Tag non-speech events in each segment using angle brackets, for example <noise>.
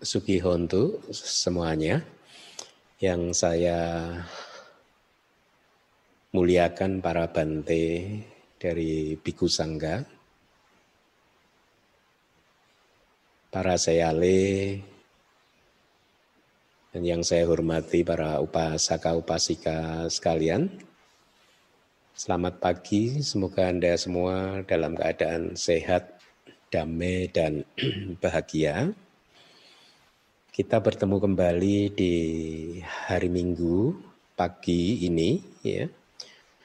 Sugihontu semuanya yang saya muliakan para bante dari Biku Sangga, para sayale, dan yang saya hormati para upasaka upasika sekalian. Selamat pagi, semoga Anda semua dalam keadaan sehat, damai, dan <clears throat> bahagia. Kita bertemu kembali di hari Minggu pagi ini, ya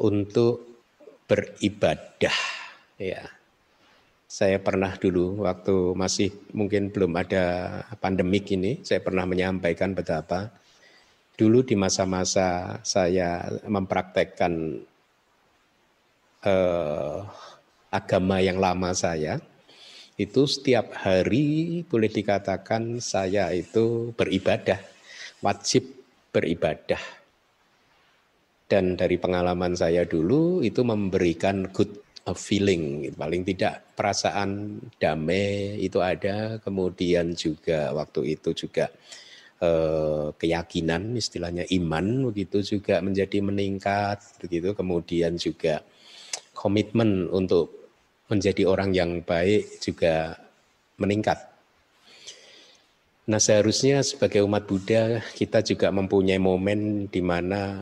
untuk beribadah ya. Saya pernah dulu waktu masih mungkin belum ada pandemik ini, saya pernah menyampaikan betapa dulu di masa-masa saya mempraktekkan eh, agama yang lama saya, itu setiap hari boleh dikatakan saya itu beribadah, wajib beribadah. Dan dari pengalaman saya dulu itu memberikan good feeling paling tidak perasaan damai itu ada. Kemudian juga waktu itu juga eh, keyakinan istilahnya iman begitu juga menjadi meningkat begitu. Kemudian juga komitmen untuk menjadi orang yang baik juga meningkat Nah seharusnya sebagai umat Buddha kita juga mempunyai momen di mana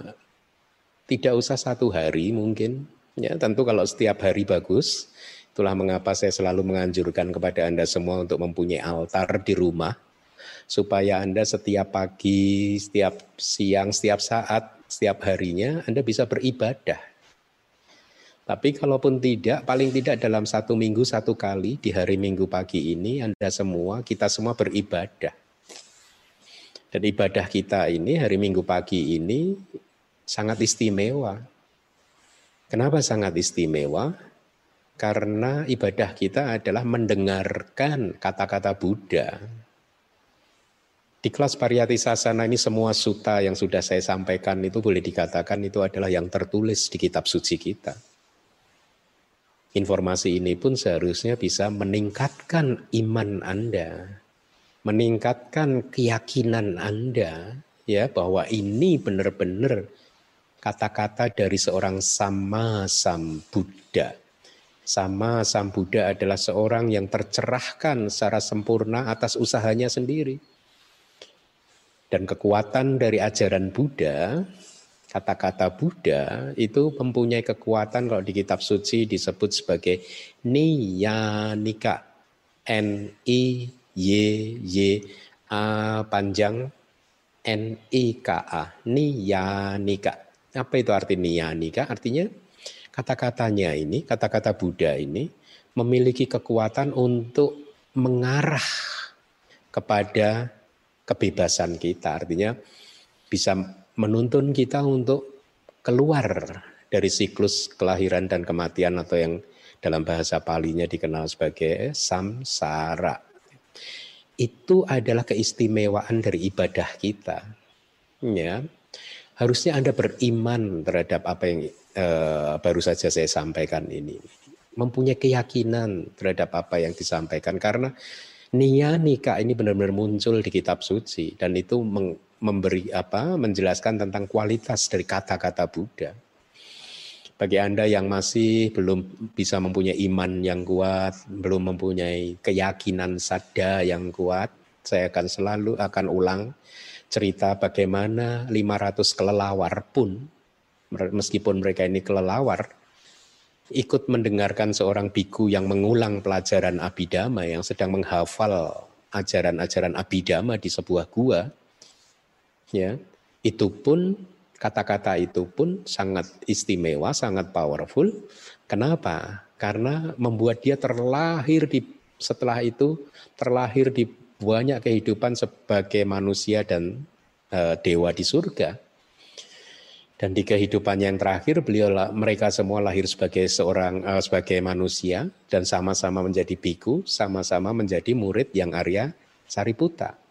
tidak usah satu hari mungkin. Ya, tentu kalau setiap hari bagus. Itulah mengapa saya selalu menganjurkan kepada Anda semua untuk mempunyai altar di rumah supaya Anda setiap pagi, setiap siang, setiap saat, setiap harinya Anda bisa beribadah. Tapi kalaupun tidak, paling tidak dalam satu minggu satu kali di hari minggu pagi ini Anda semua, kita semua beribadah. Dan ibadah kita ini hari minggu pagi ini sangat istimewa. Kenapa sangat istimewa? Karena ibadah kita adalah mendengarkan kata-kata Buddha. Di kelas Pariyati Sasana ini semua suta yang sudah saya sampaikan itu boleh dikatakan itu adalah yang tertulis di kitab suci kita. Informasi ini pun seharusnya bisa meningkatkan iman Anda, meningkatkan keyakinan Anda ya bahwa ini benar-benar kata-kata dari seorang sama sam Buddha. Sama sam Buddha adalah seorang yang tercerahkan secara sempurna atas usahanya sendiri. Dan kekuatan dari ajaran Buddha, kata-kata Buddha itu mempunyai kekuatan kalau di kitab suci disebut sebagai niyanika. N I Y Y A panjang N I K A niyanika apa itu arti niyanika? Artinya kata-katanya ini, kata-kata Buddha ini memiliki kekuatan untuk mengarah kepada kebebasan kita. Artinya bisa menuntun kita untuk keluar dari siklus kelahiran dan kematian atau yang dalam bahasa palinya dikenal sebagai samsara. Itu adalah keistimewaan dari ibadah kita. Ya, harusnya Anda beriman terhadap apa yang uh, baru saja saya sampaikan ini. Mempunyai keyakinan terhadap apa yang disampaikan karena Nia nikah ini benar-benar muncul di kitab suci dan itu memberi apa menjelaskan tentang kualitas dari kata-kata Buddha. Bagi Anda yang masih belum bisa mempunyai iman yang kuat, belum mempunyai keyakinan sada yang kuat, saya akan selalu akan ulang cerita bagaimana 500 kelelawar pun meskipun mereka ini kelelawar ikut mendengarkan seorang biku yang mengulang pelajaran abidama yang sedang menghafal ajaran-ajaran abidama di sebuah gua ya itu pun kata-kata itu pun sangat istimewa sangat powerful kenapa karena membuat dia terlahir di setelah itu terlahir di banyak kehidupan sebagai manusia dan e, dewa di surga. Dan di kehidupan yang terakhir beliau mereka semua lahir sebagai seorang e, sebagai manusia dan sama-sama menjadi biku, sama-sama menjadi murid yang Arya Sariputa.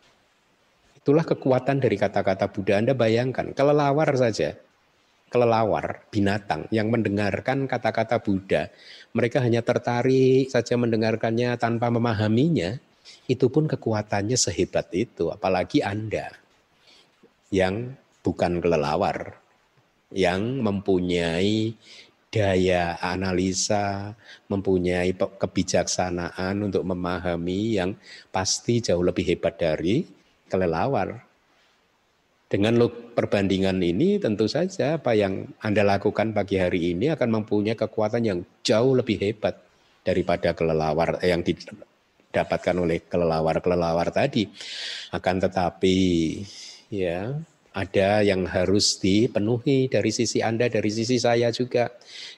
Itulah kekuatan dari kata-kata Buddha. Anda bayangkan, kelelawar saja, kelelawar, binatang yang mendengarkan kata-kata Buddha, mereka hanya tertarik saja mendengarkannya tanpa memahaminya, itu pun kekuatannya sehebat itu, apalagi Anda yang bukan kelelawar, yang mempunyai daya analisa, mempunyai kebijaksanaan untuk memahami yang pasti jauh lebih hebat dari kelelawar. Dengan perbandingan ini tentu saja apa yang Anda lakukan pagi hari ini akan mempunyai kekuatan yang jauh lebih hebat daripada kelelawar yang didapatkan oleh kelelawar-kelelawar tadi. Akan tetapi ya ada yang harus dipenuhi dari sisi Anda, dari sisi saya juga.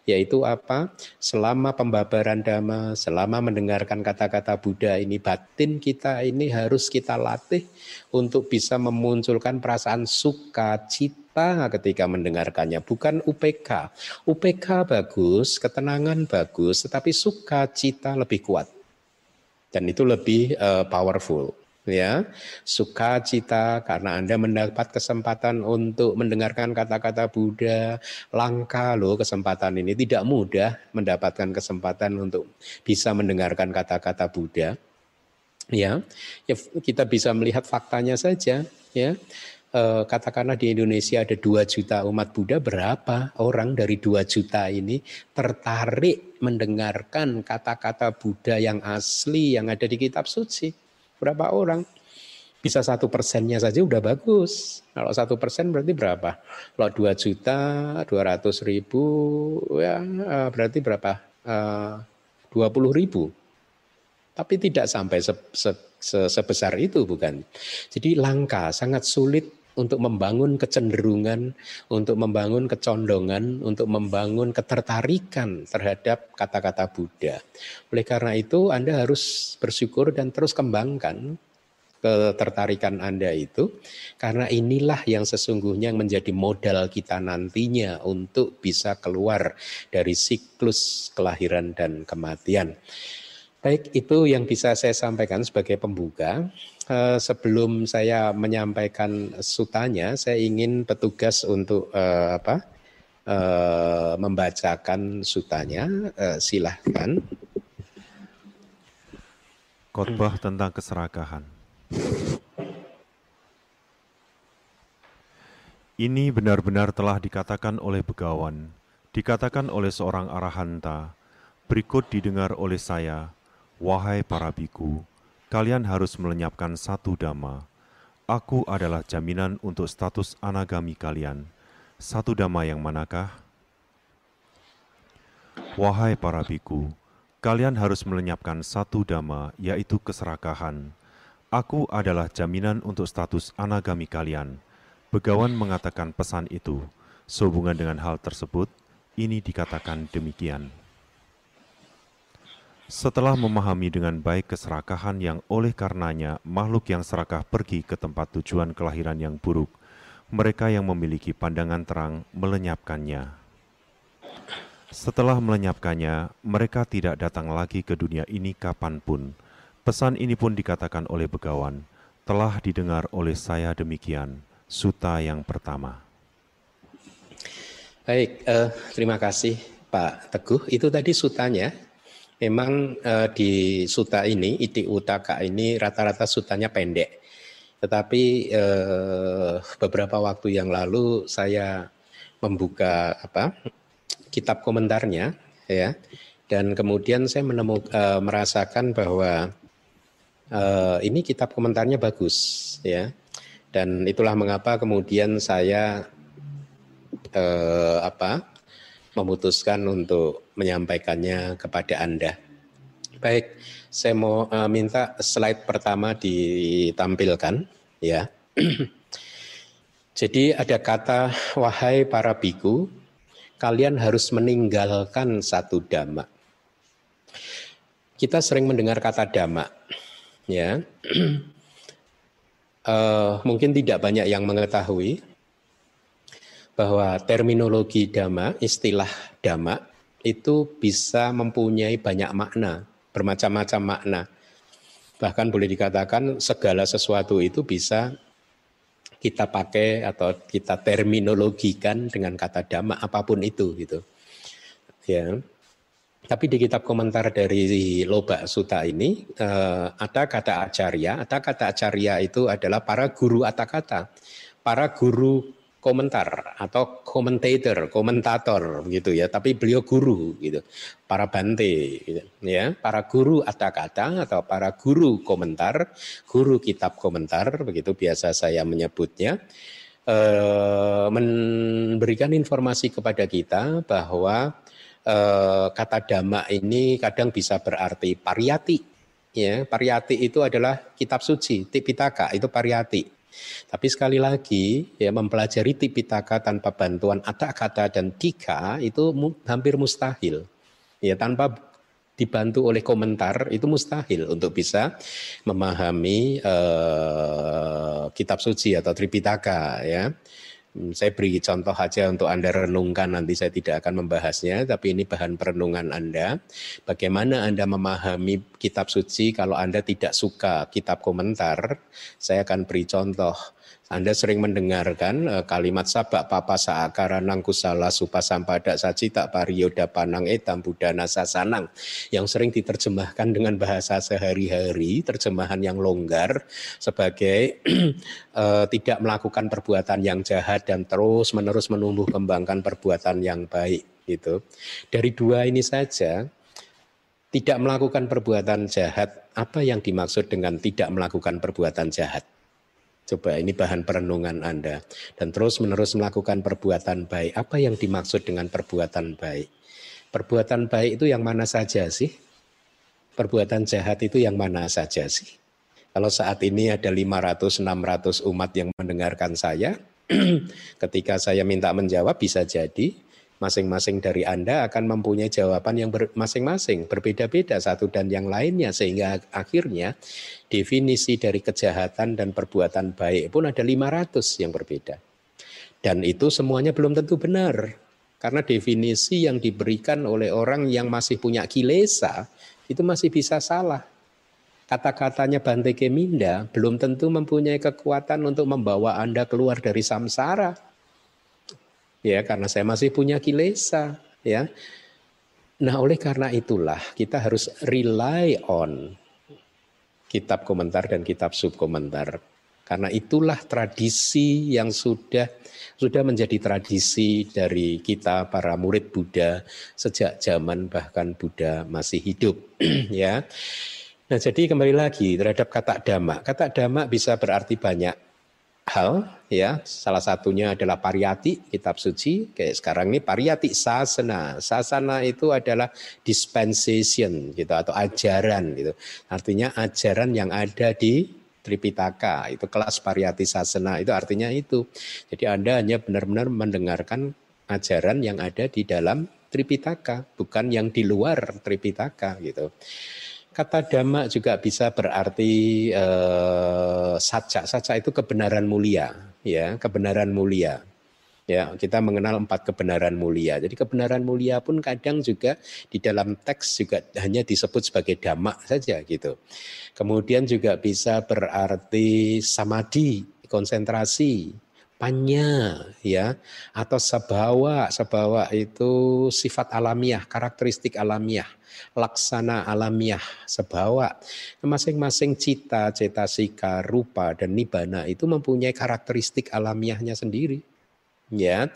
Yaitu apa? Selama pembabaran dhamma, selama mendengarkan kata-kata Buddha ini, batin kita ini harus kita latih untuk bisa memunculkan perasaan suka, cita ketika mendengarkannya. Bukan UPK. UPK bagus, ketenangan bagus, tetapi suka, cita lebih kuat. Dan itu lebih uh, powerful ya sukacita karena Anda mendapat kesempatan untuk mendengarkan kata-kata Buddha. Langka loh kesempatan ini. Tidak mudah mendapatkan kesempatan untuk bisa mendengarkan kata-kata Buddha. Ya, ya kita bisa melihat faktanya saja ya. E, katakanlah di Indonesia ada 2 juta umat Buddha berapa orang dari 2 juta ini tertarik mendengarkan kata-kata Buddha yang asli yang ada di kitab suci berapa orang? Bisa satu persennya saja udah bagus. Kalau satu persen berarti berapa? Kalau dua juta, dua ratus ribu, ya eh, berarti berapa? Eh, dua puluh ribu. Tapi tidak sampai se se se sebesar itu bukan. Jadi langka, sangat sulit untuk membangun kecenderungan, untuk membangun kecondongan, untuk membangun ketertarikan terhadap kata-kata Buddha. Oleh karena itu, Anda harus bersyukur dan terus kembangkan ketertarikan Anda itu karena inilah yang sesungguhnya menjadi modal kita nantinya untuk bisa keluar dari siklus kelahiran dan kematian. Baik, itu yang bisa saya sampaikan sebagai pembuka. Uh, sebelum saya menyampaikan sutanya, saya ingin petugas untuk uh, apa? Uh, membacakan sutanya. Uh, silahkan. Khotbah tentang keserakahan. Ini benar-benar telah dikatakan oleh begawan, dikatakan oleh seorang arahanta, berikut didengar oleh saya, Wahai para biku, kalian harus melenyapkan satu dhamma. Aku adalah jaminan untuk status anagami kalian. Satu dhamma yang manakah? Wahai para biku, kalian harus melenyapkan satu dhamma, yaitu keserakahan. Aku adalah jaminan untuk status anagami kalian. Begawan mengatakan pesan itu. Sehubungan dengan hal tersebut, ini dikatakan demikian. Setelah memahami dengan baik keserakahan yang oleh karenanya makhluk yang serakah pergi ke tempat tujuan kelahiran yang buruk, mereka yang memiliki pandangan terang melenyapkannya. Setelah melenyapkannya, mereka tidak datang lagi ke dunia ini kapan pun. Pesan ini pun dikatakan oleh begawan, telah didengar oleh saya demikian, suta yang pertama. Baik, uh, terima kasih Pak Teguh. Itu tadi sutanya memang uh, di suta ini, iti utaka ini rata-rata sutanya pendek. Tetapi uh, beberapa waktu yang lalu saya membuka apa kitab komentarnya ya dan kemudian saya menemukan uh, merasakan bahwa uh, ini kitab komentarnya bagus ya dan itulah mengapa kemudian saya uh, apa memutuskan untuk menyampaikannya kepada Anda. Baik, saya mau uh, minta slide pertama ditampilkan ya. <clears throat> Jadi ada kata wahai para biku, kalian harus meninggalkan satu dhamma. Kita sering mendengar kata dhamma, ya. uh, <clears throat> mungkin tidak banyak yang mengetahui bahwa terminologi dhamma, istilah dhamma itu bisa mempunyai banyak makna, bermacam-macam makna. Bahkan boleh dikatakan segala sesuatu itu bisa kita pakai atau kita terminologikan dengan kata dhamma apa pun itu gitu. Ya. Tapi di kitab komentar dari Loba Suta ini uh, ada kata acarya, ada kata acarya itu adalah para guru kata, para guru komentar atau komentator, komentator gitu ya. Tapi beliau guru gitu, para bante gitu, ya, para guru kata atau para guru komentar, guru kitab komentar begitu biasa saya menyebutnya. Uh, memberikan informasi kepada kita bahwa eh, kata dhamma ini kadang bisa berarti pariyati. Ya, pariyati itu adalah kitab suci, Tipitaka itu pariyati. Tapi sekali lagi ya mempelajari Tipitaka tanpa bantuan ada kata dan tika itu hampir mustahil. Ya tanpa dibantu oleh komentar itu mustahil untuk bisa memahami uh, kitab suci atau Tripitaka ya. Hmm, saya beri contoh aja untuk Anda renungkan, nanti saya tidak akan membahasnya, tapi ini bahan perenungan Anda. Bagaimana Anda memahami kitab suci kalau Anda tidak suka kitab komentar, saya akan beri contoh. Anda sering mendengarkan uh, kalimat sabak papa saakara nangkusala supa sampada sacita pariyoda panang etam budana sasanang yang sering diterjemahkan dengan bahasa sehari-hari, terjemahan yang longgar sebagai uh, <clears throat> tidak melakukan perbuatan yang jahat dan terus menerus menumbuh kembangkan perbuatan yang baik gitu. Dari dua ini saja tidak melakukan perbuatan jahat, apa yang dimaksud dengan tidak melakukan perbuatan jahat? Coba ini bahan perenungan Anda. Dan terus menerus melakukan perbuatan baik. Apa yang dimaksud dengan perbuatan baik? Perbuatan baik itu yang mana saja sih? Perbuatan jahat itu yang mana saja sih? Kalau saat ini ada 500-600 umat yang mendengarkan saya, <clears throat> ketika saya minta menjawab bisa jadi masing-masing dari Anda akan mempunyai jawaban yang masing-masing, berbeda-beda satu dan yang lainnya sehingga akhirnya definisi dari kejahatan dan perbuatan baik pun ada 500 yang berbeda. Dan itu semuanya belum tentu benar. Karena definisi yang diberikan oleh orang yang masih punya kilesa itu masih bisa salah. Kata-katanya Bante Keminda belum tentu mempunyai kekuatan untuk membawa Anda keluar dari samsara ya karena saya masih punya kilesa ya nah oleh karena itulah kita harus rely on kitab komentar dan kitab subkomentar karena itulah tradisi yang sudah sudah menjadi tradisi dari kita para murid Buddha sejak zaman bahkan Buddha masih hidup <clears throat> ya. Nah, jadi kembali lagi terhadap kata dhamma. Kata dhamma bisa berarti banyak hal ya. Salah satunya adalah pariyati kitab suci. Kayak sekarang ini pariyati sasana. Sasana itu adalah dispensation gitu atau ajaran gitu. Artinya ajaran yang ada di Tripitaka. Itu kelas pariyati sasana itu artinya itu. Jadi anda hanya benar-benar mendengarkan ajaran yang ada di dalam Tripitaka bukan yang di luar Tripitaka gitu Kata dhamma juga bisa berarti eh, saja. Saja itu kebenaran mulia, ya, kebenaran mulia. Ya, kita mengenal empat kebenaran mulia. Jadi kebenaran mulia pun kadang juga di dalam teks juga hanya disebut sebagai dhamma saja gitu. Kemudian juga bisa berarti samadhi, konsentrasi, panya ya atau sebawa sebawa itu sifat alamiah karakteristik alamiah laksana alamiah sebawa. Masing-masing cita, cetasika, rupa dan nibana itu mempunyai karakteristik alamiahnya sendiri. Ya.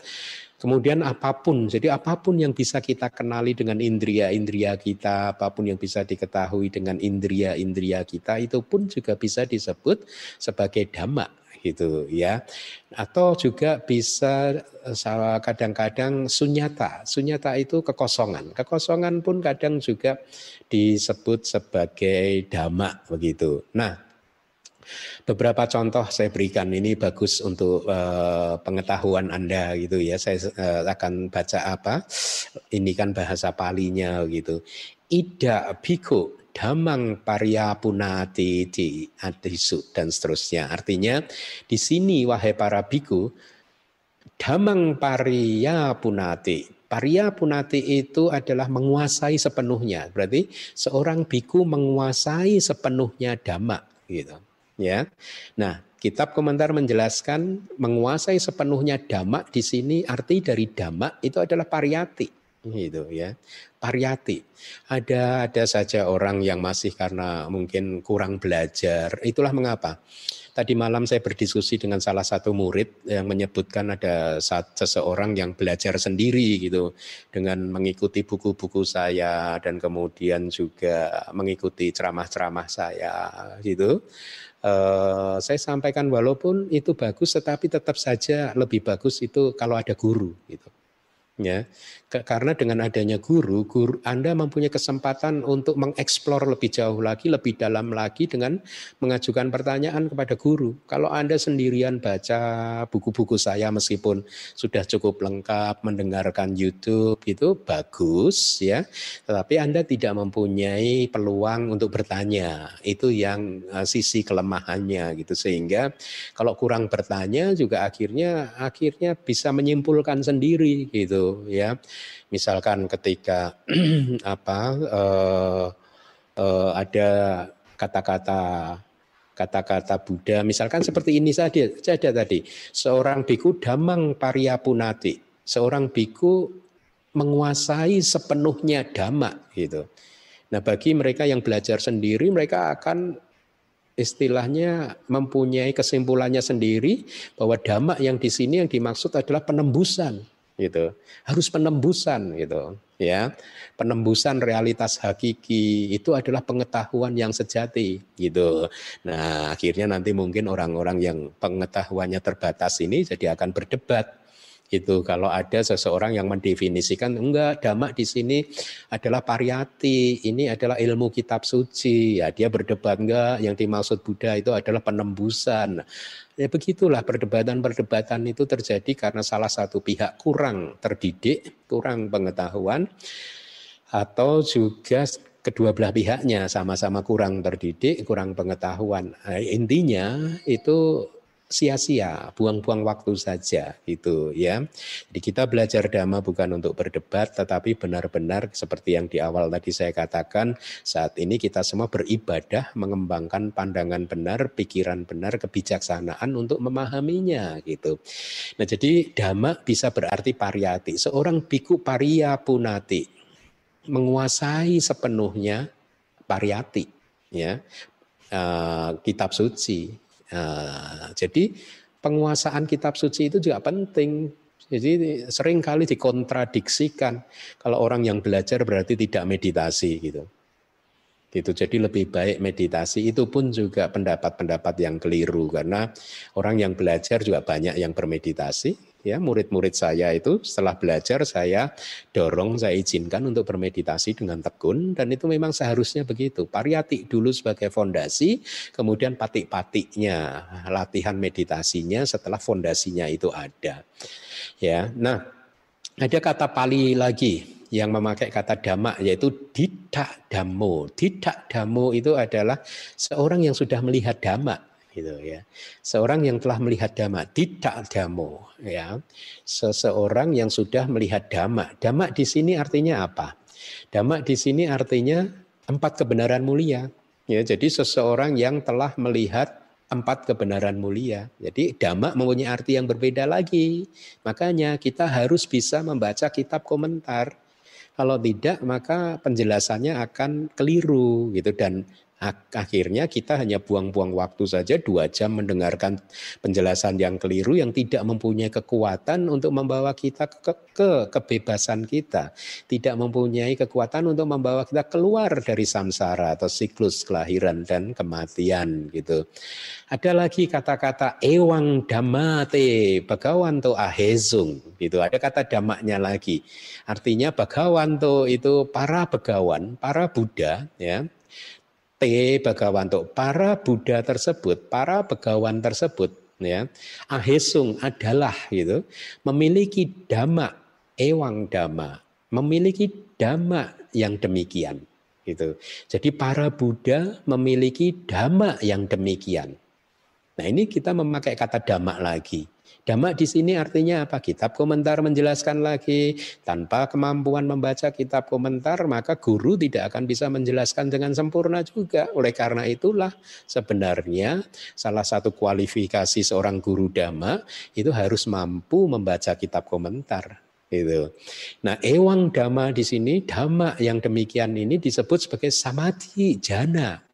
Kemudian apa pun, jadi apa pun yang bisa kita kenali dengan indria-indria kita, apa pun yang bisa diketahui dengan indria-indria kita, itu pun juga bisa disebut sebagai dhamma gitu ya. Atau juga bisa eh, kadang-kadang sunyata. Sunyata itu kekosongan. Kekosongan pun kadang juga disebut sebagai dhamma begitu. Nah, Beberapa contoh saya berikan ini bagus untuk uh, pengetahuan Anda gitu ya. Saya uh, akan baca apa? Ini kan bahasa palinya gitu. Ida bhikkhu damang pariyapunati di adisu dan seterusnya. Artinya di sini wahai para biku damang pariyapunati Paria punati itu adalah menguasai sepenuhnya. Berarti seorang biku menguasai sepenuhnya dhamma gitu. Ya. Nah, kitab komentar menjelaskan menguasai sepenuhnya dhamma di sini arti dari dhamma itu adalah pariyati gitu ya. Pariyati. Ada ada saja orang yang masih karena mungkin kurang belajar. Itulah mengapa Tadi malam saya berdiskusi dengan salah satu murid yang menyebutkan ada seseorang yang belajar sendiri gitu dengan mengikuti buku-buku saya dan kemudian juga mengikuti ceramah-ceramah saya gitu. Uh, saya sampaikan walaupun itu bagus tetapi tetap saja lebih bagus itu kalau ada guru gitu ya karena dengan adanya guru, guru Anda mempunyai kesempatan untuk mengeksplor lebih jauh lagi, lebih dalam lagi dengan mengajukan pertanyaan kepada guru. Kalau Anda sendirian baca buku-buku saya meskipun sudah cukup lengkap mendengarkan YouTube itu bagus ya, tetapi Anda tidak mempunyai peluang untuk bertanya. Itu yang uh, sisi kelemahannya gitu sehingga kalau kurang bertanya juga akhirnya akhirnya bisa menyimpulkan sendiri gitu ya Misalkan ketika <clears throat> apa uh, uh, ada kata-kata kata-kata Buddha, misalkan seperti ini saja, saja tadi, seorang biku damang pariyapunati, seorang biku menguasai sepenuhnya dhamma gitu. Nah, bagi mereka yang belajar sendiri, mereka akan istilahnya mempunyai kesimpulannya sendiri bahwa dhamma yang di sini yang dimaksud adalah penembusan gitu. Harus penembusan gitu, ya. Penembusan realitas hakiki itu adalah pengetahuan yang sejati gitu. Nah, akhirnya nanti mungkin orang-orang yang pengetahuannya terbatas ini jadi akan berdebat itu kalau ada seseorang yang mendefinisikan enggak dhamma di sini adalah pariyati ini adalah ilmu kitab suci ya dia berdebat enggak yang dimaksud Buddha itu adalah penembusan Ya begitulah perdebatan-perdebatan itu terjadi karena salah satu pihak kurang terdidik, kurang pengetahuan, atau juga kedua belah pihaknya sama-sama kurang terdidik, kurang pengetahuan. Nah, intinya itu sia-sia, buang-buang waktu saja gitu ya. Jadi kita belajar dhamma bukan untuk berdebat tetapi benar-benar seperti yang di awal tadi saya katakan saat ini kita semua beribadah mengembangkan pandangan benar, pikiran benar, kebijaksanaan untuk memahaminya gitu. Nah, jadi dhamma bisa berarti pariyati. Seorang biku pariya punati menguasai sepenuhnya pariyati ya. Uh, kitab suci Nah, jadi penguasaan kitab suci itu juga penting. Jadi sering kali dikontradiksikan kalau orang yang belajar berarti tidak meditasi gitu. Gitu. Jadi lebih baik meditasi itu pun juga pendapat-pendapat yang keliru karena orang yang belajar juga banyak yang bermeditasi, ya murid-murid saya itu setelah belajar saya dorong saya izinkan untuk bermeditasi dengan tekun dan itu memang seharusnya begitu. Pariyati dulu sebagai fondasi kemudian patik-patiknya latihan meditasinya setelah fondasinya itu ada ya. Nah ada kata Pali lagi yang memakai kata dhamma yaitu tidak damo. Tidak damo itu adalah seorang yang sudah melihat dhamma gitu ya. Seorang yang telah melihat dhamma, tidak damo ya. Seseorang yang sudah melihat dhamma. Dhamma di sini artinya apa? Dhamma di sini artinya empat kebenaran mulia. Ya, jadi seseorang yang telah melihat empat kebenaran mulia. Jadi dhamma mempunyai arti yang berbeda lagi. Makanya kita harus bisa membaca kitab komentar. Kalau tidak maka penjelasannya akan keliru gitu dan akhirnya kita hanya buang-buang waktu saja dua jam mendengarkan penjelasan yang keliru yang tidak mempunyai kekuatan untuk membawa kita ke, ke kebebasan kita, tidak mempunyai kekuatan untuk membawa kita keluar dari samsara atau siklus kelahiran dan kematian gitu. Ada lagi kata-kata ewang damate bagawanto ahezung gitu. Ada kata damaknya lagi. Artinya bagawanto itu para begawan, para Buddha ya T Bagawanto, para Buddha tersebut, para begawan tersebut ya, ahesung adalah gitu, memiliki dhamma, ewang dhamma, memiliki dhamma yang demikian gitu. Jadi para Buddha memiliki dhamma yang demikian. Nah, ini kita memakai kata dhamma lagi. Dhamma di sini artinya apa? Kitab komentar menjelaskan lagi. Tanpa kemampuan membaca kitab komentar, maka guru tidak akan bisa menjelaskan dengan sempurna juga. Oleh karena itulah sebenarnya salah satu kualifikasi seorang guru dhamma itu harus mampu membaca kitab komentar. Itu. Nah, ewang dhamma di sini, dhamma yang demikian ini disebut sebagai samadhi jana,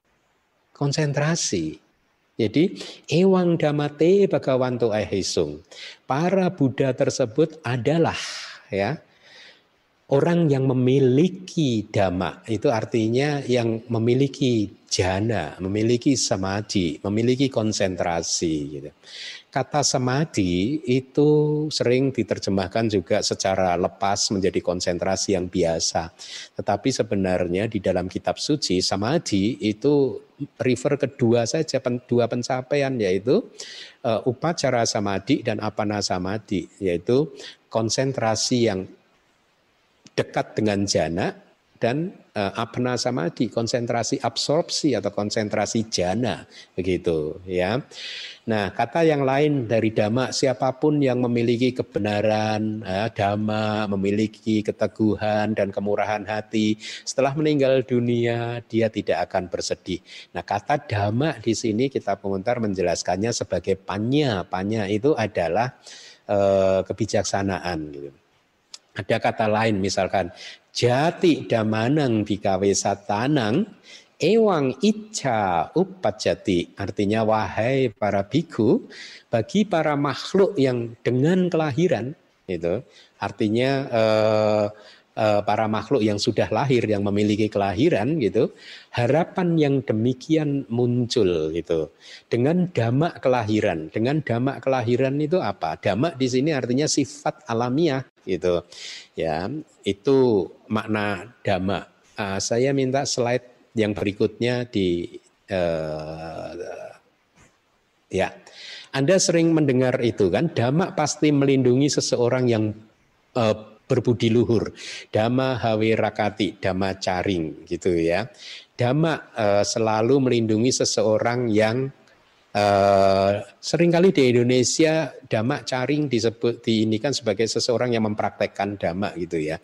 konsentrasi. Jadi, ewang te bagawanto ahisung. Para Buddha tersebut adalah ya orang yang memiliki dhamma. Itu artinya yang memiliki jana, memiliki samadhi, memiliki konsentrasi. Gitu. Kata samadhi itu sering diterjemahkan juga secara lepas menjadi konsentrasi yang biasa. Tetapi sebenarnya di dalam kitab suci samadhi itu refer kedua saja dua pencapaian yaitu uh, upacara samadhi dan apana samadhi yaitu konsentrasi yang dekat dengan jana dan apna samadhi konsentrasi absorpsi atau konsentrasi jana begitu ya. Nah, kata yang lain dari dhamma, siapa pun yang memiliki kebenaran, ya, dhamma, memiliki keteguhan dan kemurahan hati, setelah meninggal dunia dia tidak akan bersedih. Nah, kata dhamma di sini kita penguntar menjelaskannya sebagai panya. Panya itu adalah eh, kebijaksanaan gitu. Ada kata lain misalkan jati damanang dikawe satanang Ewang ica upajati. Artinya wahai para biku bagi para makhluk yang dengan kelahiran itu. Artinya eh, eh, para makhluk yang sudah lahir yang memiliki kelahiran gitu harapan yang demikian muncul gitu. Dengan damak kelahiran. Dengan damak kelahiran itu apa? Damak di sini artinya sifat alamiah gitu. Ya itu makna damak uh, saya minta slide yang berikutnya di uh, ya. Anda sering mendengar itu kan? Dhamma pasti melindungi seseorang yang uh, berbudi luhur. Dhamma hawe rakati dhamma caring gitu ya. Dhamma uh, selalu melindungi seseorang yang Uh, sering kali di Indonesia dhamma caring disebut diinikan sebagai seseorang yang mempraktekkan dhamma gitu ya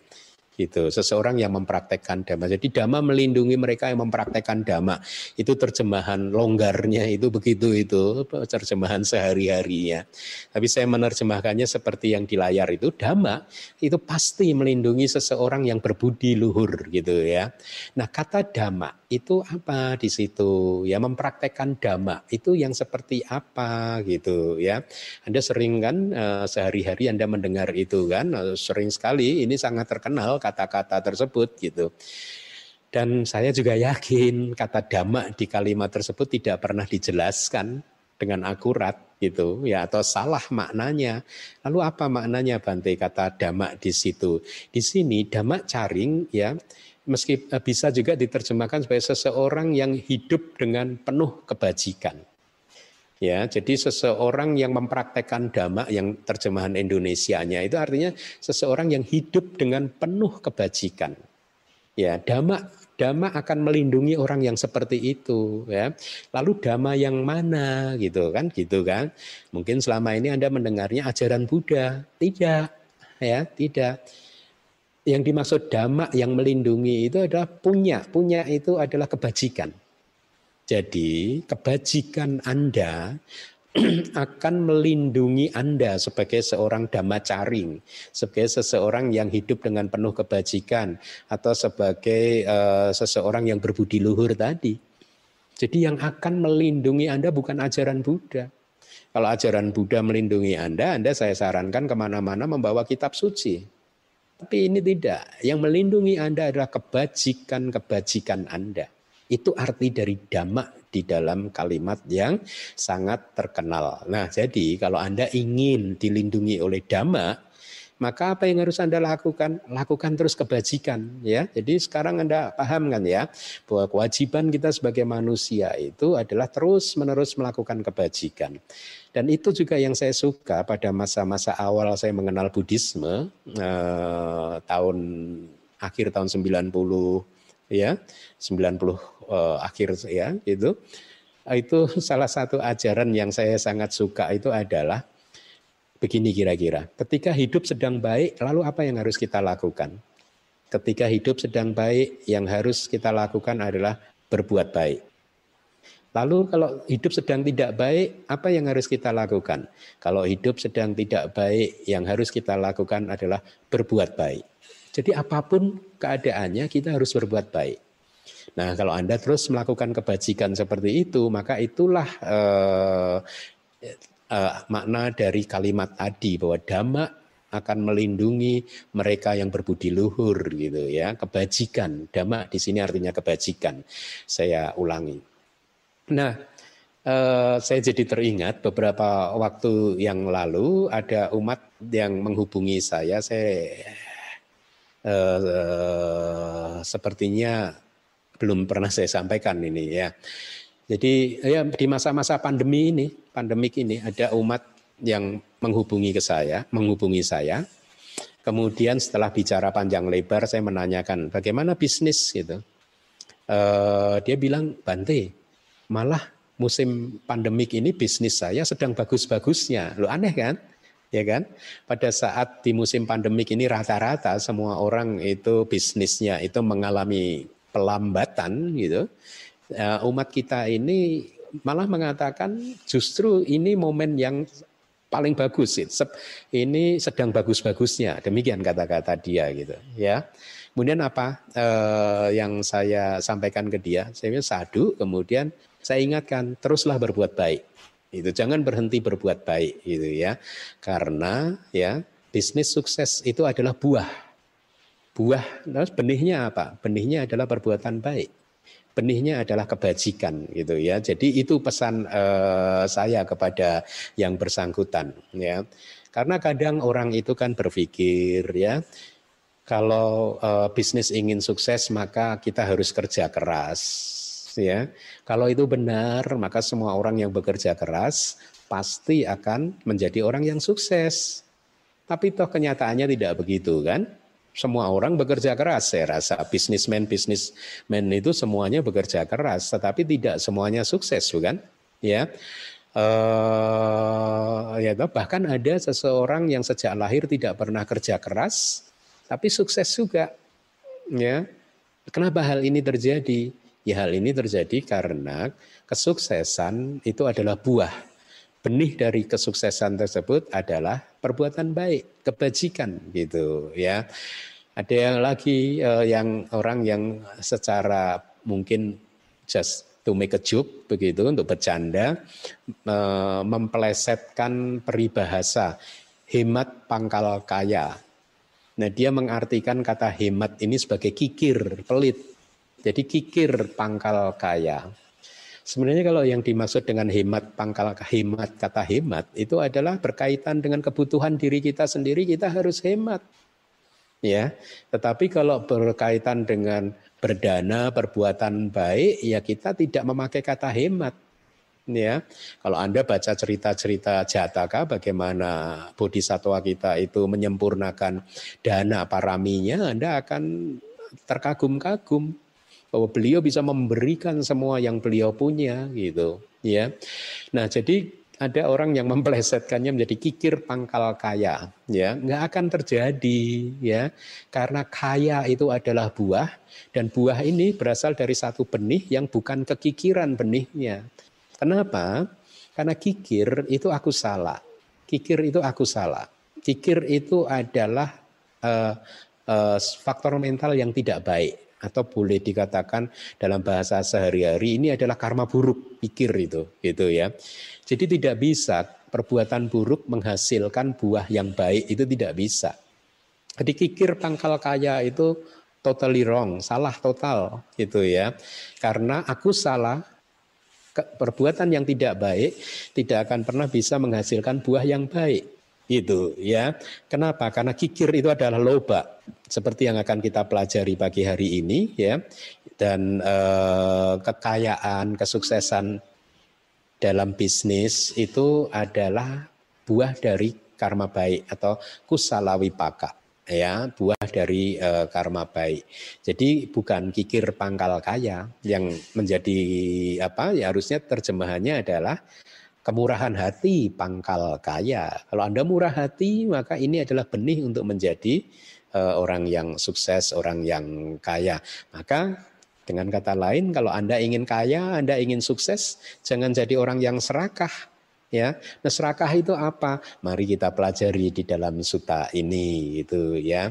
gitu. Seseorang yang mempraktekkan dhamma. Jadi dhamma melindungi mereka yang mempraktekkan dhamma. Itu terjemahan longgarnya itu begitu itu terjemahan sehari harinya tapi saya menerjemahkannya seperti yang di layar itu. Dhamma itu pasti melindungi seseorang yang berbudi luhur gitu ya. Nah kata dhamma itu apa di situ? Ya mempraktekkan dhamma itu yang seperti apa gitu ya. Anda sering kan uh, sehari-hari Anda mendengar itu kan uh, sering sekali ini sangat terkenal kata-kata tersebut gitu dan saya juga yakin kata dhamma di kalimat tersebut tidak pernah dijelaskan dengan akurat gitu ya atau salah maknanya. Lalu apa maknanya Bante kata dhamma di situ? Di sini dhamma caring ya meski eh, bisa juga diterjemahkan sebagai seseorang yang hidup dengan penuh kebajikan. Ya, jadi seseorang yang mempraktekkan dhamma yang terjemahan Indonesianya itu artinya seseorang yang hidup dengan penuh kebajikan. Ya, dhamma dhamma akan melindungi orang yang seperti itu ya. Lalu dhamma yang mana gitu kan gitu kan. Mungkin selama ini Anda mendengarnya ajaran Buddha. Tidak ya, tidak yang dimaksud dhamma yang melindungi itu adalah punya. Punya itu adalah kebajikan. Jadi kebajikan Anda <clears throat> akan melindungi Anda sebagai seorang caring, sebagai seseorang yang hidup dengan penuh kebajikan, atau sebagai uh, seseorang yang berbudi luhur tadi. Jadi yang akan melindungi Anda bukan ajaran Buddha. Kalau ajaran Buddha melindungi Anda, Anda saya sarankan ke mana-mana membawa kitab suci. Tapi ini tidak. Yang melindungi Anda adalah kebajikan-kebajikan Anda. Itu arti dari damak di dalam kalimat yang sangat terkenal. Nah, jadi kalau Anda ingin dilindungi oleh damak, maka apa yang harus Anda lakukan? Lakukan terus kebajikan ya. Jadi sekarang Anda paham kan ya bahwa kewajiban kita sebagai manusia itu adalah terus-menerus melakukan kebajikan. Dan itu juga yang saya suka pada masa-masa awal saya mengenal Buddhisme eh, tahun akhir tahun 90 ya, 90 eh, akhir ya itu. Itu <laughs> salah satu ajaran yang saya sangat suka itu adalah Begini kira-kira, ketika hidup sedang baik, lalu apa yang harus kita lakukan? Ketika hidup sedang baik, yang harus kita lakukan adalah berbuat baik. Lalu kalau hidup sedang tidak baik, apa yang harus kita lakukan? Kalau hidup sedang tidak baik, yang harus kita lakukan adalah berbuat baik. Jadi apa pun keadaannya kita harus berbuat baik. Nah, kalau Anda terus melakukan kebajikan seperti itu, maka itulah eh, eh, makna dari kalimat tadi bahwa dhamma akan melindungi mereka yang berbudi luhur gitu ya. Kebajikan, dhamma di sini artinya kebajikan. Saya ulangi. Nah, eh, saya jadi teringat beberapa waktu yang lalu ada umat yang menghubungi saya. Saya eh, sepertinya belum pernah saya sampaikan ini ya. Jadi ya di masa-masa pandemi ini, pandemik ini ada umat yang menghubungi ke saya, menghubungi saya. Kemudian setelah bicara panjang lebar, saya menanyakan bagaimana bisnis gitu. Uh, dia bilang Bante, malah musim pandemik ini bisnis saya sedang bagus-bagusnya. Lo aneh kan? Ya kan? Pada saat di musim pandemik ini rata-rata semua orang itu bisnisnya itu mengalami pelambatan gitu. Uh, umat kita ini malah mengatakan justru ini momen yang paling bagus ini sedang bagus-bagusnya demikian kata-kata dia gitu ya kemudian apa eh, yang saya sampaikan ke dia saya sadu kemudian saya ingatkan teruslah berbuat baik. Itu jangan berhenti berbuat baik gitu ya. Karena ya bisnis sukses itu adalah buah. Buah, terus benihnya apa? Benihnya adalah perbuatan baik. Benihnya adalah kebajikan gitu ya. Jadi itu pesan uh, saya kepada yang bersangkutan ya. Karena kadang orang itu kan berpikir ya, kalau uh, bisnis ingin sukses maka kita harus kerja keras ya. Kalau itu benar, maka semua orang yang bekerja keras pasti akan menjadi orang yang sukses. Tapi toh kenyataannya tidak begitu kan? Semua orang bekerja keras, saya rasa bisnismen bisnismen itu semuanya bekerja keras, tetapi tidak semuanya sukses, bukan? Ya, uh, ya bahkan ada seseorang yang sejak lahir tidak pernah kerja keras, tapi sukses juga. Ya, kenapa hal ini terjadi? Ya hal ini terjadi karena kesuksesan itu adalah buah. Benih dari kesuksesan tersebut adalah perbuatan baik, kebajikan gitu ya. Ada yang lagi uh, yang orang yang secara mungkin just to make a joke begitu untuk bercanda uh, memplesetkan peribahasa hemat pangkal kaya. Nah, dia mengartikan kata hemat ini sebagai kikir, pelit jadi kikir pangkal kaya. Sebenarnya kalau yang dimaksud dengan hemat pangkal hemat kata hemat itu adalah berkaitan dengan kebutuhan diri kita sendiri kita harus hemat. Ya. Tetapi kalau berkaitan dengan berdana, perbuatan baik ya kita tidak memakai kata hemat. Ya, kalau Anda baca cerita-cerita Jataka bagaimana bodhisatwa kita itu menyempurnakan dana paraminya, Anda akan terkagum-kagum bahwa beliau bisa memberikan semua yang beliau punya gitu ya. Nah jadi ada orang yang <laughs> memplesetkannya menjadi kikir pangkal kaya ya. Nggak akan terjadi ya karena kaya itu adalah buah dan buah ini berasal dari satu benih yang bukan kekikiran benihnya. Kenapa? Karena kikir itu aku salah. Kikir itu aku salah. Kikir itu adalah uh, uh, faktor mental yang tidak baik atau boleh dikatakan dalam bahasa sehari-hari ini adalah karma buruk pikir itu gitu ya. Jadi tidak bisa perbuatan buruk menghasilkan buah yang baik itu tidak bisa. Jadi kikir pangkal kaya itu totally wrong, salah total gitu ya. Karena aku salah perbuatan yang tidak baik tidak akan pernah bisa menghasilkan buah yang baik itu ya. Kenapa? Karena kikir itu adalah loba seperti yang akan kita pelajari pagi hari ini ya. Dan eh, kekayaan, kesuksesan dalam bisnis itu adalah buah dari karma baik atau kusala wipaka ya buah dari uh, karma baik. Jadi bukan kikir pangkal kaya yang menjadi apa ya harusnya terjemahannya adalah Kemurahan hati pangkal kaya. Kalau Anda murah hati, maka ini adalah benih untuk menjadi uh, orang yang sukses, orang yang kaya. Maka Dengan kata lain, kalau Anda ingin kaya, Anda ingin sukses, jangan jadi orang yang serakah. Ya, nah serakah itu apa? Mari kita pelajari di dalam suta ini, gitu ya.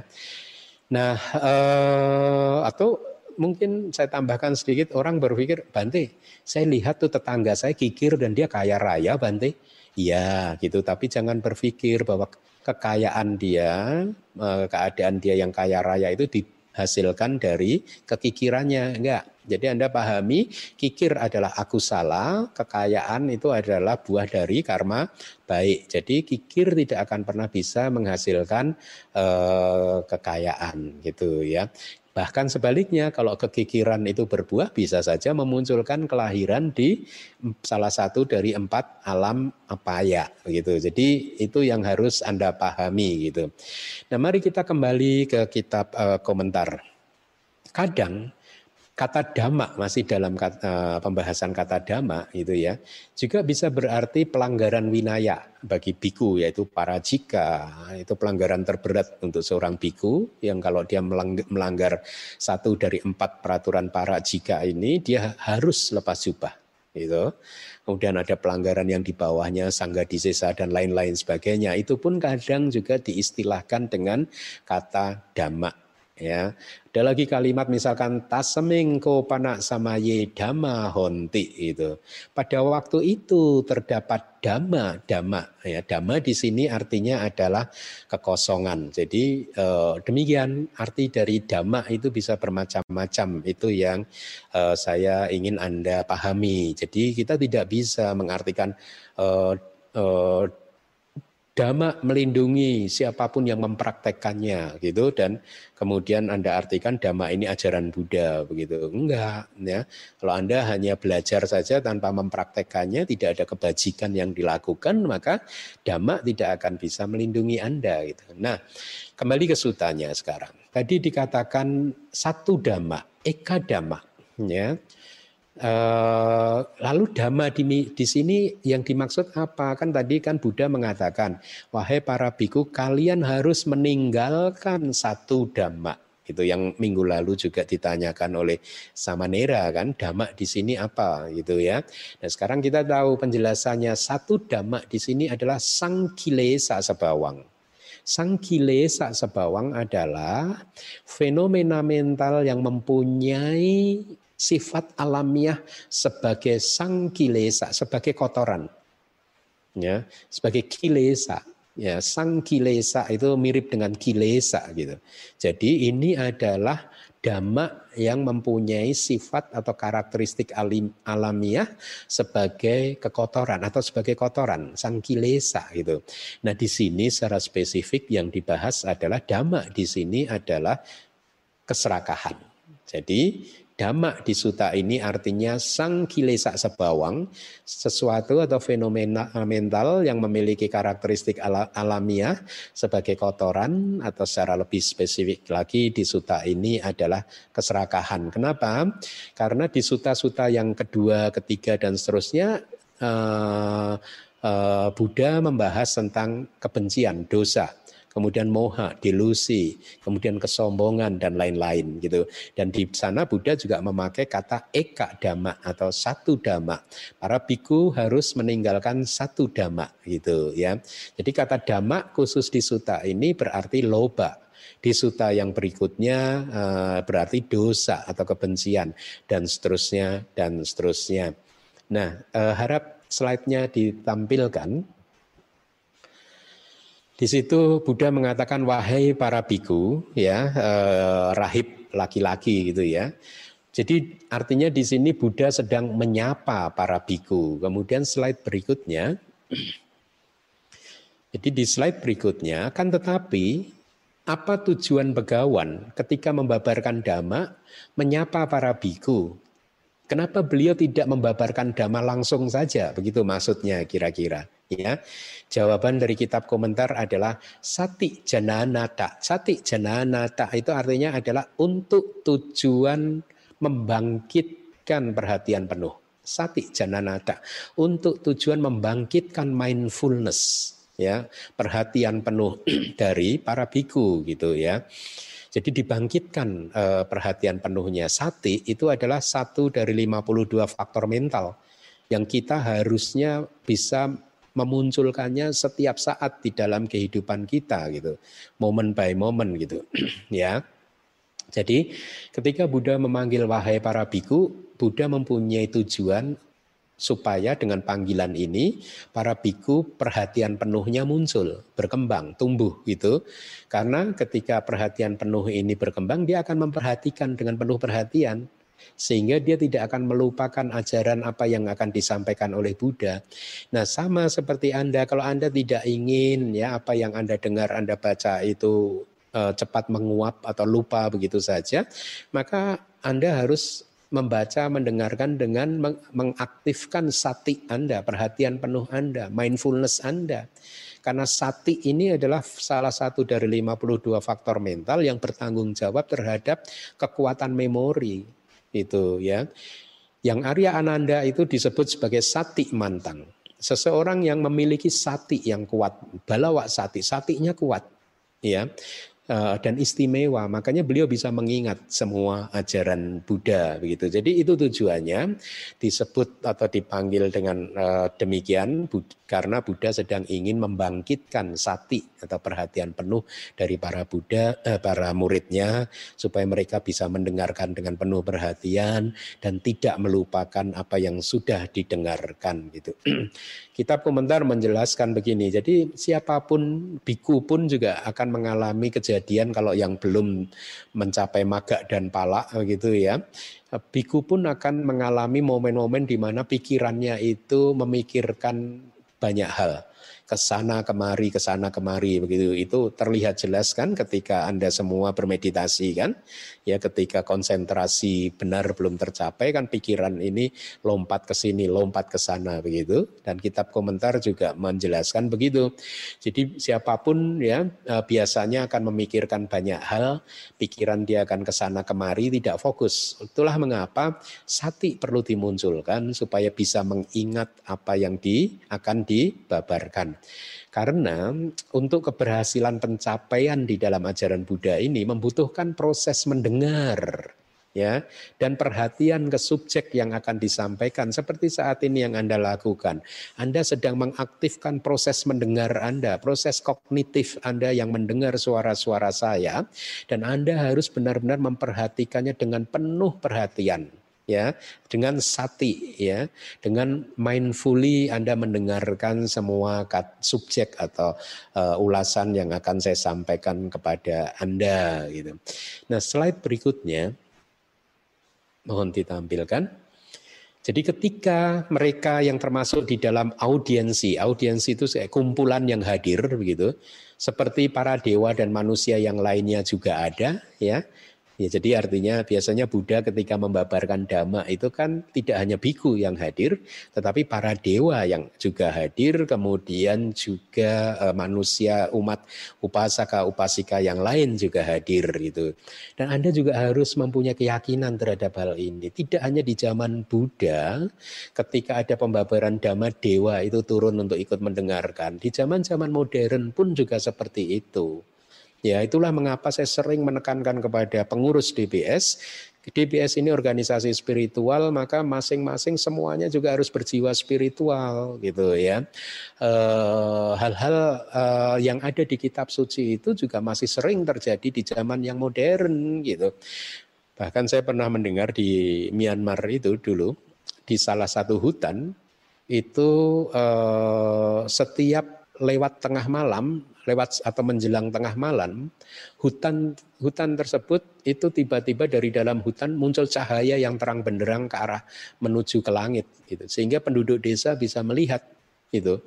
Nah, eh, atau mungkin saya tambahkan sedikit orang berpikir, Bante, saya lihat tuh tetangga saya kikir dan dia kaya raya, Bante. Iya, gitu. Tapi jangan berpikir bahwa kekayaan dia, eh, keadaan dia yang kaya raya itu dihasilkan dari kekikirannya. Enggak. Jadi Anda pahami, kikir adalah aku salah, kekayaan itu adalah buah dari karma baik. Jadi kikir tidak akan pernah bisa menghasilkan eh, kekayaan gitu ya. Bahkan sebaliknya kalau kekikiran itu berbuah bisa saja memunculkan kelahiran di salah satu dari empat alam apaya gitu. Jadi itu yang harus Anda pahami gitu. Nah, mari kita kembali ke kitab uh, komentar. Kadang kata dhamma masih dalam kata, uh, pembahasan kata dhamma itu ya juga bisa berarti pelanggaran winaya bagi biku yaitu para jika itu pelanggaran terberat untuk seorang biku yang kalau dia melanggar satu dari empat peraturan para jika ini dia harus lepas jubah itu kemudian ada pelanggaran yang di bawahnya sangga disesa dan lain-lain sebagainya. Itu pun kadang juga diistilahkan dengan kata dhamma ya. Ada lagi kalimat misalkan taseming ko panak samaye dhamma honti itu pada waktu itu terdapat dhamma dhamma ya. Dhamma di sini artinya adalah kekosongan. Jadi eh, demikian arti dari dhamma itu bisa bermacam-macam. Itu yang eh, saya ingin anda pahami. Jadi kita tidak bisa mengartikan eh, eh, dhamma melindungi siapa pun yang mempraktekkannya gitu dan kemudian Anda artikan dhamma ini ajaran Buddha begitu. Enggak ya. Kalau Anda hanya belajar saja tanpa mempraktekkannya tidak ada kebajikan yang dilakukan maka dhamma tidak akan bisa melindungi Anda gitu. Nah, kembali ke sutanya sekarang. Tadi dikatakan satu dhamma, eka dhamma ya. Eh, lalu dhamma di, di sini yang dimaksud apa? Kan tadi kan Buddha mengatakan, wahai para biku, kalian harus meninggalkan satu dhamma. Itu yang minggu lalu juga ditanyakan oleh Samanera kan, dhamma di sini apa gitu ya. Nah sekarang kita tahu penjelasannya satu dhamma di sini adalah sangkilesa sebawang. Sangkilesa sebawang adalah fenomena mental yang mempunyai sifat alamiah sebagai sang kilesa, sebagai kotoran. Ya, sebagai kilesa. Ya, sang kilesa itu mirip dengan kilesa gitu. Jadi ini adalah dhamma yang mempunyai sifat atau karakteristik alim, alamiah sebagai kekotoran atau sebagai kotoran, sang kilesa gitu. Nah, di sini secara spesifik yang dibahas adalah dhamma di sini adalah keserakahan. Jadi Dhamma di suta ini artinya sang kilesa sebawang, sesuatu atau fenomena mental yang memiliki karakteristik alamiah sebagai kotoran atau secara lebih spesifik lagi di suta ini adalah keserakahan. Kenapa? Karena di suta-suta yang kedua, ketiga dan seterusnya uh, uh, Buddha membahas tentang kebencian, dosa kemudian moha, delusi, kemudian kesombongan dan lain-lain gitu. Dan di sana Buddha juga memakai kata eka dhamma atau satu dhamma. Para biku harus meninggalkan satu dhamma gitu ya. Jadi kata dhamma khusus di suta ini berarti loba. Di suta yang berikutnya uh, berarti dosa atau kebencian dan seterusnya dan seterusnya. Nah, uh, harap slide-nya ditampilkan. Di situ Buddha mengatakan wahai para biku ya eh, rahib laki-laki gitu ya. Jadi artinya di sini Buddha sedang menyapa para biku. Kemudian slide berikutnya Jadi di slide berikutnya kan tetapi apa tujuan begawan ketika membabarkan dhamma menyapa para biku? Kenapa beliau tidak membabarkan dhamma langsung saja? Begitu maksudnya kira-kira. Ya, jawaban dari kitab komentar adalah sati jananata. Sati jananata itu artinya adalah untuk tujuan membangkitkan perhatian penuh. Sati jananata untuk tujuan membangkitkan mindfulness ya perhatian penuh <clears throat> dari para biku gitu ya. Jadi dibangkitkan eh, perhatian penuhnya sati itu adalah satu dari 52 faktor mental yang kita harusnya bisa memunculkannya setiap saat di dalam kehidupan kita gitu. Moment by moment gitu. <clears throat> ya. Jadi ketika Buddha memanggil wahai para biku, Buddha mempunyai tujuan supaya dengan panggilan ini para biku perhatian penuhnya muncul, berkembang, tumbuh gitu. Karena ketika perhatian penuh ini berkembang, dia akan memperhatikan dengan penuh perhatian sehingga dia tidak akan melupakan ajaran apa yang akan disampaikan oleh Buddha. Nah, sama seperti Anda kalau Anda tidak ingin ya apa yang Anda dengar, Anda baca itu uh, cepat menguap atau lupa begitu saja, maka Anda harus membaca, mendengarkan dengan mengaktifkan sati Anda, perhatian penuh Anda, mindfulness Anda. Karena sati ini adalah salah satu dari 52 faktor mental yang bertanggung jawab terhadap kekuatan memori. Itu ya. Yang Arya Ananda itu disebut sebagai sati mantang. Seseorang yang memiliki sati yang kuat, balawak sati, satinya kuat. Ya, Eh, dan istimewa. Makanya beliau bisa mengingat semua ajaran Buddha begitu. Jadi itu tujuannya disebut atau dipanggil dengan uh, demikian karena Buddha sedang ingin membangkitkan sati atau perhatian penuh dari para Buddha uh, para muridnya supaya mereka bisa mendengarkan dengan penuh perhatian dan tidak melupakan apa yang sudah didengarkan gitu. <clears throat> Kitab komentar menjelaskan begini. Jadi siapa pun biku pun juga akan mengalami kejadian kalau yang belum mencapai maga dan pala gitu ya. Biku pun akan mengalami momen-momen di mana pikirannya itu memikirkan banyak hal ke sana kemari ke sana kemari begitu. Itu terlihat jelas kan ketika Anda semua bermeditasi kan? Ya ketika konsentrasi benar belum tercapai kan pikiran ini lompat ke sini lompat ke sana begitu. Dan kitab komentar juga menjelaskan begitu. Jadi siapa pun ya eh, biasanya akan memikirkan banyak hal pikiran dia akan ke sana kemari tidak fokus. Itulah mengapa sati perlu dimunculkan supaya bisa mengingat apa yang di akan dibabarkan karena untuk keberhasilan pencapaian di dalam ajaran Buddha ini membutuhkan proses mendengar ya dan perhatian ke subjek yang akan disampaikan seperti saat ini yang Anda lakukan. Anda sedang mengaktifkan proses mendengar Anda, proses kognitif Anda yang mendengar suara-suara saya dan Anda harus benar-benar memperhatikannya dengan penuh perhatian ya dengan sati ya dengan mindfully Anda mendengarkan semua subjek atau uh, ulasan yang akan saya sampaikan kepada Anda gitu. Nah, slide berikutnya mohon ditampilkan. Jadi ketika mereka yang termasuk di dalam audiensi, audiensi itu kumpulan yang hadir begitu, seperti para dewa dan manusia yang lainnya juga ada ya Ya, jadi artinya biasanya Buddha ketika membabarkan dhamma itu kan tidak hanya biku yang hadir, tetapi para dewa yang juga hadir, kemudian juga uh, manusia umat upasaka upasika yang lain juga hadir gitu. Dan Anda juga harus mempunyai keyakinan terhadap hal ini. Tidak hanya di zaman Buddha ketika ada pembabaran dhamma dewa itu turun untuk ikut mendengarkan. Di zaman-zaman modern pun juga seperti itu. Ya, itulah mengapa saya sering menekankan kepada pengurus DBS. DBS ini organisasi spiritual, maka masing-masing semuanya juga harus berjiwa spiritual, gitu ya. Eh, hal-hal uh, yang ada di kitab suci itu juga masih sering terjadi di zaman yang modern, gitu. Bahkan saya pernah mendengar di Myanmar itu dulu di salah satu hutan itu uh, setiap lewat tengah malam lewat atau menjelang tengah malam, hutan hutan tersebut itu tiba-tiba dari dalam hutan muncul cahaya yang terang benderang ke arah menuju ke langit gitu. Sehingga penduduk desa bisa melihat itu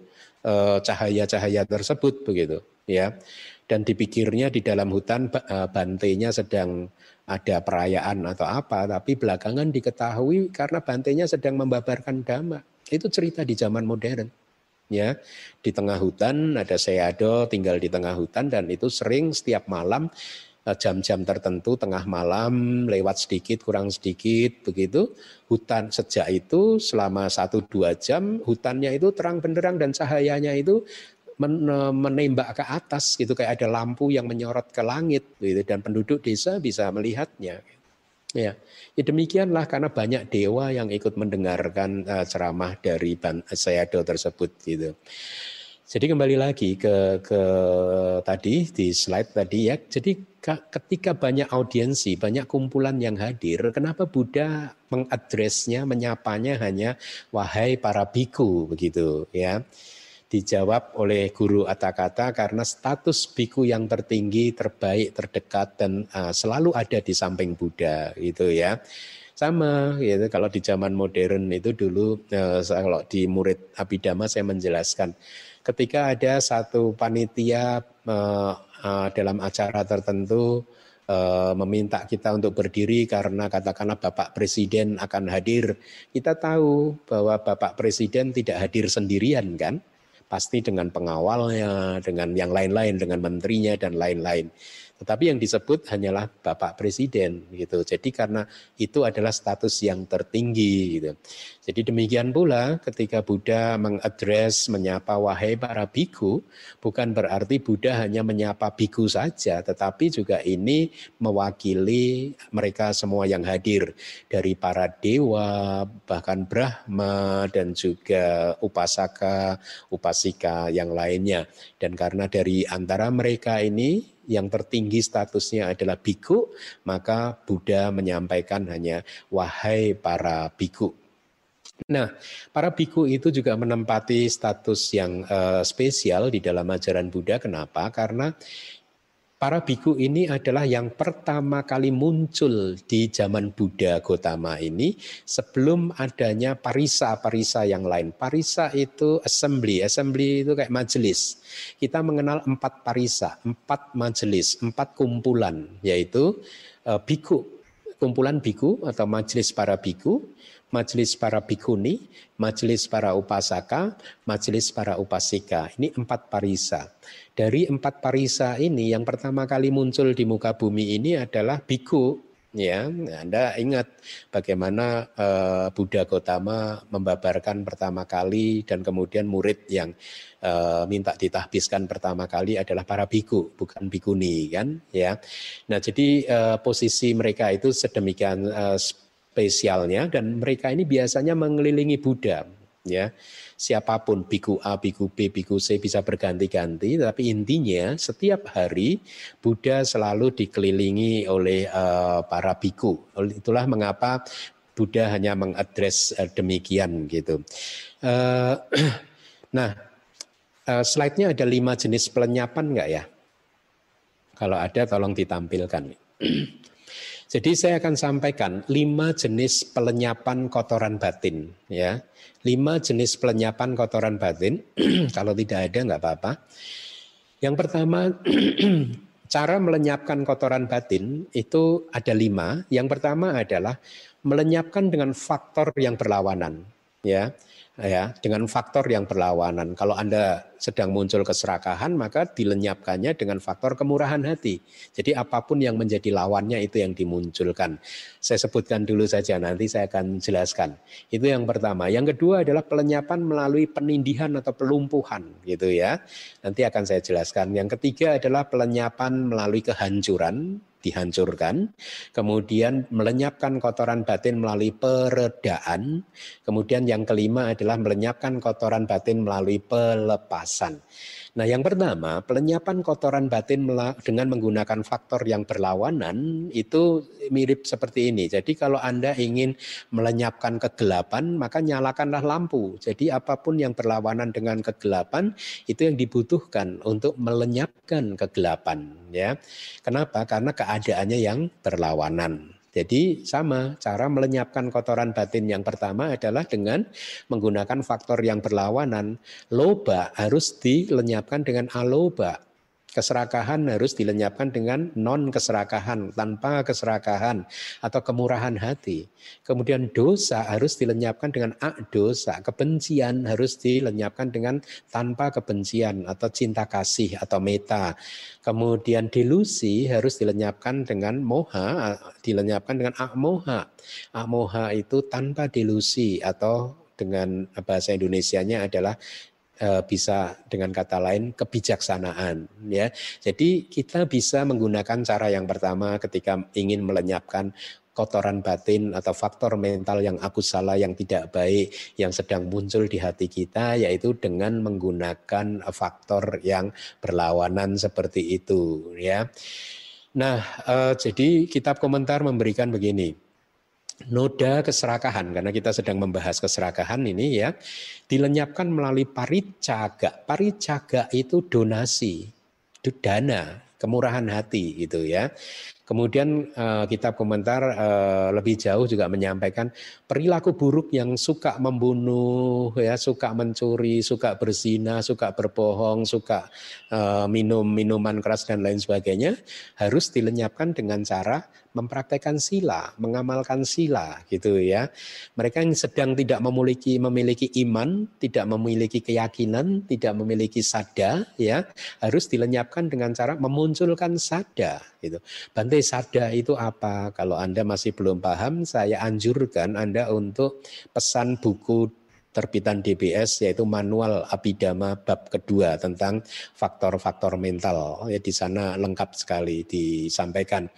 eh, cahaya-cahaya tersebut begitu ya. Dan dipikirnya di dalam hutan eh, bantainya sedang ada perayaan atau apa, tapi belakangan diketahui karena bantainya sedang membabarkan dhamma. Itu cerita di zaman modern ya di tengah hutan ada seado tinggal di tengah hutan dan itu sering setiap malam eh, jam-jam tertentu tengah malam lewat sedikit kurang sedikit begitu hutan sejak itu selama satu dua jam hutannya itu terang benderang dan cahayanya itu menembak ke atas gitu kayak ada lampu yang menyorot ke langit gitu dan penduduk desa bisa melihatnya. Ya, ya demikianlah karena banyak dewa yang ikut mendengarkan uh, ceramah dari Sayado tersebut gitu. Jadi kembali lagi ke ke tadi di slide tadi ya. Jadi ketika banyak audiensi, banyak kumpulan yang hadir, kenapa Buddha mengadresnya, menyapanya hanya wahai para biku begitu ya. Dijawab oleh guru Atakata karena status biku yang tertinggi, terbaik, terdekat dan uh, selalu ada di samping Buddha gitu ya sama gitu kalau di zaman modern itu dulu uh, kalau di murid Abhidhamma saya menjelaskan ketika ada satu panitia uh, uh, dalam acara tertentu uh, meminta kita untuk berdiri karena katakanlah Bapak Presiden akan hadir, kita tahu bahwa Bapak Presiden tidak hadir sendirian kan? Pasti dengan pengawalnya, dengan yang lain-lain, dengan menterinya dan lain-lain. Tetapi yang disebut hanyalah Bapak Presiden gitu. Jadi karena itu adalah status yang tertinggi gitu. Jadi demikian pula ketika Buddha mengadres menyapa wahai para biku, bukan berarti Buddha hanya menyapa biku saja, tetapi juga ini mewakili mereka semua yang hadir dari para dewa, bahkan Brahma dan juga upasaka, upasika yang lainnya. Dan karena dari antara mereka ini yang tertinggi statusnya adalah biku, maka Buddha menyampaikan hanya wahai para biku. Nah, para biku itu juga menempati status yang uh, spesial di dalam ajaran Buddha. Kenapa? Karena Para biku ini adalah yang pertama kali muncul di zaman Buddha Gotama ini sebelum adanya parisa-parisa yang lain. Parisa itu assembly, assembly itu kayak majelis. Kita mengenal empat parisa, empat majelis, empat kumpulan, yaitu uh, biku, kumpulan biku atau majelis para biku, majelis para bikuni, majelis para upasaka, majelis para upasika. Ini empat parisa. Dari empat parisa ini yang pertama kali muncul di muka bumi ini adalah biku. Ya, Anda ingat bagaimana uh, Buddha Gotama membabarkan pertama kali dan kemudian murid yang uh, minta ditahbiskan pertama kali adalah para biku, bukan bikuni kan, ya. Nah, jadi uh, posisi mereka itu sedemikian uh, spesialnya dan mereka ini biasanya mengelilingi Buddha, ya siapa pun biku A, biku B, biku C bisa berganti-ganti, tapi intinya setiap hari Buddha selalu dikelilingi oleh uh, para biku. Itulah mengapa Buddha hanya mengadres uh, demikian gitu. Uh, <clears throat> nah, uh, slide-nya ada lima jenis pelenyapan enggak ya? Kalau ada tolong ditampilkan. <clears throat> Jadi saya akan sampaikan lima jenis pelenyapan kotoran batin ya lima jenis pelenyapan kotoran batin. <clears throat> Kalau tidak ada nggak apa-apa. Yang pertama, <clears throat> cara melenyapkan kotoran batin itu ada lima. Yang pertama adalah melenyapkan dengan faktor yang berlawanan. Ya, ya dengan faktor yang berlawanan. Kalau Anda sedang muncul keserakahan, maka dilenyapkannya dengan faktor kemurahan hati. Jadi apa pun yang menjadi lawannya itu yang dimunculkan. Saya sebutkan dulu saja, nanti saya akan jelaskan. Itu yang pertama. Yang kedua adalah pelenyapan melalui penindihan atau pelumpuhan, gitu ya. Nanti akan saya jelaskan. Yang ketiga adalah pelenyapan melalui kehancuran, dihancurkan, kemudian melenyapkan kotoran batin melalui peredaan, kemudian yang kelima adalah melenyapkan kotoran batin melalui pelepasan. Nah, yang pertama, pelenyapan kotoran batin dengan menggunakan faktor yang berlawanan itu mirip seperti ini. Jadi kalau Anda ingin melenyapkan kegelapan, maka nyalakanlah lampu. Jadi apa pun yang berlawanan dengan kegelapan itu yang dibutuhkan untuk melenyapkan kegelapan, ya. Kenapa? Karena keadaannya yang berlawanan. Jadi sama cara melenyapkan kotoran batin yang pertama adalah dengan menggunakan faktor yang berlawanan. Loba harus dilenyapkan dengan aloba. Keserakahan harus dilenyapkan dengan non keserakahan, tanpa keserakahan atau kemurahan hati. Kemudian dosa harus dilenyapkan dengan ak dosa. Kebencian harus dilenyapkan dengan tanpa kebencian atau cinta kasih atau meta. Kemudian delusi harus dilenyapkan dengan moha, dilenyapkan dengan ak moha. Ak moha itu tanpa delusi atau dengan bahasa Indonesianya adalah bisa dengan kata lain kebijaksanaan ya. Jadi kita bisa menggunakan cara yang pertama ketika ingin melenyapkan kotoran batin atau faktor mental yang aku salah yang tidak baik yang sedang muncul di hati kita yaitu dengan menggunakan faktor yang berlawanan seperti itu ya. Nah, eh, jadi kitab komentar memberikan begini. Noda keserakahan karena kita sedang membahas keserakahan ini ya dilenyapkan melalui paricaga. Paricaga itu donasi, dana, kemurahan hati gitu ya. Kemudian uh, kitab komentar uh, lebih jauh juga menyampaikan perilaku buruk yang suka membunuh, ya, suka mencuri, suka berzina, suka berbohong, suka uh, minum minuman keras dan lain sebagainya harus dilenyapkan dengan cara mempraktekkan sila, mengamalkan sila gitu ya. Mereka yang sedang tidak memiliki memiliki iman, tidak memiliki keyakinan, tidak memiliki sada ya, harus dilenyapkan dengan cara memunculkan sada gitu. Bante sada itu apa? Kalau Anda masih belum paham, saya anjurkan Anda untuk pesan buku terbitan DBS yaitu manual abidama bab kedua tentang faktor-faktor mental ya di sana lengkap sekali disampaikan.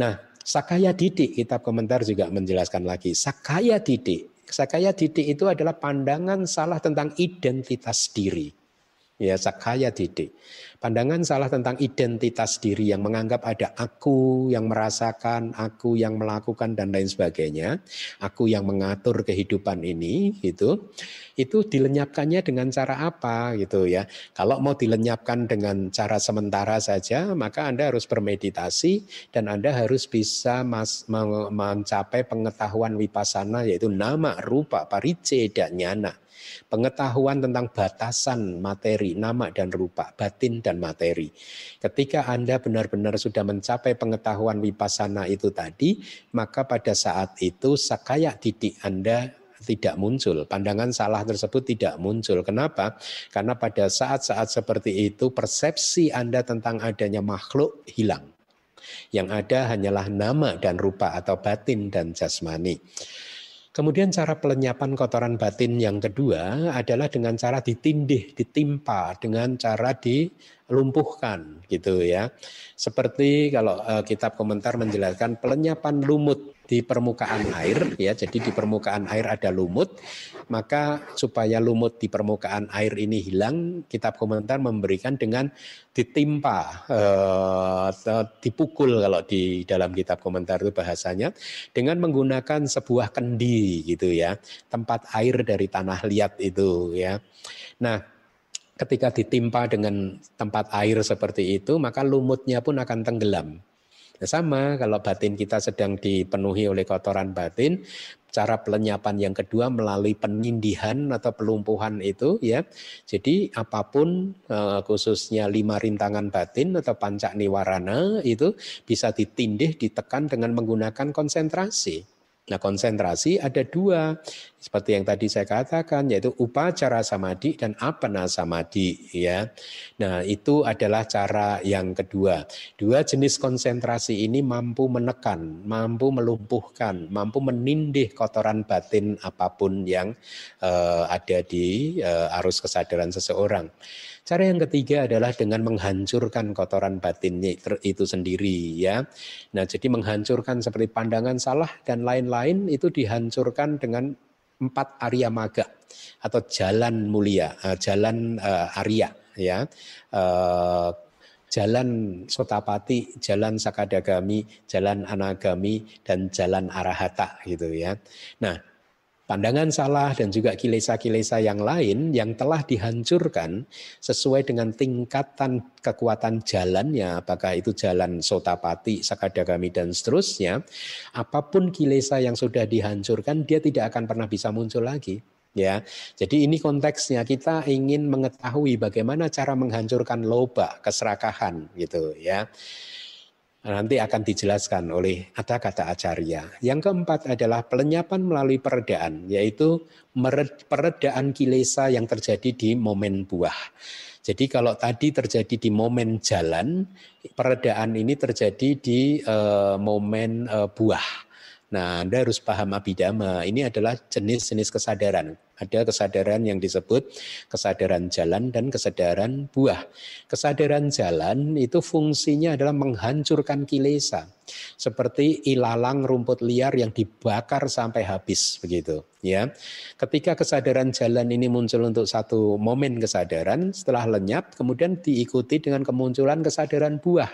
Nah, Sakaya Didik, kitab komentar juga menjelaskan lagi. Sakaya Didik, Sakaya Didik itu adalah pandangan salah tentang identitas diri. Ya, Sakaya Didik. Pandangan salah tentang identitas diri yang menganggap ada aku yang merasakan, aku yang melakukan dan lain sebagainya, aku yang mengatur kehidupan ini gitu. Itu dilenyapkannya dengan cara apa gitu ya. Kalau mau dilenyapkan dengan cara sementara saja, maka Anda harus bermeditasi dan Anda harus bisa mas, mencapai pengetahuan wipasana yaitu nama, rupa, parice dan nyana Pengetahuan tentang batasan materi, nama dan rupa, batin dan materi. Ketika Anda benar-benar sudah mencapai pengetahuan wipasana itu tadi, maka pada saat itu sakaya didik Anda tidak muncul. Pandangan salah tersebut tidak muncul. Kenapa? Karena pada saat-saat seperti itu persepsi Anda tentang adanya makhluk hilang. Yang ada hanyalah nama dan rupa atau batin dan jasmani. Kemudian cara pelenyapan kotoran batin yang kedua adalah dengan cara ditindih, ditimpa, dengan cara dilumpuhkan gitu ya. Seperti kalau uh, kitab komentar menjelaskan pelenyapan lumut di permukaan air ya. Jadi di permukaan air ada lumut maka supaya lumut di permukaan air ini hilang kitab komentar memberikan dengan ditimpa eh, dipukul kalau di dalam kitab komentar itu bahasanya dengan menggunakan sebuah kendi gitu ya. Tempat air dari tanah liat itu ya. Nah ketika ditimpa dengan tempat air seperti itu maka lumutnya pun akan tenggelam Ya sama kalau batin kita sedang dipenuhi oleh kotoran batin, cara pelenyapan yang kedua melalui penindihan atau pelumpuhan itu ya. Jadi apa pun eh, khususnya lima rintangan batin atau pancak niwarana itu bisa ditindih, ditekan dengan menggunakan konsentrasi. Nah konsentrasi ada dua, seperti yang tadi saya katakan yaitu upacara samadhi dan apana samadhi ya. Nah itu adalah cara yang kedua. Dua jenis konsentrasi ini mampu menekan, mampu melumpuhkan, mampu menindih kotoran batin apa pun yang uh, ada di uh, arus kesadaran seseorang. Cara yang ketiga adalah dengan menghancurkan kotoran batin itu sendiri ya. Nah, jadi menghancurkan seperti pandangan salah dan lain-lain itu dihancurkan dengan empat Arya Maga atau jalan mulia, eh, jalan uh, Arya ya. Uh, jalan Sotapati, jalan Sakadagami, jalan Anagami dan jalan Arahata gitu ya. Nah, pandangan salah dan juga kilesa-kilesa yang lain yang telah dihancurkan sesuai dengan tingkatan kekuatan jalannya, apakah itu jalan sotapati, sakadagami dan seterusnya, apa pun kilesa yang sudah dihancurkan dia tidak akan pernah bisa muncul lagi. Ya, jadi ini konteksnya kita ingin mengetahui bagaimana cara menghancurkan loba, keserakahan gitu ya. Nanti akan dijelaskan oleh ada kata acarya. Yang keempat adalah pelenyapan melalui peredaan, yaitu peredaan kilesa yang terjadi di momen buah. Jadi kalau tadi terjadi di momen jalan, peredaan ini terjadi di uh, momen uh, buah. Nah, Anda harus paham abidama. Ini adalah jenis-jenis kesadaran. Ada kesadaran yang disebut kesadaran jalan dan kesadaran buah. Kesadaran jalan itu fungsinya adalah menghancurkan kilesa seperti ilalang rumput liar yang dibakar sampai habis begitu ya. Ketika kesadaran jalan ini muncul untuk satu momen kesadaran, setelah lenyap kemudian diikuti dengan kemunculan kesadaran buah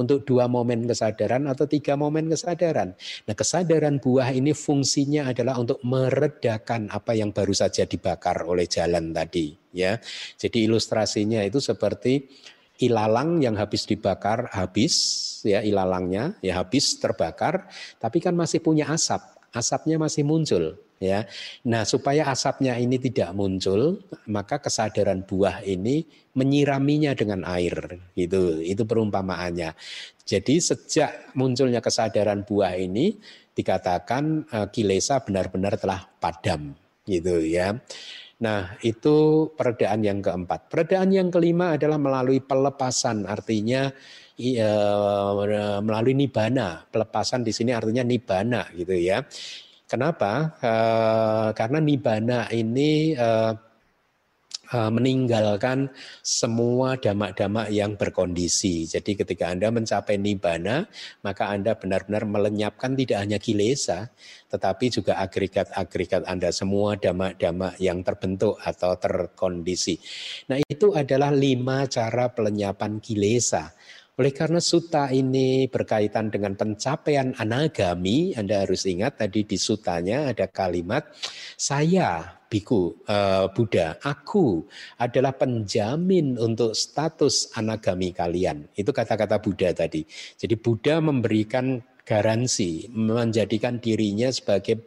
untuk dua momen kesadaran atau tiga momen kesadaran. Nah, kesadaran buah ini fungsinya adalah untuk meredakan apa yang baru saja dibakar oleh jalan tadi ya. Jadi ilustrasinya itu seperti ilalang yang habis dibakar habis ya ilalangnya ya habis terbakar. Tapi kan masih punya asap asapnya masih muncul ya. Nah supaya asapnya ini tidak muncul maka kesadaran buah ini menyiraminya dengan air gitu. Itu perumpamaannya. Jadi sejak munculnya kesadaran buah ini dikatakan uh, kilesa benar-benar telah padam gitu ya Nah, itu peredaan yang keempat. Peredaan yang kelima adalah melalui pelepasan, artinya e, melalui nibana. Pelepasan di sini artinya nibana gitu ya. Kenapa? E, karena nibana ini e, meninggalkan semua damak-damak yang berkondisi. Jadi ketika Anda mencapai nibbana, maka Anda benar-benar melenyapkan tidak hanya kilesa, tetapi juga agregat-agregat Anda semua damak-damak yang terbentuk atau terkondisi. Nah itu adalah lima cara pelenyapan kilesa. Oleh karena suta ini berkaitan dengan pencapaian anagami, Anda harus ingat tadi di sutanya ada kalimat saya biku uh, Buddha, aku adalah penjamin untuk status anagami kalian. Itu kata-kata Buddha tadi. Jadi Buddha memberikan garansi, menjadikan dirinya sebagai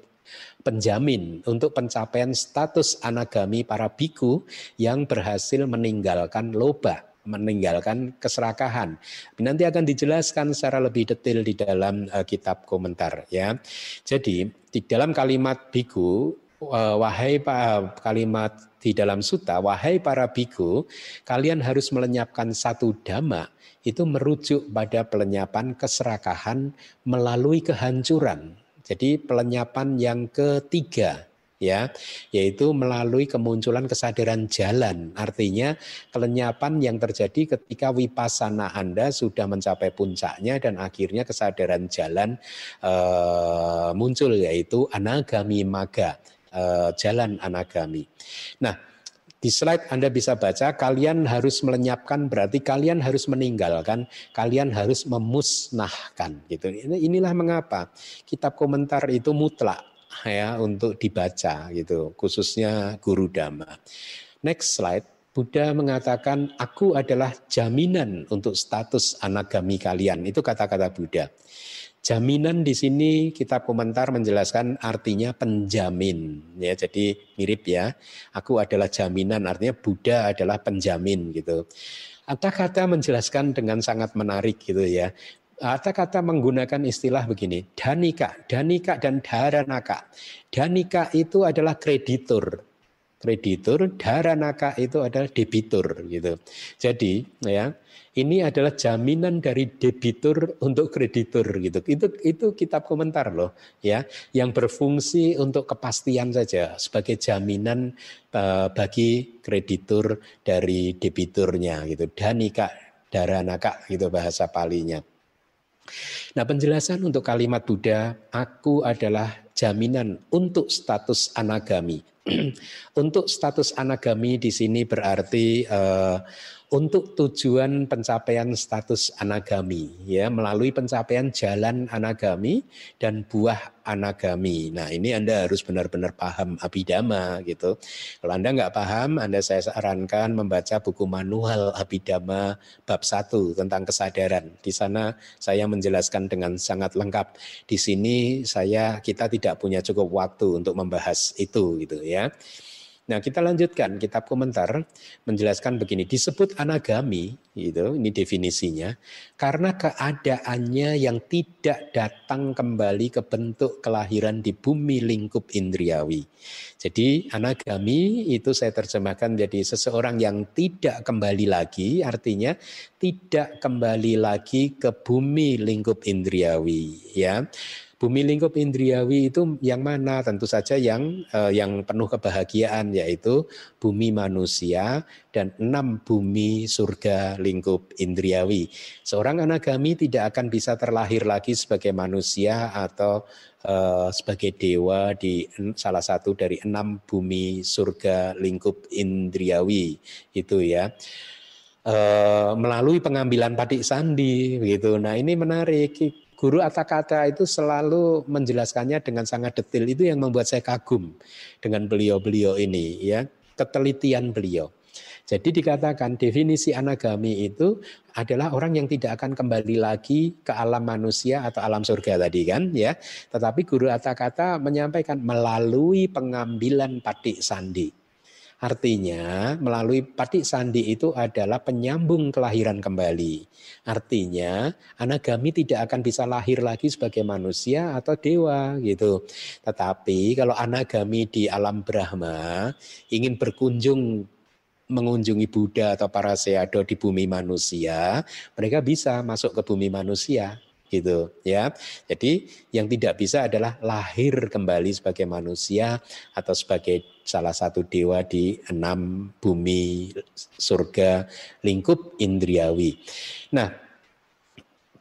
penjamin untuk pencapaian status anagami para biku yang berhasil meninggalkan loba meninggalkan keserakahan. Nanti akan dijelaskan secara lebih detail di dalam uh, kitab komentar ya. Jadi di dalam kalimat biku uh, wahai pak kalimat di dalam suta wahai para biku kalian harus melenyapkan satu dhamma itu merujuk pada pelenyapan keserakahan melalui kehancuran. Jadi pelenyapan yang ketiga ya yaitu melalui kemunculan kesadaran jalan. Artinya kelenyapan yang terjadi ketika wipasana Anda sudah mencapai puncaknya dan akhirnya kesadaran jalan uh, muncul yaitu anagami maga uh, jalan anagami. Nah di slide Anda bisa baca, kalian harus melenyapkan berarti kalian harus meninggalkan, kalian harus memusnahkan gitu. Inilah mengapa kitab komentar itu mutlak ya untuk dibaca gitu, khususnya guru dhamma. Next slide. Buddha mengatakan, aku adalah jaminan untuk status anagami kalian. Itu kata-kata Buddha. Jaminan di sini kitab komentar menjelaskan artinya penjamin ya jadi mirip ya aku adalah jaminan artinya Buddha adalah penjamin gitu kata-kata menjelaskan dengan sangat menarik gitu ya kata-kata menggunakan istilah begini, danika, danika dan dharanaka. Danika itu adalah kreditur. Kreditur, dharanaka itu adalah debitur gitu. Jadi ya, ini adalah jaminan dari debitur untuk kreditur gitu. Itu itu kitab komentar loh ya, yang berfungsi untuk kepastian saja sebagai jaminan uh, bagi kreditur dari debiturnya gitu. Danika, dharanaka gitu bahasa palinya. Nah, penjelasan untuk kalimat Buddha, aku adalah jaminan untuk status anagami. <clears throat> untuk status anagami di sini berarti uh, untuk tujuan pencapaian status anagami ya melalui pencapaian jalan anagami dan buah anagami. Nah, ini Anda harus benar-benar paham abidama gitu. Kalau Anda nggak paham, Anda saya sarankan membaca buku manual abidama bab 1 tentang kesadaran. Di sana saya menjelaskan dengan sangat lengkap. Di sini saya kita tidak punya cukup waktu untuk membahas itu gitu ya. Nah, kita lanjutkan kitab komentar menjelaskan begini, disebut anagami itu ini definisinya karena keadaannya yang tidak datang kembali ke bentuk kelahiran di bumi lingkup indriawi. Jadi anagami itu saya terjemahkan jadi seseorang yang tidak kembali lagi artinya tidak kembali lagi ke bumi lingkup indriawi ya Bumi lingkup indriawi itu yang mana? Tentu saja yang uh, yang penuh kebahagiaan yaitu bumi manusia dan enam bumi surga lingkup indriawi. Seorang anagami tidak akan bisa terlahir lagi sebagai manusia atau uh, sebagai dewa di salah satu dari enam bumi surga lingkup indriawi itu ya. Uh, melalui pengambilan patik sandi gitu. Nah ini menarik Guru Atakata itu selalu menjelaskannya dengan sangat detail. Itu yang membuat saya kagum dengan beliau-beliau ini, ya ketelitian beliau. Jadi dikatakan definisi anagami itu adalah orang yang tidak akan kembali lagi ke alam manusia atau alam surga tadi kan ya. Tetapi guru Atakata menyampaikan melalui pengambilan patik sandi. Artinya melalui patik sandi itu adalah penyambung kelahiran kembali. Artinya anagami tidak akan bisa lahir lagi sebagai manusia atau dewa gitu. Tetapi kalau anagami di alam Brahma ingin berkunjung mengunjungi Buddha atau para seado di bumi manusia, mereka bisa masuk ke bumi manusia gitu ya. Jadi yang tidak bisa adalah lahir kembali sebagai manusia atau sebagai salah satu dewa di enam bumi surga lingkup indriawi. Nah,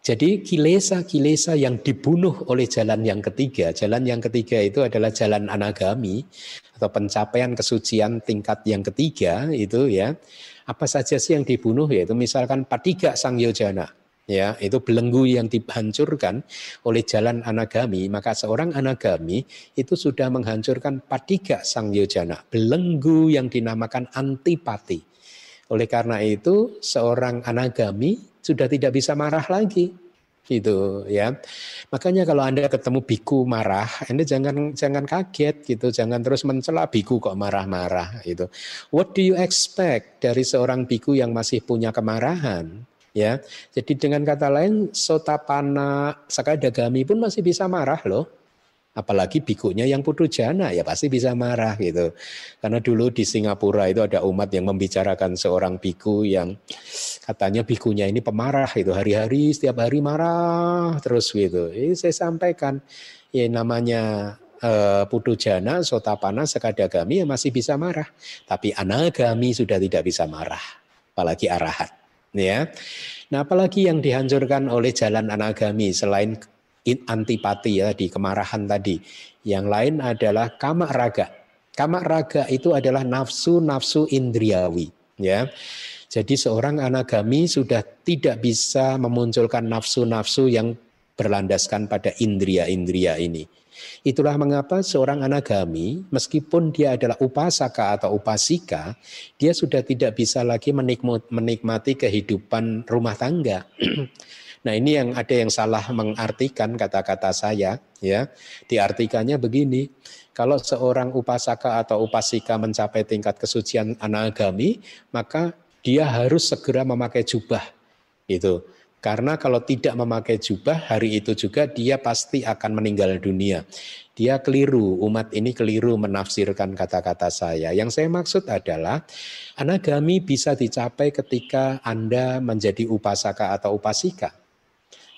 jadi kilesa-kilesa yang dibunuh oleh jalan yang ketiga, jalan yang ketiga itu adalah jalan anagami atau pencapaian kesucian tingkat yang ketiga itu ya. Apa saja sih yang dibunuh yaitu misalkan patiga sang yojana ya itu belenggu yang dihancurkan oleh jalan anagami maka seorang anagami itu sudah menghancurkan patiga sang yojana belenggu yang dinamakan antipati oleh karena itu seorang anagami sudah tidak bisa marah lagi gitu ya. Makanya kalau Anda ketemu biku marah, Anda jangan jangan kaget gitu, jangan terus mencela biku kok marah-marah gitu. What do you expect dari seorang biku yang masih punya kemarahan? Ya. Jadi dengan kata lain sotapana sakadagami pun masih bisa marah loh. Apalagi bikunya yang putu jana ya pasti bisa marah gitu. Karena dulu di Singapura itu ada umat yang membicarakan seorang biku yang katanya bikunya ini pemarah itu hari-hari setiap hari marah terus gitu. Ini saya sampaikan ya namanya uh, putu jana, sotapana, sekadagami ya masih bisa marah. Tapi anagami sudah tidak bisa marah. Apalagi arahat ya. Nah, apalagi yang dihancurkan oleh jalan anagami selain antipati ya di kemarahan tadi. Yang lain adalah kamak raga. Kamak raga itu adalah nafsu-nafsu indriawi, ya. Jadi seorang anagami sudah tidak bisa memunculkan nafsu-nafsu yang berlandaskan pada indria-indria ini. Itulah mengapa seorang anagami, meskipun dia adalah upasaka atau upasika, dia sudah tidak bisa lagi menikmati kehidupan rumah tangga. <clears throat> Nah ini yang ada yang salah mengartikan kata-kata saya ya. Diartikannya begini, kalau seorang upasaka atau upasika mencapai tingkat kesucian anagami, maka dia harus segera memakai jubah. Gitu. Karena kalau tidak memakai jubah, hari itu juga dia pasti akan meninggal dunia. Dia keliru, umat ini keliru menafsirkan kata-kata saya. Yang saya maksud adalah anagami bisa dicapai ketika Anda menjadi upasaka atau upasika.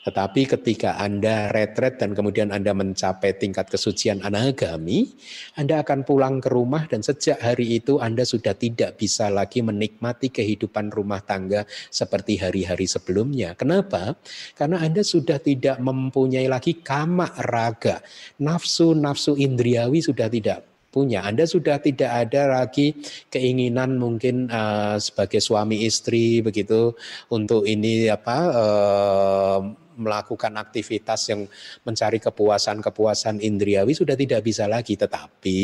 Tetapi ketika Anda retret dan kemudian Anda mencapai tingkat kesucian anagami, Anda akan pulang ke rumah dan sejak hari itu Anda sudah tidak bisa lagi menikmati kehidupan rumah tangga seperti hari-hari sebelumnya. Kenapa? Karena Anda sudah tidak mempunyai lagi kamak raga. Nafsu-nafsu indriawi sudah tidak punya. Anda sudah tidak ada lagi keinginan mungkin uh, sebagai suami istri begitu untuk ini apa uh, melakukan aktivitas yang mencari kepuasan-kepuasan indriawi sudah tidak bisa lagi. Tetapi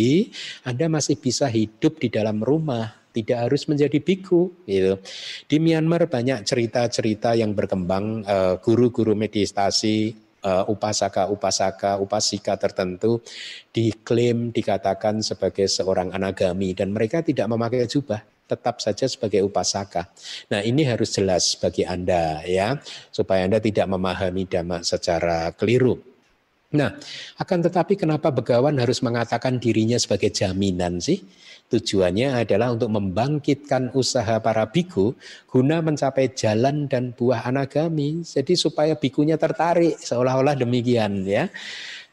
Anda masih bisa hidup di dalam rumah, tidak harus menjadi biku. Gitu. Di Myanmar banyak cerita-cerita yang berkembang eh, guru-guru meditasi uh, upasaka-upasaka, upasika tertentu diklaim dikatakan sebagai seorang anagami dan mereka tidak memakai jubah tetap saja sebagai upasaka. Nah, ini harus jelas bagi Anda ya, supaya Anda tidak memahami dhamma secara keliru. Nah, akan tetapi kenapa begawan harus mengatakan dirinya sebagai jaminan sih? Tujuannya adalah untuk membangkitkan usaha para biku guna mencapai jalan dan buah anagami. Jadi supaya bikunya tertarik seolah-olah demikian ya.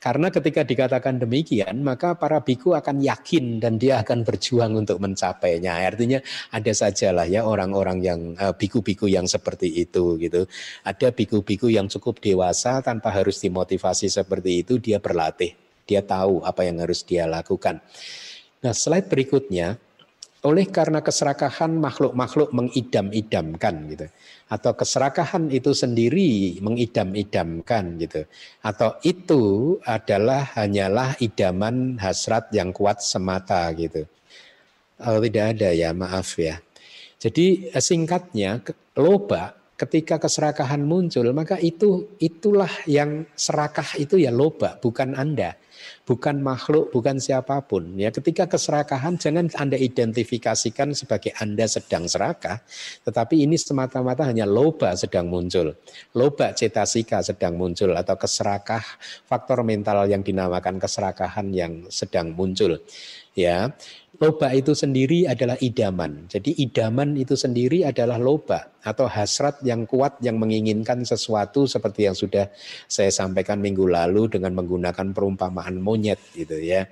Karena ketika dikatakan demikian, maka para biku akan yakin dan dia akan berjuang untuk mencapainya. Artinya ada sajalah ya orang-orang yang uh, biku-biku yang seperti itu gitu. Ada biku-biku yang cukup dewasa tanpa harus dimotivasi seperti itu, dia berlatih. Dia tahu apa yang harus dia lakukan. Nah, slide berikutnya oleh karena keserakahan makhluk-makhluk mengidam-idamkan gitu. Atau keserakahan itu sendiri mengidam-idamkan gitu. Atau itu adalah hanyalah idaman hasrat yang kuat semata gitu. Oh, tidak ada ya maaf ya. Jadi eh, singkatnya loba ketika keserakahan muncul maka itu itulah yang serakah itu ya loba bukan anda bukan makhluk, bukan siapa pun. Ya, ketika keserakahan jangan Anda identifikasikan sebagai Anda sedang serakah, tetapi ini semata-mata hanya loba sedang muncul. Loba cetasika sedang muncul atau keserakah faktor mental yang dinamakan keserakahan yang sedang muncul. Ya, Loba itu sendiri adalah idaman. Jadi idaman itu sendiri adalah loba atau hasrat yang kuat yang menginginkan sesuatu seperti yang sudah saya sampaikan minggu lalu dengan menggunakan perumpamaan monyet gitu ya.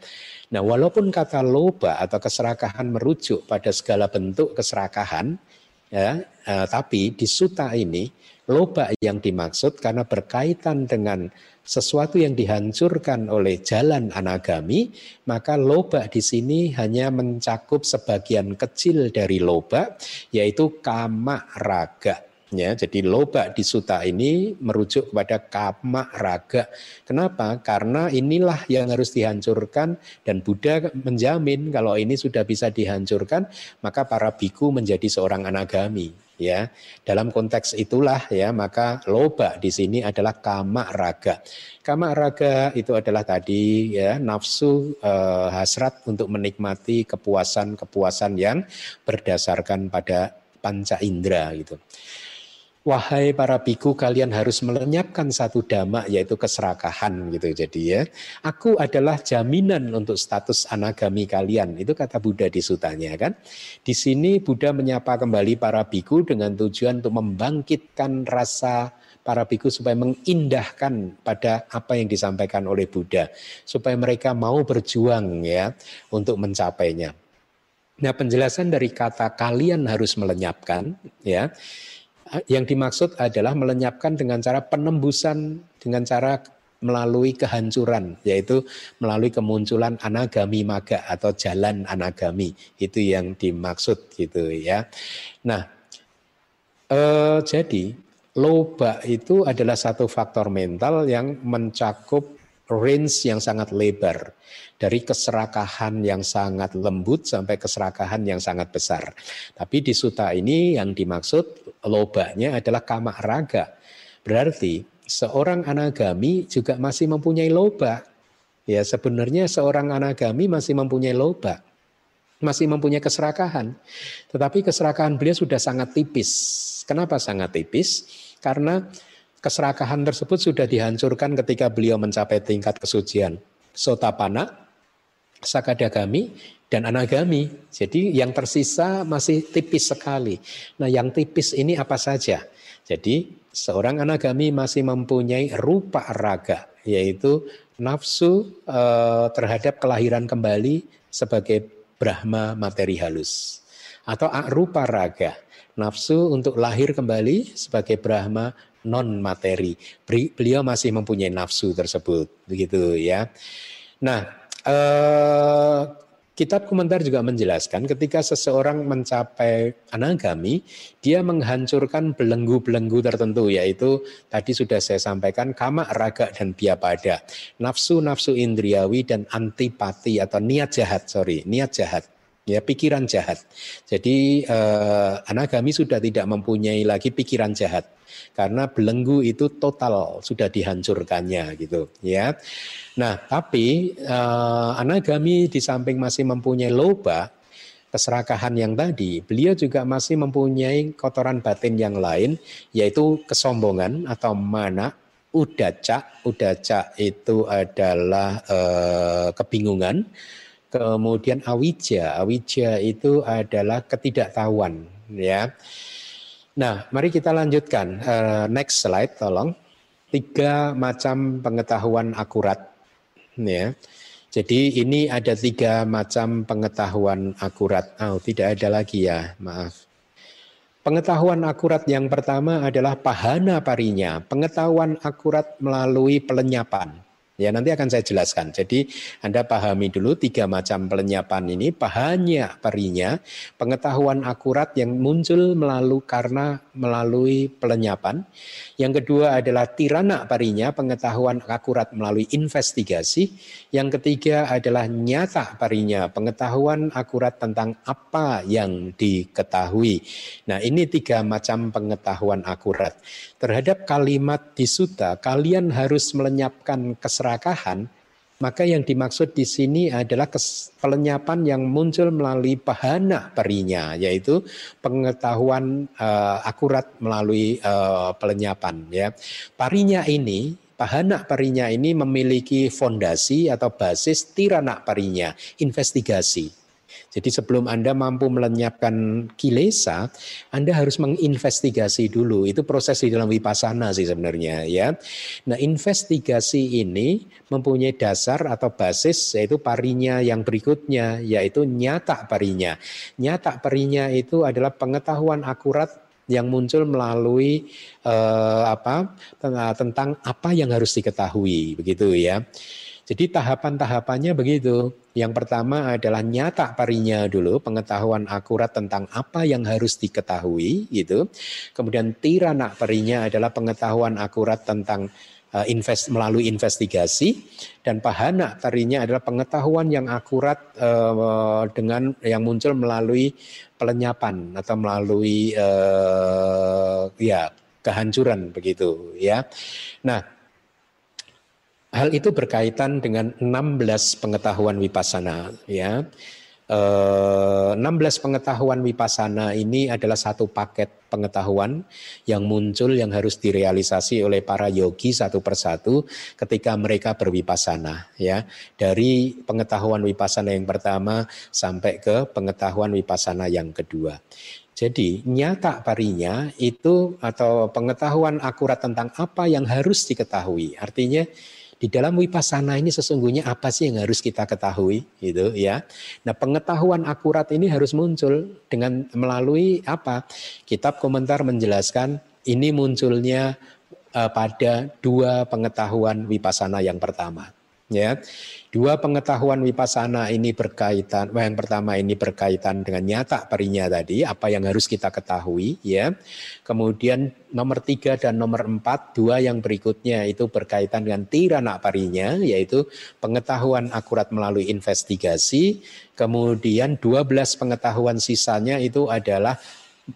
Nah, walaupun kata loba atau keserakahan merujuk pada segala bentuk keserakahan ya, eh, tapi di suta ini loba yang dimaksud karena berkaitan dengan sesuatu yang dihancurkan oleh jalan anagami, maka loba di sini hanya mencakup sebagian kecil dari loba, yaitu kama raga. Ya, jadi loba di suta ini merujuk kepada kama raga. Kenapa? Karena inilah yang harus dihancurkan dan Buddha menjamin kalau ini sudah bisa dihancurkan, maka para biku menjadi seorang anagami ya. Dalam konteks itulah ya maka loba di sini adalah kama raga. Kama raga itu adalah tadi ya nafsu eh, hasrat untuk menikmati kepuasan-kepuasan yang berdasarkan pada panca indera gitu. Wahai para biku kalian harus melenyapkan satu dhamma yaitu keserakahan gitu jadi ya. Aku adalah jaminan untuk status anagami kalian. Itu kata Buddha di sutanya kan. Di sini Buddha menyapa kembali para biku dengan tujuan untuk membangkitkan rasa para biku supaya mengindahkan pada apa yang disampaikan oleh Buddha supaya mereka mau berjuang ya untuk mencapainya. Nah, penjelasan dari kata kalian harus melenyapkan ya yang dimaksud adalah melenyapkan dengan cara penembusan dengan cara melalui kehancuran yaitu melalui kemunculan anagami maga atau jalan anagami itu yang dimaksud gitu ya. Nah, eh, jadi loba itu adalah satu faktor mental yang mencakup range yang sangat lebar dari keserakahan yang sangat lembut sampai keserakahan yang sangat besar. Tapi di suta ini yang dimaksud lobanya adalah kama raga. Berarti seorang anagami juga masih mempunyai loba. Ya sebenarnya seorang anagami masih mempunyai loba. Masih mempunyai keserakahan. Tetapi keserakahan beliau sudah sangat tipis. Kenapa sangat tipis? Karena keserakahan tersebut sudah dihancurkan ketika beliau mencapai tingkat kesucian. Sotapana sakadagami dan anagami. Jadi yang tersisa masih tipis sekali. Nah, yang tipis ini apa saja? Jadi seorang anagami masih mempunyai rupa raga, yaitu nafsu eh, terhadap kelahiran kembali sebagai Brahma materi halus. Atau rupa raga, nafsu untuk lahir kembali sebagai Brahma non materi. Beliau masih mempunyai nafsu tersebut, begitu ya. Nah, Eh, kitab komentar juga menjelaskan ketika seseorang mencapai anagami, dia menghancurkan belenggu-belenggu tertentu yaitu tadi sudah saya sampaikan kama, raga dan biapada, nafsu-nafsu indriawi dan antipati atau niat jahat, sorry, niat jahat ya pikiran jahat. Jadi eh, anagami sudah tidak mempunyai lagi pikiran jahat karena belenggu itu total sudah dihancurkannya gitu ya. Nah, tapi eh, anagami di samping masih mempunyai loba keserakahan yang tadi, beliau juga masih mempunyai kotoran batin yang lain yaitu kesombongan atau mana udaca. Udaca itu adalah eh, kebingungan Kemudian awija, awija itu adalah ketidaktahuan, ya. Nah, mari kita lanjutkan. Uh, next slide, tolong. Tiga macam pengetahuan akurat, ya. Jadi ini ada tiga macam pengetahuan akurat. Oh, tidak ada lagi ya, maaf. Pengetahuan akurat yang pertama adalah pahana parinya, pengetahuan akurat melalui pelenyapan. Ya nanti akan saya jelaskan. Jadi Anda pahami dulu tiga macam pelenyapan ini. Pahanya perinya, pengetahuan akurat yang muncul melalui karena melalui pelenyapan. Yang kedua adalah tirana perinya, pengetahuan akurat melalui investigasi. Yang ketiga adalah nyata perinya, pengetahuan akurat tentang apa yang diketahui. Nah ini tiga macam pengetahuan akurat. Terhadap kalimat di suta, kalian harus melenyapkan keserakahan, maka yang dimaksud di sini adalah pelenyapan yang muncul melalui bahana perinya, yaitu pengetahuan uh, akurat melalui uh, pelenyapan. Ya, parinya ini Bahana parinya ini memiliki fondasi atau basis tirana parinya, investigasi. Jadi sebelum Anda mampu melenyapkan kilesa, Anda harus menginvestigasi dulu. Itu proses di dalam wipasana sih sebenarnya ya. Nah, investigasi ini mempunyai dasar atau basis yaitu parinya yang berikutnya yaitu nyata parinya. Nyata parinya itu adalah pengetahuan akurat yang muncul melalui uh, apa tentang apa yang harus diketahui begitu ya. Jadi tahapan-tahapannya begitu. Yang pertama adalah nyata parinya dulu, pengetahuan akurat tentang apa yang harus diketahui gitu. Kemudian tirana parinya adalah pengetahuan akurat tentang uh, invest melalui investigasi dan pahana parinya adalah pengetahuan yang akurat uh, dengan yang muncul melalui pelenyapan atau melalui uh, ya kehancuran begitu ya. Nah, Hal itu berkaitan dengan 16 pengetahuan wipasana ya. E, eh, 16 pengetahuan wipasana ini adalah satu paket pengetahuan yang muncul yang harus direalisasi oleh para yogi satu persatu ketika mereka berwipasana ya. Dari pengetahuan wipasana yang pertama sampai ke pengetahuan wipasana yang kedua. Jadi nyata parinya itu atau pengetahuan akurat tentang apa yang harus diketahui. Artinya di dalam wipasana ini sesungguhnya apa sih yang harus kita ketahui gitu ya. Nah, pengetahuan akurat ini harus muncul dengan melalui apa? Kitab komentar menjelaskan ini munculnya uh, pada dua pengetahuan wipasana yang pertama ya. Dua pengetahuan wipasana ini berkaitan, yang pertama ini berkaitan dengan nyata perinya tadi, apa yang harus kita ketahui, ya. Kemudian nomor tiga dan nomor empat, dua yang berikutnya itu berkaitan dengan tirana perinya, yaitu pengetahuan akurat melalui investigasi. Kemudian dua belas pengetahuan sisanya itu adalah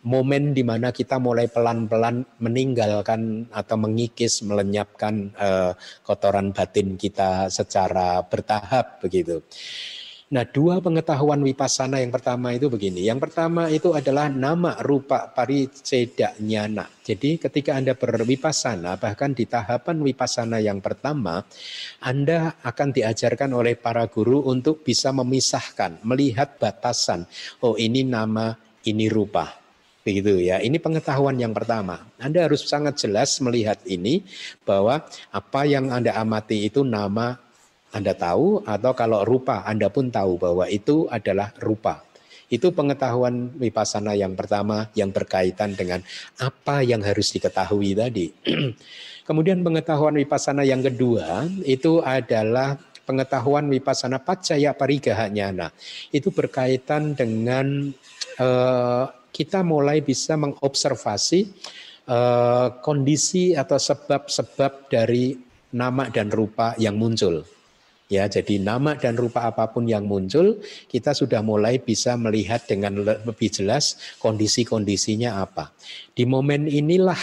momen di mana kita mulai pelan-pelan meninggalkan atau mengikis, melenyapkan uh, kotoran batin kita secara bertahap begitu. Nah, dua pengetahuan wipasana yang pertama itu begini. Yang pertama itu adalah nama rupa pariceda nyana. Jadi ketika Anda berwipasana, bahkan di tahapan wipasana yang pertama, Anda akan diajarkan oleh para guru untuk bisa memisahkan, melihat batasan. Oh ini nama, ini rupa begitu ya. Ini pengetahuan yang pertama. Anda harus sangat jelas melihat ini bahwa apa yang Anda amati itu nama Anda tahu atau kalau rupa Anda pun tahu bahwa itu adalah rupa. Itu pengetahuan wipasana yang pertama yang berkaitan dengan apa yang harus diketahui tadi. <clears throat> Kemudian pengetahuan wipasana yang kedua itu adalah pengetahuan wipasana pacaya parigahanyana. Itu berkaitan dengan eh, kita mulai bisa mengobservasi uh, kondisi atau sebab-sebab dari nama dan rupa yang muncul. Ya, jadi nama dan rupa apa pun yang muncul, kita sudah mulai bisa melihat dengan lebih jelas kondisi-kondisinya apa. Di momen inilah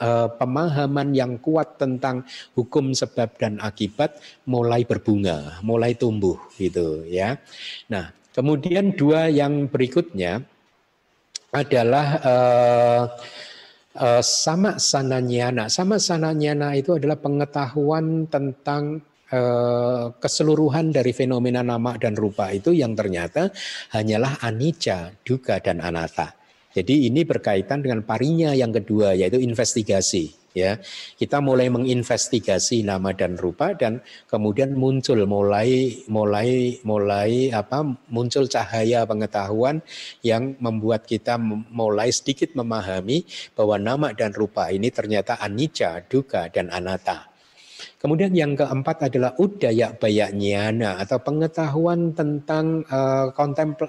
uh, pemahaman yang kuat tentang hukum sebab dan akibat mulai berbunga, mulai tumbuh gitu ya. Nah, kemudian dua yang berikutnya adalah uh, uh, sama sananyana. Sama sananyana itu adalah pengetahuan tentang uh, keseluruhan dari fenomena nama dan rupa itu yang ternyata hanyalah anicca, duka dan anatta. Jadi ini berkaitan dengan parinya yang kedua yaitu investigasi ya. Kita mulai menginvestigasi nama dan rupa dan kemudian muncul mulai mulai mulai apa muncul cahaya pengetahuan yang membuat kita mulai sedikit memahami bahwa nama dan rupa ini ternyata anicca, duka dan anatta. Kemudian yang keempat adalah udaya bayanyana atau pengetahuan tentang uh, kontempla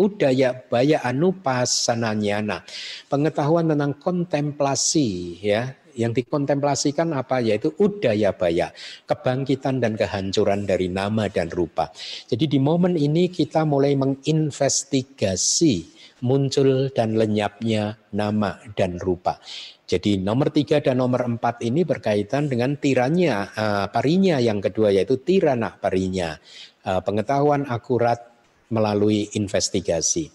udaya baya anupasananyana pengetahuan tentang kontemplasi ya yang dikontemplasikan apa yaitu udaya baya, kebangkitan dan kehancuran dari nama dan rupa. Jadi di momen ini kita mulai menginvestigasi muncul dan lenyapnya nama dan rupa. Jadi nomor tiga dan nomor empat ini berkaitan dengan tiranya, uh, parinya yang kedua yaitu tirana parinya. Uh, pengetahuan akurat melalui investigasi.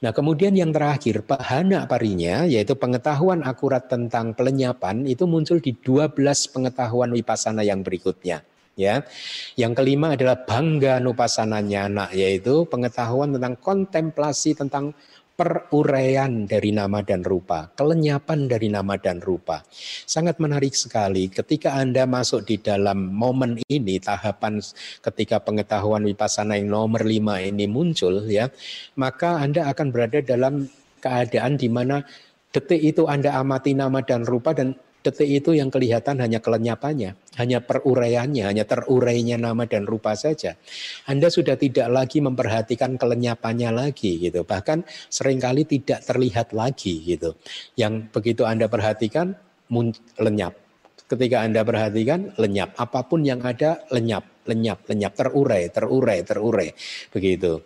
Nah kemudian yang terakhir bahana parinya yaitu pengetahuan akurat tentang pelenyapan itu muncul di 12 pengetahuan wipasana yang berikutnya. Ya, yang kelima adalah bangga nupasana nyana yaitu pengetahuan tentang kontemplasi tentang peruraian dari nama dan rupa, kelenyapan dari nama dan rupa. Sangat menarik sekali ketika Anda masuk di dalam momen ini, tahapan ketika pengetahuan wipasana yang nomor lima ini muncul ya, maka Anda akan berada dalam keadaan di mana detik itu Anda amati nama dan rupa dan detik itu yang kelihatan hanya kelenyapannya, hanya peruraiannya, hanya terurainya nama dan rupa saja. Anda sudah tidak lagi memperhatikan kelenyapannya lagi gitu. Bahkan sering kali tidak terlihat lagi gitu. Yang begitu Anda perhatikan lenyap. Ketika Anda perhatikan lenyap, apa pun yang ada lenyap, lenyap, lenyap, terurai, terurai, terurai. Begitu.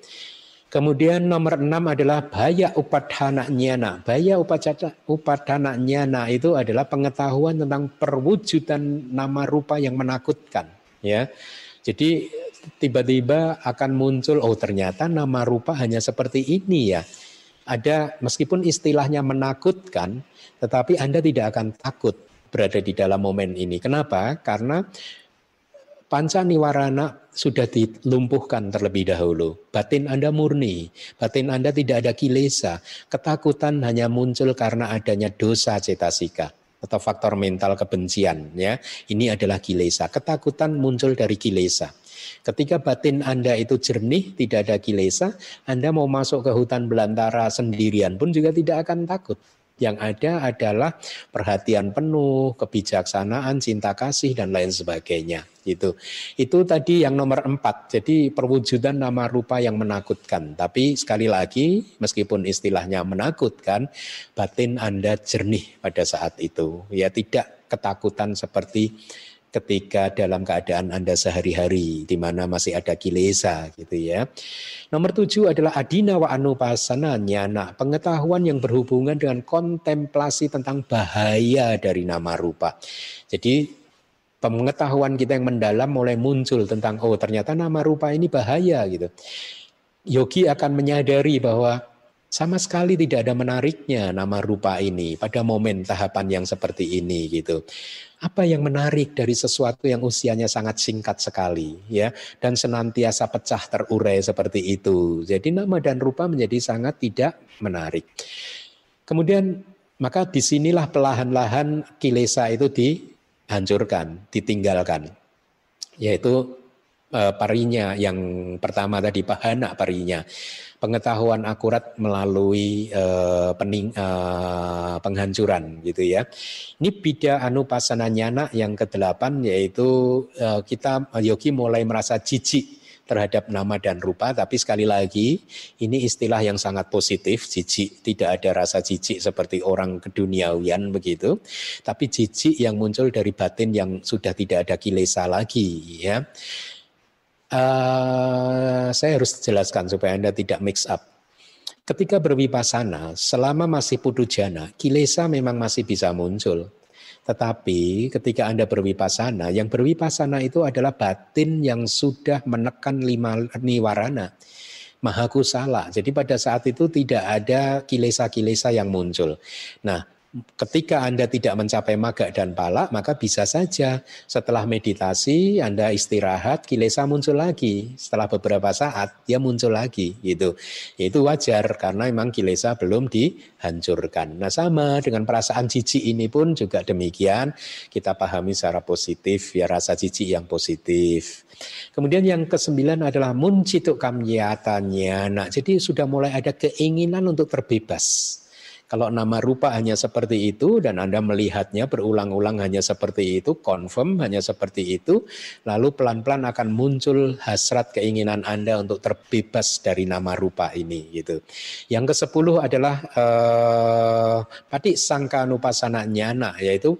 Kemudian nomor enam adalah baya upadhana nyana. Baya upadhana nyana itu adalah pengetahuan tentang perwujudan nama rupa yang menakutkan. Ya, jadi tiba-tiba akan muncul, oh ternyata nama rupa hanya seperti ini ya. Ada meskipun istilahnya menakutkan, tetapi Anda tidak akan takut berada di dalam momen ini. Kenapa? Karena panca niwarana sudah dilumpuhkan terlebih dahulu. Batin Anda murni, batin Anda tidak ada kilesa. Ketakutan hanya muncul karena adanya dosa cetasika atau faktor mental kebencian ya. Ini adalah kilesa. Ketakutan muncul dari kilesa. Ketika batin Anda itu jernih, tidak ada kilesa, Anda mau masuk ke hutan belantara sendirian pun juga tidak akan takut. Yang ada adalah perhatian penuh, kebijaksanaan, cinta kasih dan lain sebagainya. Itu itu tadi yang nomor empat. Jadi perwujudan nama rupa yang menakutkan. Tapi sekali lagi, meskipun istilahnya menakutkan, batin Anda jernih pada saat itu. Ya tidak ketakutan seperti ketika dalam keadaan Anda sehari-hari di mana masih ada kilesa gitu ya. Nomor tujuh adalah adina wa anupasana nyana, pengetahuan yang berhubungan dengan kontemplasi tentang bahaya dari nama rupa. Jadi pengetahuan kita yang mendalam mulai muncul tentang oh ternyata nama rupa ini bahaya gitu. Yogi akan menyadari bahwa sama sekali tidak ada menariknya nama rupa ini pada momen tahapan yang seperti ini gitu. Apa yang menarik dari sesuatu yang usianya sangat singkat sekali ya dan senantiasa pecah terurai seperti itu. Jadi nama dan rupa menjadi sangat tidak menarik. Kemudian maka di sinilah pelahan-lahan kilesa itu dihancurkan, ditinggalkan. Yaitu eh, parinya yang pertama tadi pahana parinya pengetahuan akurat melalui uh, pening, uh, penghancuran gitu ya. Ini bida anupasana nyana yang kedelapan yaitu uh, kita yogi mulai merasa jijik terhadap nama dan rupa tapi sekali lagi ini istilah yang sangat positif jijik tidak ada rasa jijik seperti orang keduniawian begitu tapi jijik yang muncul dari batin yang sudah tidak ada kilesa lagi ya Uh, saya harus jelaskan supaya Anda tidak mix up. Ketika berwipasana, selama masih putu jana, kilesa memang masih bisa muncul. Tetapi ketika Anda berwipasana, yang berwipasana itu adalah batin yang sudah menekan lima niwarana. Mahakusala. Jadi pada saat itu tidak ada kilesa-kilesa yang muncul. Nah, ketika Anda tidak mencapai maga dan pala, maka bisa saja setelah meditasi Anda istirahat, kilesa muncul lagi. Setelah beberapa saat dia muncul lagi gitu. Itu wajar karena memang kilesa belum dihancurkan. Nah, sama dengan perasaan jijik ini pun juga demikian. Kita pahami secara positif ya rasa jijik yang positif. Kemudian yang kesembilan adalah muncituk kamyatannya. Nah, jadi sudah mulai ada keinginan untuk terbebas kalau nama rupa hanya seperti itu dan Anda melihatnya berulang-ulang hanya seperti itu, confirm hanya seperti itu, lalu pelan-pelan akan muncul hasrat keinginan Anda untuk terbebas dari nama rupa ini gitu. Yang ke-10 adalah eh, pati sangka nupasana nyana yaitu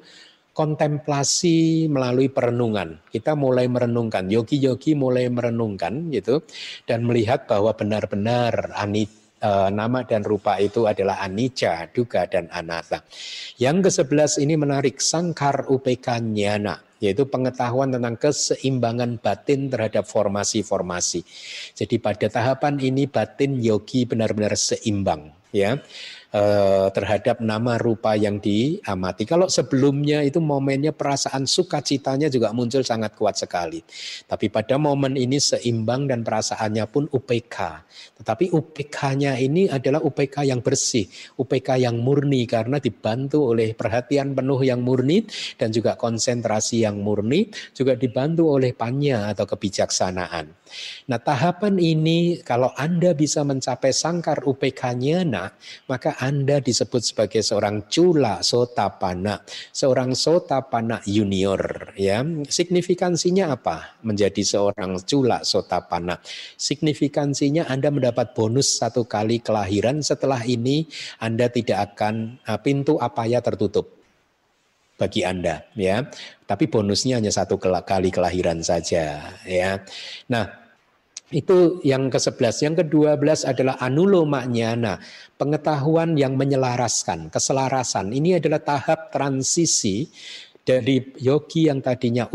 kontemplasi melalui perenungan. Kita mulai merenungkan, yogi-yogi mulai merenungkan gitu dan melihat bahwa benar-benar anit e, nama dan rupa itu adalah anicca, duga dan anatta. Yang ke-11 ini menarik, sangkar upeka nyana yaitu pengetahuan tentang keseimbangan batin terhadap formasi-formasi. Jadi pada tahapan ini batin yogi benar-benar seimbang ya eh, terhadap nama rupa yang diamati. Kalau sebelumnya itu momennya perasaan sukacitanya juga muncul sangat kuat sekali. Tapi pada momen ini seimbang dan perasaannya pun UPK. Tetapi UPK-nya ini adalah UPK yang bersih, UPK yang murni karena dibantu oleh perhatian penuh yang murni dan juga konsentrasi yang murni, juga dibantu oleh panya atau kebijaksanaan. Nah tahapan ini kalau Anda bisa mencapai sangkar UPK-nya, nah, maka anda disebut sebagai seorang cula sotapana, seorang sotapana junior ya. Signifikansinya apa? Menjadi seorang cula sotapana. Signifikansinya Anda mendapat bonus satu kali kelahiran setelah ini Anda tidak akan eh, pintu apa ya tertutup bagi Anda ya. Tapi bonusnya hanya satu kali kelahiran saja ya. Nah, itu yang ke-11. Yang ke-12 adalah anuloma nyana, pengetahuan yang menyelaraskan, keselarasan. Ini adalah tahap transisi dari yogi yang tadinya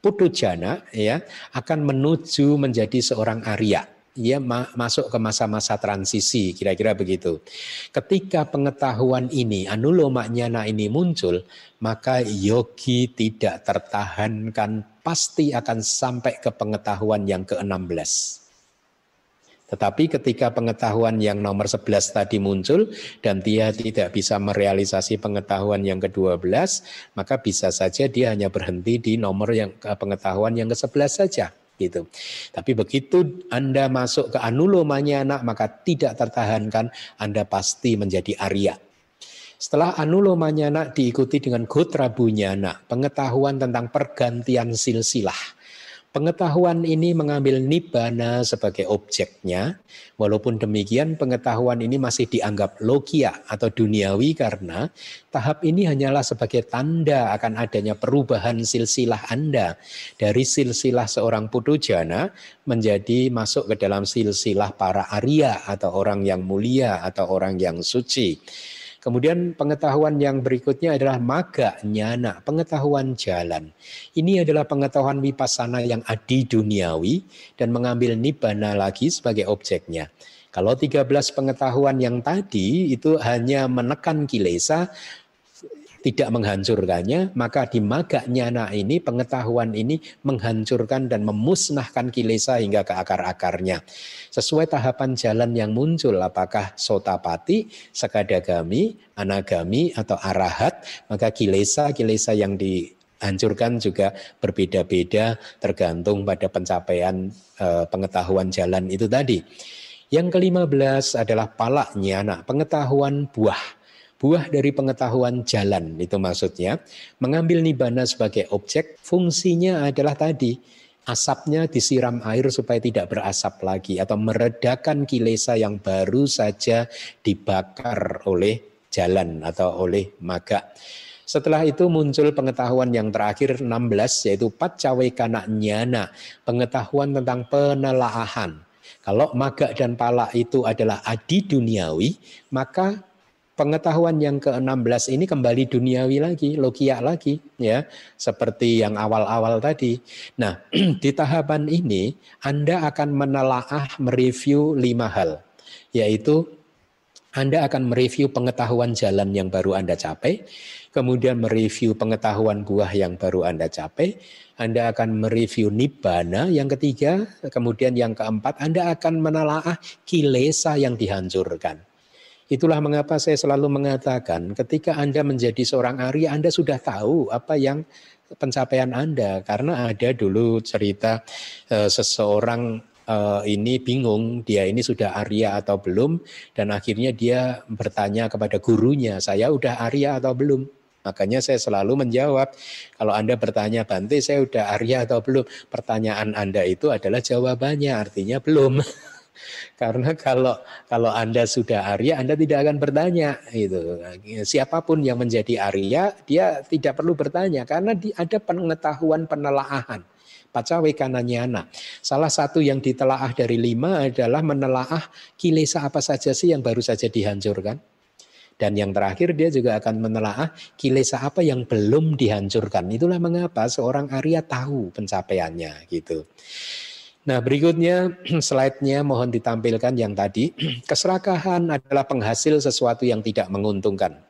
putujana ya akan menuju menjadi seorang Arya ia masuk ke masa-masa transisi, kira-kira begitu. Ketika pengetahuan ini, anuloma nyana ini muncul, maka yogi tidak tertahankan, pasti akan sampai ke pengetahuan yang ke-16. Tetapi ketika pengetahuan yang nomor 11 tadi muncul dan dia tidak bisa merealisasi pengetahuan yang ke-12, maka bisa saja dia hanya berhenti di nomor yang pengetahuan yang ke-11 saja gitu. Tapi begitu Anda masuk ke anak maka tidak tertahankan Anda pasti menjadi Arya. Setelah anak diikuti dengan gotra bunyana, pengetahuan tentang pergantian silsilah Pengetahuan ini mengambil nibbana sebagai objeknya, walaupun demikian pengetahuan ini masih dianggap logia atau duniawi karena tahap ini hanyalah sebagai tanda akan adanya perubahan silsilah Anda dari silsilah seorang putujana menjadi masuk ke dalam silsilah para Arya atau orang yang mulia atau orang yang suci. Kemudian pengetahuan yang berikutnya adalah maga nyana, pengetahuan jalan. Ini adalah pengetahuan vipassana yang adi duniawi dan mengambil nibbana lagi sebagai objeknya. Kalau 13 pengetahuan yang tadi itu hanya menekan kilesa, tidak menghancurkannya, maka di maga nyana ini pengetahuan ini menghancurkan dan memusnahkan kilesa hingga ke akar-akarnya. Sesuai tahapan jalan yang muncul, apakah sotapati, sekadagami, anagami, atau arahat, maka kilesa-kilesa yang dihancurkan juga berbeda-beda tergantung pada pencapaian e, pengetahuan jalan itu tadi. Yang kelima belas adalah palak nyana, pengetahuan buah Buah dari pengetahuan jalan itu maksudnya mengambil nibana sebagai objek fungsinya adalah tadi asapnya disiram air supaya tidak berasap lagi atau meredakan kilesa yang baru saja dibakar oleh jalan atau oleh maga. Setelah itu muncul pengetahuan yang terakhir 16 yaitu pacawekana nyana, pengetahuan tentang penelaahan. Kalau maga dan pala itu adalah adi duniawi, maka pengetahuan yang ke-16 ini kembali duniawi lagi, logia lagi ya, seperti yang awal-awal tadi. Nah, <clears throat> di tahapan ini Anda akan menelaah mereview lima hal, yaitu Anda akan mereview pengetahuan jalan yang baru Anda capai, kemudian mereview pengetahuan buah yang baru Anda capai, Anda akan mereview nibbana yang ketiga, kemudian yang keempat Anda akan menelaah kilesa yang dihancurkan. Itulah mengapa saya selalu mengatakan ketika Anda menjadi seorang Arya Anda sudah tahu apa yang pencapaian Anda. Karena ada dulu cerita uh, seseorang uh, ini bingung dia ini sudah Arya atau belum dan akhirnya dia bertanya kepada gurunya saya udah Arya atau belum? Makanya saya selalu menjawab kalau Anda bertanya Bante saya udah Arya atau belum? Pertanyaan Anda itu adalah jawabannya artinya belum <laughs> <laughs> Karena kalau kalau Anda sudah Arya, Anda tidak akan bertanya itu. Siapa pun yang menjadi Arya, dia tidak perlu bertanya karena ada pengetahuan penelaahan. Pacawekananyana. Salah satu yang ditelaah dari lima adalah menelaah kilesa apa saja sih yang baru saja dihancurkan. Dan yang terakhir dia juga akan menelaah kilesa apa yang belum dihancurkan. Itulah mengapa seorang Arya tahu pencapaiannya gitu. Nah berikutnya <clears throat> slide-nya mohon ditampilkan yang tadi. <clears throat> Keserakahan adalah penghasil sesuatu yang tidak menguntungkan.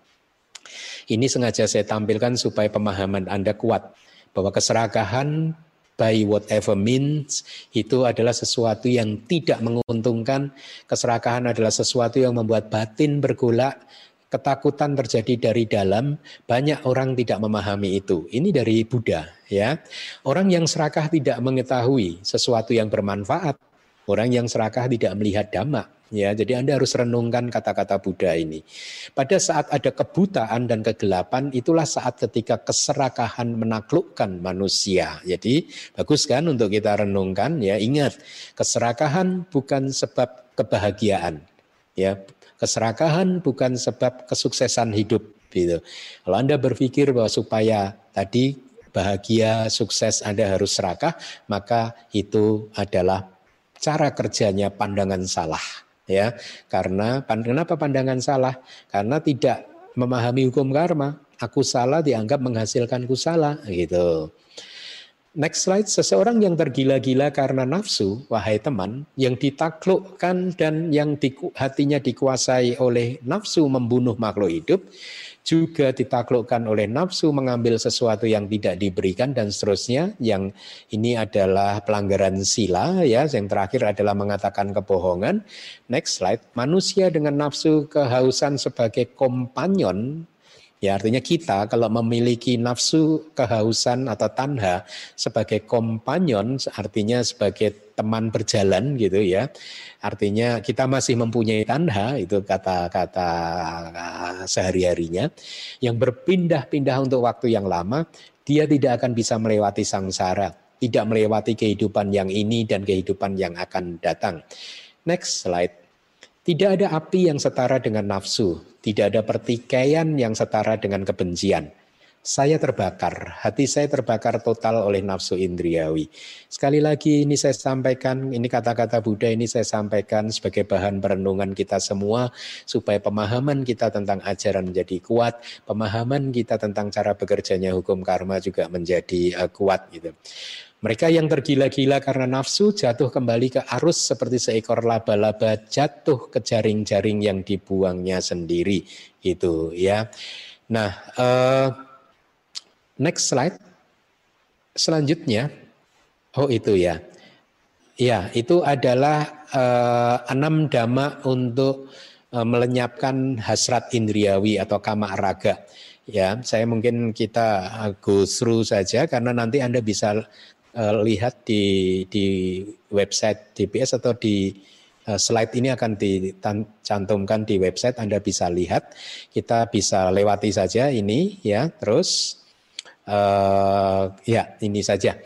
Ini sengaja saya tampilkan supaya pemahaman Anda kuat bahwa keserakahan by whatever means itu adalah sesuatu yang tidak menguntungkan. Keserakahan adalah sesuatu yang membuat batin bergolak, ketakutan terjadi dari dalam. Banyak orang tidak memahami itu. Ini dari Buddha, ya. Orang yang serakah tidak mengetahui sesuatu yang bermanfaat. Orang yang serakah tidak melihat dhamma. Ya, jadi Anda harus renungkan kata-kata Buddha ini. Pada saat ada kebutaan dan kegelapan, itulah saat ketika keserakahan menaklukkan manusia. Jadi bagus kan untuk kita renungkan ya. Ingat, keserakahan bukan sebab kebahagiaan. Ya, keserakahan bukan sebab kesuksesan hidup gitu. Kalau Anda berpikir bahwa supaya tadi bahagia, sukses Anda harus serakah, maka itu adalah cara kerjanya pandangan salah ya. Karena kenapa pandangan salah? Karena tidak memahami hukum karma. Aku salah dianggap menghasilkan salah gitu Next slide, seseorang yang tergila-gila karena nafsu, wahai teman, yang ditaklukkan dan yang di, hatinya dikuasai oleh nafsu membunuh makhluk hidup, juga ditaklukkan oleh nafsu mengambil sesuatu yang tidak diberikan dan seterusnya yang ini adalah pelanggaran sila ya. Yang terakhir adalah mengatakan kebohongan. Next slide. Manusia dengan nafsu kehausan sebagai kompanyon Ya artinya kita kalau memiliki nafsu kehausan atau tanha sebagai kompanyon artinya sebagai teman berjalan gitu ya. Artinya kita masih mempunyai tanha itu kata-kata sehari-harinya yang berpindah-pindah untuk waktu yang lama dia tidak akan bisa melewati sangsara, tidak melewati kehidupan yang ini dan kehidupan yang akan datang. Next slide. Tidak ada api yang setara dengan nafsu, tidak ada pertikaian yang setara dengan kebencian. Saya terbakar, hati saya terbakar total oleh nafsu indriawi. Sekali lagi ini saya sampaikan, ini kata-kata Buddha ini saya sampaikan sebagai bahan perenungan kita semua supaya pemahaman kita tentang ajaran menjadi kuat, pemahaman kita tentang cara bekerjanya hukum karma juga menjadi uh, kuat gitu. Mereka yang tergila-gila karena nafsu jatuh kembali ke arus seperti seekor laba-laba jatuh ke jaring-jaring yang dibuangnya sendiri itu ya. Nah, uh, next slide. Selanjutnya, oh itu ya. Ya, itu adalah uh, enam dhamma untuk uh, melenyapkan hasrat indriawi atau kama raga. Ya, saya mungkin kita go through saja karena nanti Anda bisa uh, lihat di di website DPS atau di uh, slide ini akan dicantumkan di website. Anda bisa lihat. Kita bisa lewati saja ini ya. Terus uh, ya ini saja.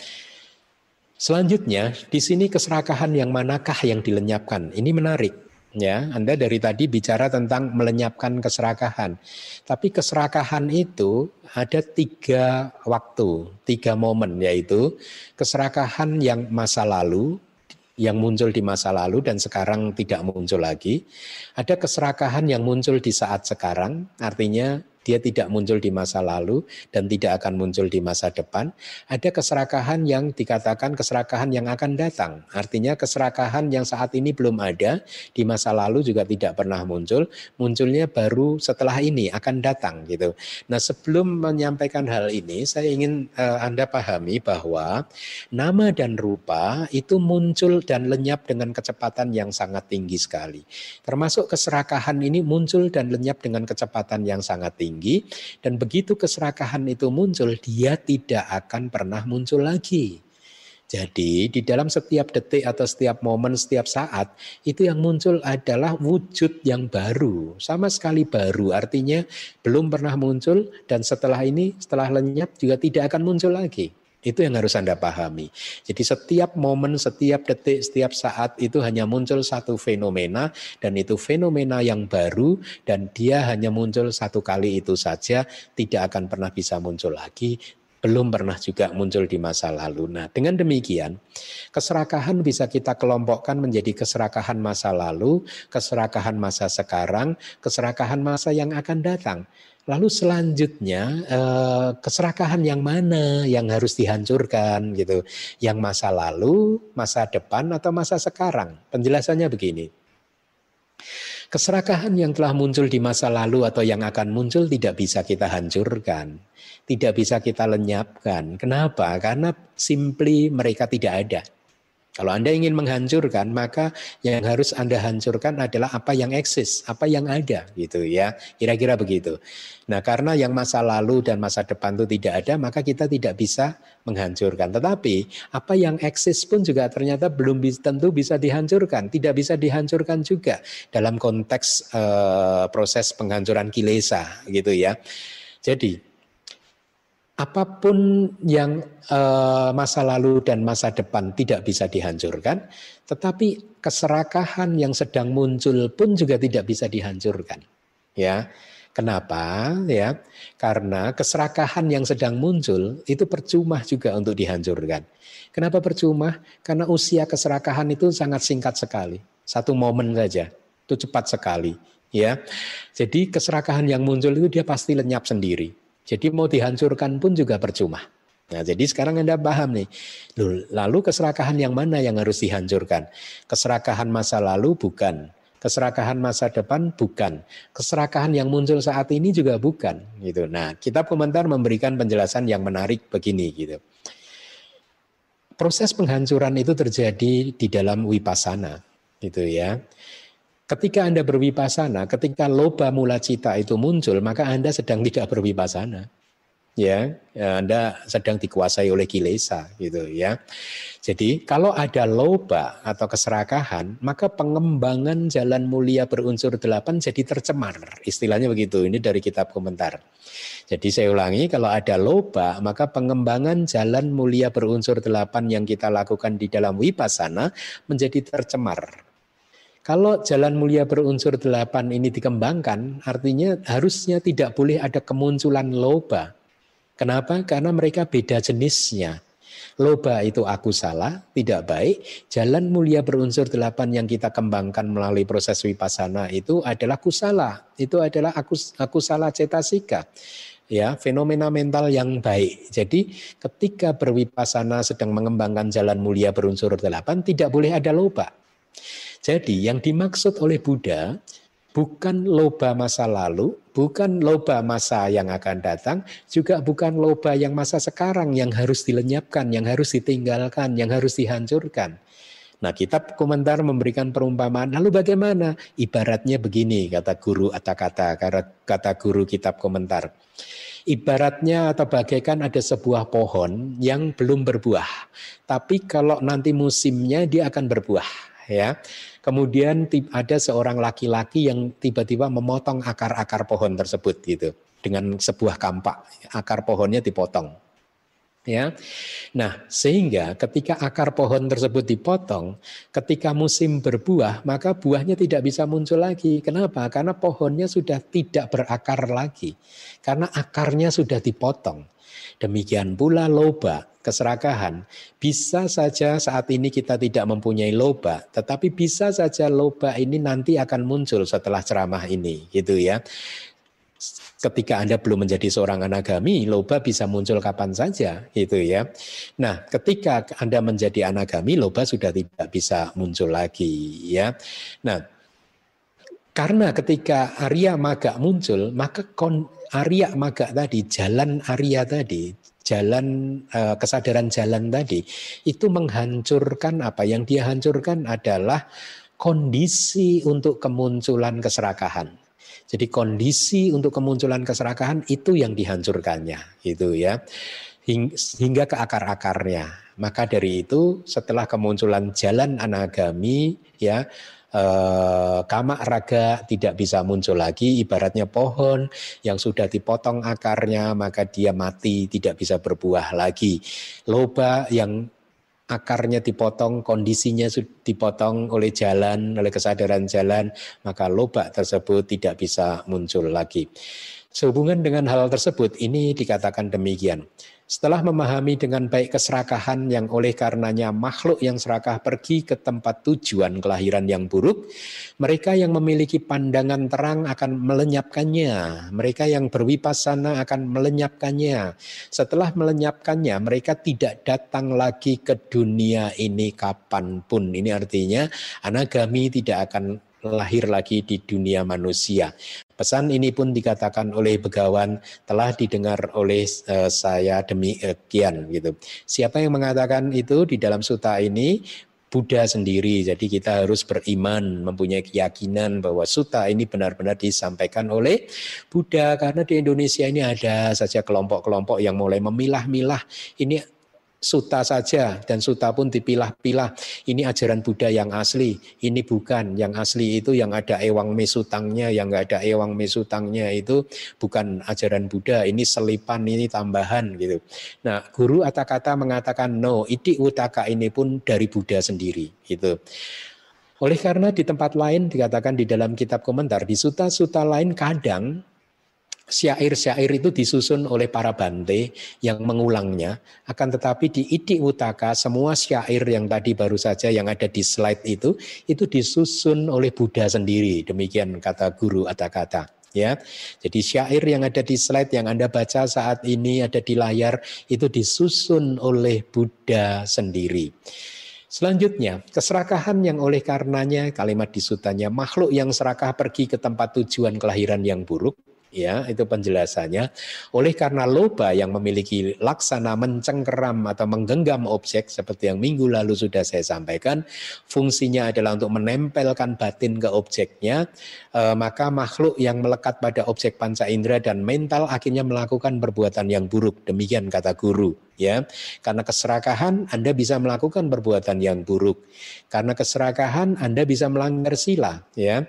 Selanjutnya di sini keserakahan yang manakah yang dilenyapkan? Ini menarik Ya, Anda dari tadi bicara tentang melenyapkan keserakahan. Tapi keserakahan itu ada tiga waktu, tiga momen yaitu keserakahan yang masa lalu, yang muncul di masa lalu dan sekarang tidak muncul lagi. Ada keserakahan yang muncul di saat sekarang, artinya dia tidak muncul di masa lalu dan tidak akan muncul di masa depan. Ada keserakahan yang dikatakan keserakahan yang akan datang. Artinya keserakahan yang saat ini belum ada, di masa lalu juga tidak pernah muncul, munculnya baru setelah ini akan datang gitu. Nah, sebelum menyampaikan hal ini, saya ingin uh, Anda pahami bahwa nama dan rupa itu muncul dan lenyap dengan kecepatan yang sangat tinggi sekali. Termasuk keserakahan ini muncul dan lenyap dengan kecepatan yang sangat tinggi tinggi dan begitu keserakahan itu muncul dia tidak akan pernah muncul lagi. Jadi di dalam setiap detik atau setiap momen, setiap saat itu yang muncul adalah wujud yang baru, sama sekali baru. Artinya belum pernah muncul dan setelah ini, setelah lenyap juga tidak akan muncul lagi. Itu yang harus Anda pahami. Jadi setiap momen, setiap detik, setiap saat itu hanya muncul satu fenomena dan itu fenomena yang baru dan dia hanya muncul satu kali itu saja, tidak akan pernah bisa muncul lagi, belum pernah juga muncul di masa lalu. Nah, dengan demikian, keserakahan bisa kita kelompokkan menjadi keserakahan masa lalu, keserakahan masa sekarang, keserakahan masa yang akan datang. Lalu selanjutnya eh, keserakahan yang mana yang harus dihancurkan gitu. Yang masa lalu, masa depan atau masa sekarang. Penjelasannya begini. Keserakahan yang telah muncul di masa lalu atau yang akan muncul tidak bisa kita hancurkan. Tidak bisa kita lenyapkan. Kenapa? Karena simply mereka tidak ada. Kalau Anda ingin menghancurkan, maka yang harus Anda hancurkan adalah apa yang eksis, apa yang ada gitu ya. Kira-kira begitu. Nah, karena yang masa lalu dan masa depan itu tidak ada, maka kita tidak bisa menghancurkan. Tetapi apa yang eksis pun juga ternyata belum tentu bisa dihancurkan, tidak bisa dihancurkan juga dalam konteks uh, proses penghancuran kilesa gitu ya. Jadi apa pun yang uh, masa lalu dan masa depan tidak bisa dihancurkan, tetapi keserakahan yang sedang muncul pun juga tidak bisa dihancurkan. Ya. Kenapa? Ya, karena keserakahan yang sedang muncul itu percuma juga untuk dihancurkan. Kenapa percuma? Karena usia keserakahan itu sangat singkat sekali. Satu momen saja. Itu cepat sekali, ya. Jadi keserakahan yang muncul itu dia pasti lenyap sendiri. Jadi mau dihancurkan pun juga percuma. Nah, jadi sekarang Anda paham nih. Lalu keserakahan yang mana yang harus dihancurkan? Keserakahan masa lalu bukan. Keserakahan masa depan bukan. Keserakahan yang muncul saat ini juga bukan gitu. Nah, kitab komentar memberikan penjelasan yang menarik begini gitu. Proses penghancuran itu terjadi di dalam wipasana gitu ya. Ketika Anda berwipasana, ketika loba mula cita itu muncul, maka Anda sedang tidak berwipasana. Ya, Anda sedang dikuasai oleh kilesa gitu ya. Jadi kalau ada loba atau keserakahan, maka pengembangan jalan mulia berunsur delapan jadi tercemar. Istilahnya begitu. Ini dari kitab komentar. Jadi saya ulangi, kalau ada loba, maka pengembangan jalan mulia berunsur delapan yang kita lakukan di dalam wipasana menjadi tercemar. Kalau jalan mulia berunsur delapan ini dikembangkan, artinya harusnya tidak boleh ada kemunculan loba. Kenapa? Karena mereka beda jenisnya. Loba itu aku salah, tidak baik. Jalan mulia berunsur delapan yang kita kembangkan melalui proses wipasana itu adalah kusala. Itu adalah aku, aku salah cetasika ya fenomena mental yang baik. Jadi ketika berwipasana sedang mengembangkan jalan mulia berunsur delapan tidak boleh ada loba. Jadi yang dimaksud oleh Buddha bukan loba masa lalu, bukan loba masa yang akan datang, juga bukan loba yang masa sekarang yang harus dilenyapkan, yang harus ditinggalkan, yang harus dihancurkan. Nah, kitab komentar memberikan perumpamaan. Lalu bagaimana? Ibaratnya begini, kata guru atau kata kata guru kitab komentar. Ibaratnya atau bagaikan ada sebuah pohon yang belum berbuah. Tapi kalau nanti musimnya dia akan berbuah, ya. Kemudian ada seorang laki-laki yang tiba-tiba memotong akar-akar pohon tersebut gitu dengan sebuah kampak. Akar pohonnya dipotong. Ya. Nah, sehingga ketika akar pohon tersebut dipotong, ketika musim berbuah, maka buahnya tidak bisa muncul lagi. Kenapa? Karena pohonnya sudah tidak berakar lagi. Karena akarnya sudah dipotong. Demikian pula loba keserakahan. Bisa saja saat ini kita tidak mempunyai loba, tetapi bisa saja loba ini nanti akan muncul setelah ceramah ini, gitu ya. ketika Anda belum menjadi seorang anagami, loba bisa muncul kapan saja, gitu ya. Nah, ketika Anda menjadi anagami, loba sudah tidak bisa muncul lagi, ya. Nah, karena ketika Arya Maga muncul, maka kon, Arya Maga tadi, jalan Arya tadi, jalan uh, kesadaran jalan tadi, itu menghancurkan apa? Yang dia hancurkan adalah kondisi untuk kemunculan keserakahan. Jadi kondisi untuk kemunculan keserakahan itu yang dihancurkannya, itu ya. Hingga ke akar-akarnya. Maka dari itu setelah kemunculan jalan anagami ya eh, kama raga tidak bisa muncul lagi ibaratnya pohon yang sudah dipotong akarnya maka dia mati tidak bisa berbuah lagi loba yang akarnya dipotong, kondisinya dipotong oleh jalan, oleh kesadaran jalan, maka lobak tersebut tidak bisa muncul lagi. Sehubungan dengan hal tersebut, ini dikatakan demikian. Setelah memahami dengan baik keserakahan yang oleh karenanya makhluk yang serakah pergi ke tempat tujuan kelahiran yang buruk, mereka yang memiliki pandangan terang akan melenyapkannya. Mereka yang berwipasana akan melenyapkannya. Setelah melenyapkannya, mereka tidak datang lagi ke dunia ini kapan pun. Ini artinya anagami tidak akan lahir lagi di dunia manusia. Pesan ini pun dikatakan oleh Begawan telah didengar oleh uh, saya demikian gitu. Siapa yang mengatakan itu di dalam suta ini? Buddha sendiri. Jadi kita harus beriman, mempunyai keyakinan bahwa suta ini benar-benar disampaikan oleh Buddha karena di Indonesia ini ada saja kelompok-kelompok yang mulai memilah-milah ini suta saja dan suta pun dipilah-pilah. Ini ajaran Buddha yang asli, ini bukan. Yang asli itu yang ada ewang mesutangnya, yang nggak ada ewang mesutangnya itu bukan ajaran Buddha. Ini selipan, ini tambahan gitu. Nah, guru kata mengatakan no, iti utaka ini pun dari Buddha sendiri gitu. Oleh karena di tempat lain dikatakan di dalam kitab komentar di suta-suta lain kadang syair-syair itu disusun oleh para bante yang mengulangnya. Akan tetapi di Idi Utaka semua syair yang tadi baru saja yang ada di slide itu itu disusun oleh Buddha sendiri. Demikian kata guru kata-kata ya. Jadi syair yang ada di slide yang Anda baca saat ini ada di layar itu disusun oleh Buddha sendiri. Selanjutnya, keserakahan yang oleh karenanya kalimat disutanya makhluk yang serakah pergi ke tempat tujuan kelahiran yang buruk ya itu penjelasannya. Oleh karena loba yang memiliki laksana mencengkeram atau menggenggam objek seperti yang minggu lalu sudah saya sampaikan fungsinya adalah untuk menempelkan batin ke objeknya e, maka makhluk yang melekat pada objek panca indera dan mental akhirnya melakukan perbuatan yang buruk. Demikian kata guru ya. Karena keserakahan Anda bisa melakukan perbuatan yang buruk. Karena keserakahan Anda bisa melanggar sila ya.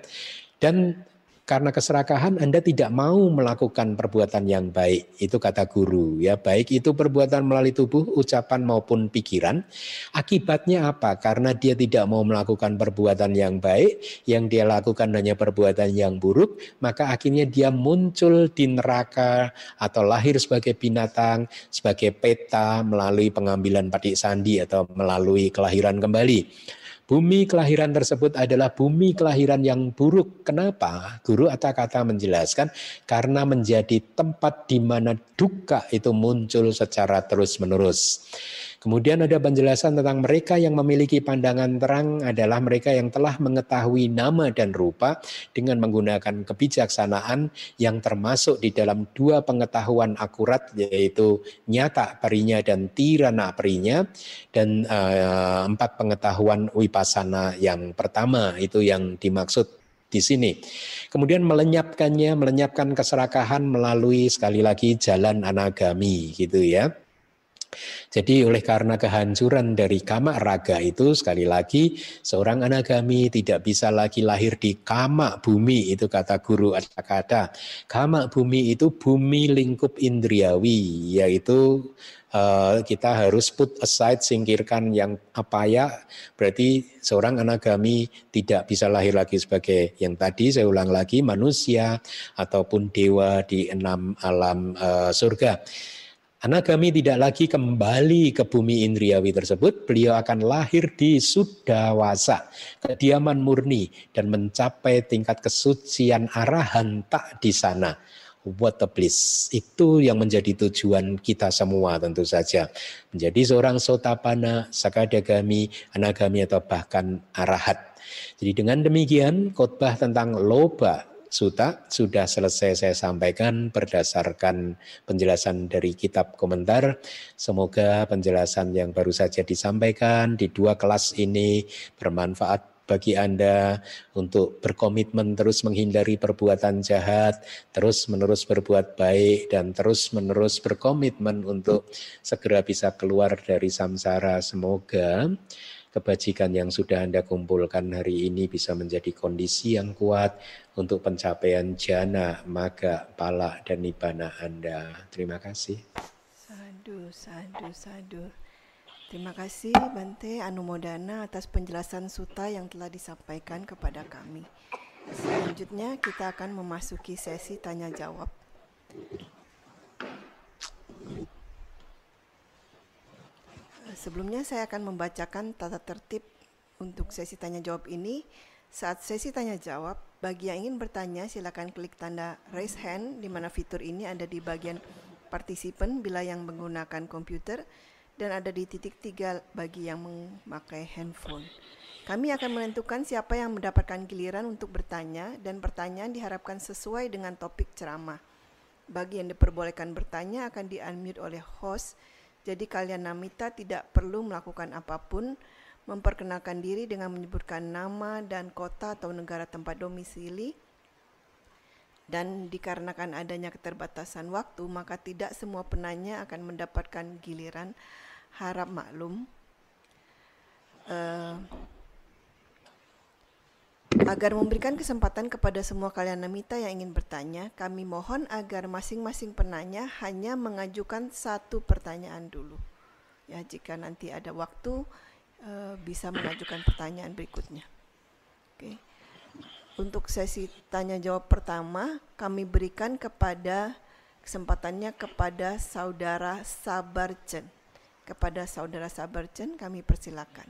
Dan karena keserakahan Anda tidak mau melakukan perbuatan yang baik. Itu kata guru ya. Baik itu perbuatan melalui tubuh, ucapan maupun pikiran. Akibatnya apa? Karena dia tidak mau melakukan perbuatan yang baik, yang dia lakukan hanya perbuatan yang buruk, maka akhirnya dia muncul di neraka atau lahir sebagai binatang, sebagai peta melalui pengambilan patik sandi atau melalui kelahiran kembali. Bumi kelahiran tersebut adalah bumi kelahiran yang buruk. Kenapa? Guru kata-kata menjelaskan karena menjadi tempat di mana duka itu muncul secara terus-menerus. Kemudian ada penjelasan tentang mereka yang memiliki pandangan terang adalah mereka yang telah mengetahui nama dan rupa dengan menggunakan kebijaksanaan yang termasuk di dalam dua pengetahuan akurat yaitu nyata perinya dan tirana perinya dan uh, empat pengetahuan wipasana yang pertama itu yang dimaksud di sini. Kemudian melenyapkannya, melenyapkan keserakahan melalui sekali lagi jalan anagami gitu ya. Jadi oleh karena kehancuran dari kama raga itu sekali lagi seorang anagami tidak bisa lagi lahir di kama bumi itu kata guru kata kama bumi itu bumi lingkup indriawi yaitu uh, kita harus put aside singkirkan yang apa ya berarti seorang anagami tidak bisa lahir lagi sebagai yang tadi saya ulang lagi manusia ataupun dewa di enam alam uh, surga. Anagami tidak lagi kembali ke bumi indriawi tersebut, beliau akan lahir di Sudawasa, kediaman murni dan mencapai tingkat kesucian arahan tak di sana. what a bliss. Itu yang menjadi tujuan kita semua tentu saja. Menjadi seorang sotapana, sakadagami, anagami atau bahkan arahat. Jadi dengan demikian khotbah tentang loba suta sudah selesai saya sampaikan berdasarkan penjelasan dari kitab komentar. Semoga penjelasan yang baru saja disampaikan di dua kelas ini bermanfaat bagi Anda untuk berkomitmen terus menghindari perbuatan jahat, terus menerus berbuat baik, dan terus menerus berkomitmen untuk segera bisa keluar dari samsara. Semoga kebajikan yang sudah Anda kumpulkan hari ini bisa menjadi kondisi yang kuat untuk pencapaian jana, maga, pala, dan nibana Anda. Terima kasih. Sadu, sadu, sadu. Terima kasih Bante Anumodana atas penjelasan suta yang telah disampaikan kepada kami. Selanjutnya kita akan memasuki sesi tanya jawab. Sebelumnya saya akan membacakan tata tertib untuk sesi tanya jawab ini. Saat sesi tanya jawab, bagi yang ingin bertanya silakan klik tanda raise hand di mana fitur ini ada di bagian partisipan bila yang menggunakan komputer dan ada di titik tiga bagi yang memakai handphone. Kami akan menentukan siapa yang mendapatkan giliran untuk bertanya dan pertanyaan diharapkan sesuai dengan topik ceramah. Bagi yang diperbolehkan bertanya akan di-unmute oleh host, jadi kalian namita tidak perlu melakukan apa pun, memperkenalkan diri dengan menyebutkan nama dan kota atau negara tempat domisili, dan dikarenakan adanya keterbatasan waktu, maka tidak semua penanya akan mendapatkan giliran harap maklum. Uh, agar memberikan kesempatan kepada semua kalian namita yang ingin bertanya, kami mohon agar masing-masing penanya hanya mengajukan satu pertanyaan dulu. Ya, jika nanti ada waktu uh, bisa mengajukan pertanyaan berikutnya. Oke. Untuk sesi tanya jawab pertama, kami berikan kepada kesempatannya kepada saudara Sabarchen. Kepada saudara Sabarchen kami persilakan.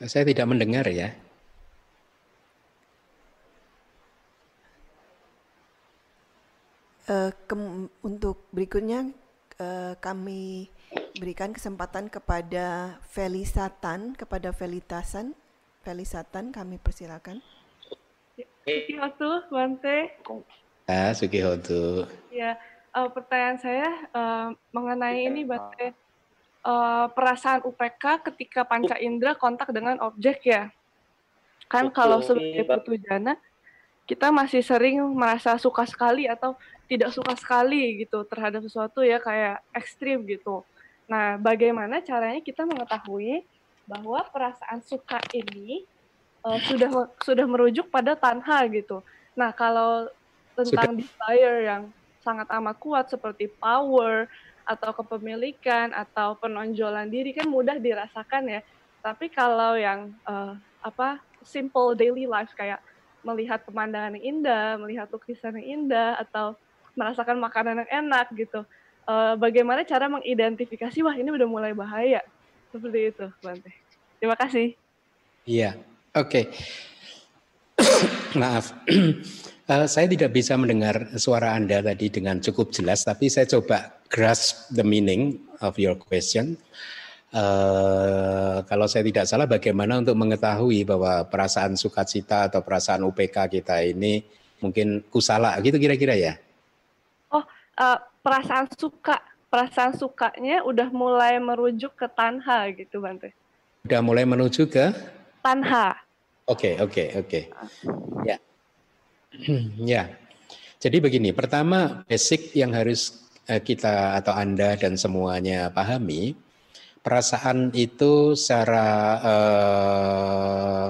Saya tidak mendengar ya. Uh, untuk berikutnya uh, kami berikan kesempatan kepada Felisatan, kepada Felitasan, Felisatan kami persilakan. Sukihotu, Bante. Ah, Sukihotu. Ya, uh, pertanyaan saya uh, mengenai ini Bante uh, perasaan UPK ketika panca indera kontak dengan objek ya. Kan Betul. kalau sebagai putu jana kita masih sering merasa suka sekali atau tidak suka sekali gitu terhadap sesuatu ya kayak ekstrim gitu. Nah, bagaimana caranya kita mengetahui bahwa perasaan suka ini uh, sudah sudah merujuk pada tanha gitu. Nah, kalau tentang sudah. desire yang sangat amat kuat seperti power, atau kepemilikan atau penonjolan diri kan mudah dirasakan ya. Tapi kalau yang uh, apa simple daily life kayak melihat pemandangan yang indah, melihat lukisan yang indah atau merasakan makanan yang enak gitu. Uh, bagaimana cara mengidentifikasi wah ini udah mulai bahaya seperti itu, Bante. Terima kasih. Iya, oke. Okay. <coughs> Maaf. Uh, <coughs> saya tidak bisa mendengar suara Anda tadi dengan cukup jelas, tapi saya coba grasp the meaning of your question. Uh, kalau saya tidak salah, bagaimana untuk mengetahui bahwa perasaan sukacita atau perasaan UPK kita ini mungkin kusala gitu kira-kira ya? Oh, uh, perasaan suka, perasaan sukanya udah mulai merujuk ke tanha gitu, Bante. Udah mulai menuju ke? Tanha. Oke, okay, oke, okay, oke. Okay. Ya. <clears throat> ya, jadi begini. Pertama, basic yang harus kita atau Anda dan semuanya pahami, perasaan itu secara uh,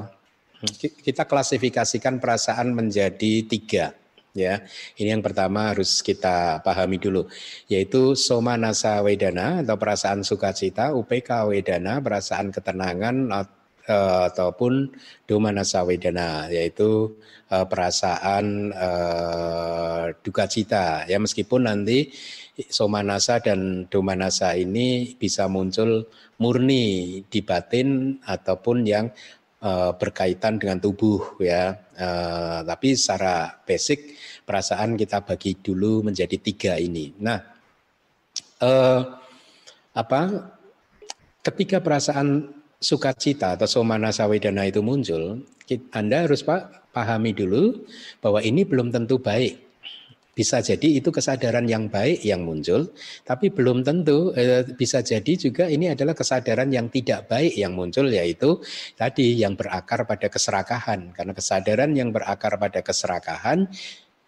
kita klasifikasikan perasaan menjadi tiga. ya. Ini yang pertama harus kita pahami dulu, yaitu soma nasa wedana atau perasaan sukacita, UPK wedana, perasaan ketenangan uh, ataupun domanasa wedana, yaitu uh, perasaan uh, duka. Ya meskipun nanti somanasa dan domanasa ini bisa muncul murni di batin ataupun yang uh, berkaitan dengan tubuh ya. Uh, tapi secara basic perasaan kita bagi dulu menjadi tiga ini. Nah, uh, apa? Ketika perasaan sukacita atau somanasa wedana itu muncul, Anda harus Pak pahami dulu bahwa ini belum tentu baik. Bisa jadi itu kesadaran yang baik yang muncul, tapi belum tentu eh, bisa jadi juga ini adalah kesadaran yang tidak baik yang muncul yaitu tadi yang berakar pada keserakahan. Karena kesadaran yang berakar pada keserakahan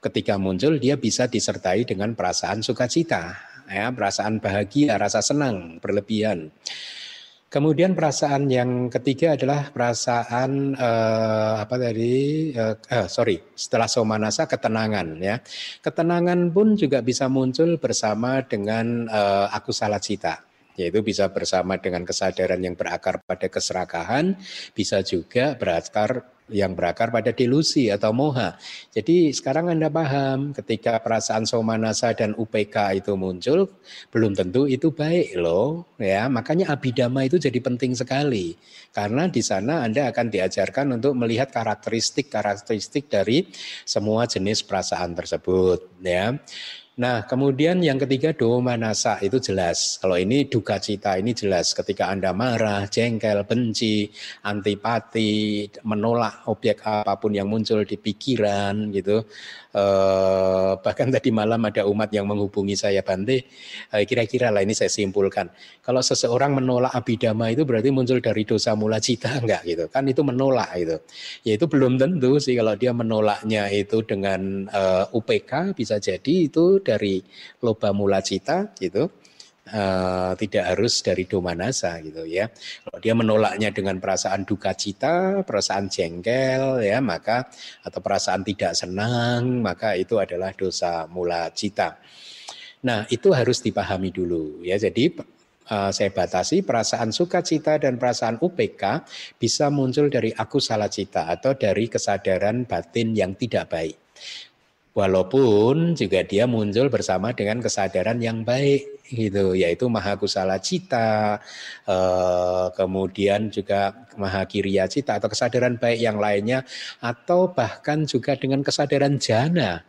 ketika muncul dia bisa disertai dengan perasaan sukacita, ya, perasaan bahagia, rasa senang berlebihan. Kemudian perasaan yang ketiga adalah perasaan uh, apa tadi? Uh, uh, sorry, setelah somanasa ketenangan ya. Ketenangan pun juga bisa muncul bersama dengan uh, aku salah cita yaitu bisa bersama dengan kesadaran yang berakar pada keserakahan, bisa juga berakar yang berakar pada delusi atau moha. Jadi sekarang Anda paham ketika perasaan somanasa dan UPK itu muncul, belum tentu itu baik loh. ya Makanya abidama itu jadi penting sekali. Karena di sana Anda akan diajarkan untuk melihat karakteristik-karakteristik dari semua jenis perasaan tersebut. ya Nah, kemudian yang ketiga doma nasa itu jelas. Kalau ini duka cita ini jelas ketika Anda marah, jengkel, benci, antipati, menolak objek apa pun yang muncul di pikiran gitu. Eh, bahkan tadi malam ada umat yang menghubungi saya Bante, eh, kira-kira lah ini saya simpulkan. Kalau seseorang menolak abidama itu berarti muncul dari dosa mula cita <laughs> enggak gitu. Kan itu menolak itu. Ya itu belum tentu sih kalau dia menolaknya itu dengan eh, UPK bisa jadi itu dari loba mula cita gitu uh, tidak harus dari domanasa gitu ya. Kalau dia menolaknya dengan perasaan duka cita, perasaan jengkel ya, maka atau perasaan tidak senang, maka itu adalah dosa mula cita. Nah, itu harus dipahami dulu ya. Jadi uh, saya batasi perasaan sukacita dan perasaan UPK bisa muncul dari aku salah cita atau dari kesadaran batin yang tidak baik. Walaupun juga dia muncul bersama dengan kesadaran yang baik gitu, yaitu maha kusala cita, eh, kemudian juga maha kiriya cita atau kesadaran baik yang lainnya, atau bahkan juga dengan kesadaran jana,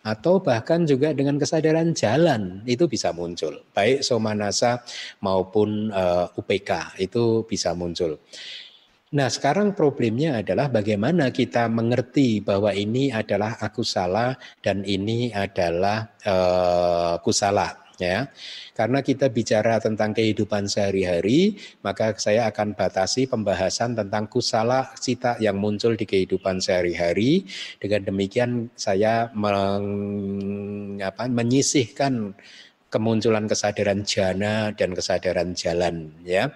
atau bahkan juga dengan kesadaran jalan itu bisa muncul, baik somanasa maupun eh, UPK itu bisa muncul. Nah, sekarang problemnya adalah bagaimana kita mengerti bahwa ini adalah aku salah dan ini adalah uh, kusala ya. Karena kita bicara tentang kehidupan sehari-hari, maka saya akan batasi pembahasan tentang kusala cita yang muncul di kehidupan sehari-hari. Dengan demikian saya meng, apa, menyisihkan kemunculan kesadaran jana dan kesadaran jalan ya.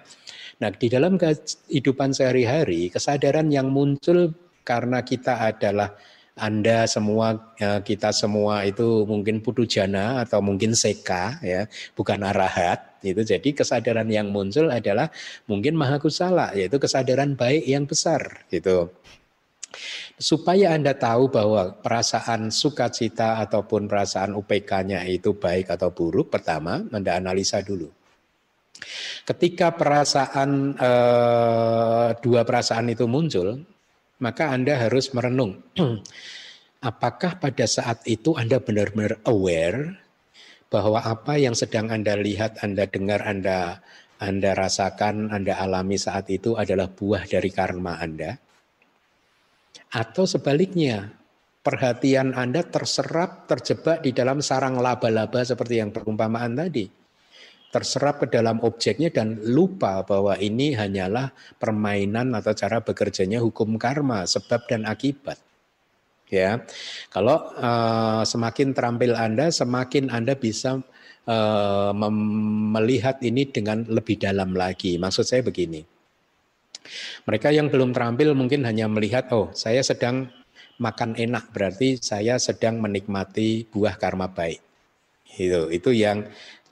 Nah, di dalam kehidupan sehari-hari, kesadaran yang muncul karena kita adalah anda semua ya, kita semua itu mungkin putu jana atau mungkin seka ya, bukan arahat itu. Jadi kesadaran yang muncul adalah mungkin mahakusala yaitu kesadaran baik yang besar gitu. Supaya Anda tahu bahwa perasaan sukacita ataupun perasaan UPK-nya itu baik atau buruk, pertama Anda analisa dulu. Ketika perasaan eh, dua perasaan itu muncul, maka Anda harus merenung. <clears throat> Apakah pada saat itu Anda benar-benar aware bahwa apa yang sedang Anda lihat, Anda dengar, Anda Anda rasakan, Anda alami saat itu adalah buah dari karma Anda? Atau sebaliknya, perhatian Anda terserap, terjebak di dalam sarang laba-laba seperti yang perumpamaan tadi terserap ke dalam objeknya dan lupa bahwa ini hanyalah permainan atau cara bekerjanya hukum karma, sebab dan akibat. Ya, kalau uh, semakin terampil Anda, semakin Anda bisa uh, melihat ini dengan lebih dalam lagi. Maksud saya begini, mereka yang belum terampil mungkin hanya melihat, oh saya sedang makan enak berarti saya sedang menikmati buah karma baik. Itu itu yang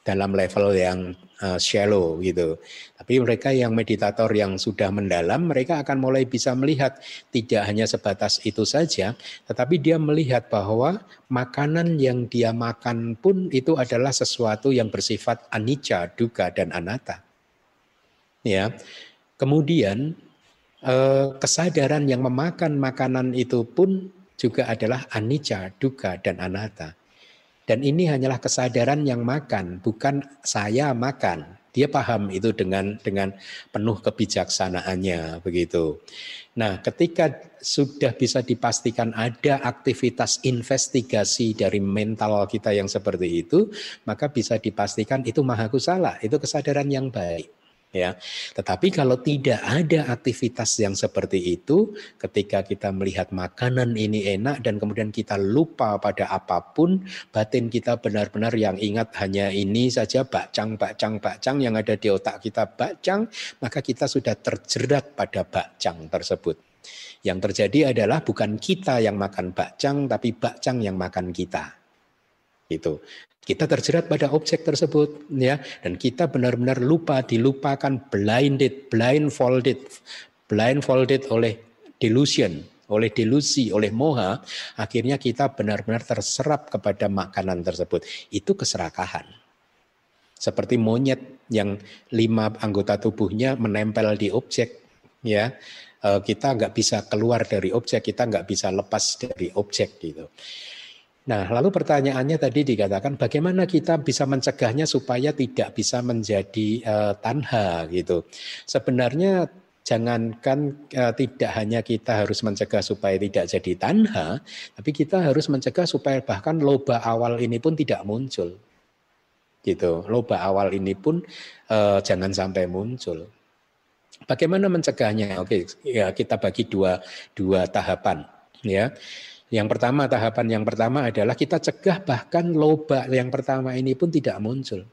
dalam level yang uh, shallow gitu. Tapi mereka yang meditator yang sudah mendalam, mereka akan mulai bisa melihat tidak hanya sebatas itu saja, tetapi dia melihat bahwa makanan yang dia makan pun itu adalah sesuatu yang bersifat anicca, duga dan anatta. Ya. Kemudian eh, kesadaran yang memakan makanan itu pun juga adalah anicca, duga dan anatta. Dan ini hanyalah kesadaran yang makan, bukan saya makan. Dia paham itu dengan dengan penuh kebijaksanaannya begitu. Nah, ketika sudah bisa dipastikan ada aktivitas investigasi dari mental kita yang seperti itu, maka bisa dipastikan itu maha kusala, itu kesadaran yang baik ya. Tetapi kalau tidak ada aktivitas yang seperti itu, ketika kita melihat makanan ini enak dan kemudian kita lupa pada apa pun, batin kita benar-benar yang ingat hanya ini saja bakcang, bakcang, bakcang yang ada di otak kita bakcang, maka kita sudah terjerat pada bakcang tersebut. Yang terjadi adalah bukan kita yang makan bakcang, tapi bakcang yang makan kita. Itu. Kita terjerat pada objek tersebut ya dan kita benar-benar lupa dilupakan blinded, blindfolded, blindfolded oleh delusion, oleh delusi, oleh moha, akhirnya kita benar-benar terserap kepada makanan tersebut. Itu keserakahan. Seperti monyet yang lima anggota tubuhnya menempel di objek, ya eh, kita nggak bisa keluar dari objek, kita nggak bisa lepas dari objek gitu. Nah, lalu pertanyaannya tadi dikatakan bagaimana kita bisa mencegahnya supaya tidak bisa menjadi uh, tanha gitu. Sebenarnya jangankan uh, tidak hanya kita harus mencegah supaya tidak jadi tanha, tapi kita harus mencegah supaya bahkan loba awal ini pun tidak muncul. Gitu. Loba awal ini pun uh, jangan sampai muncul. Bagaimana mencegahnya? Oke, ya kita bagi dua dua tahapan ya. Yang pertama, tahapan yang pertama adalah kita cegah bahkan loba yang pertama ini pun tidak muncul.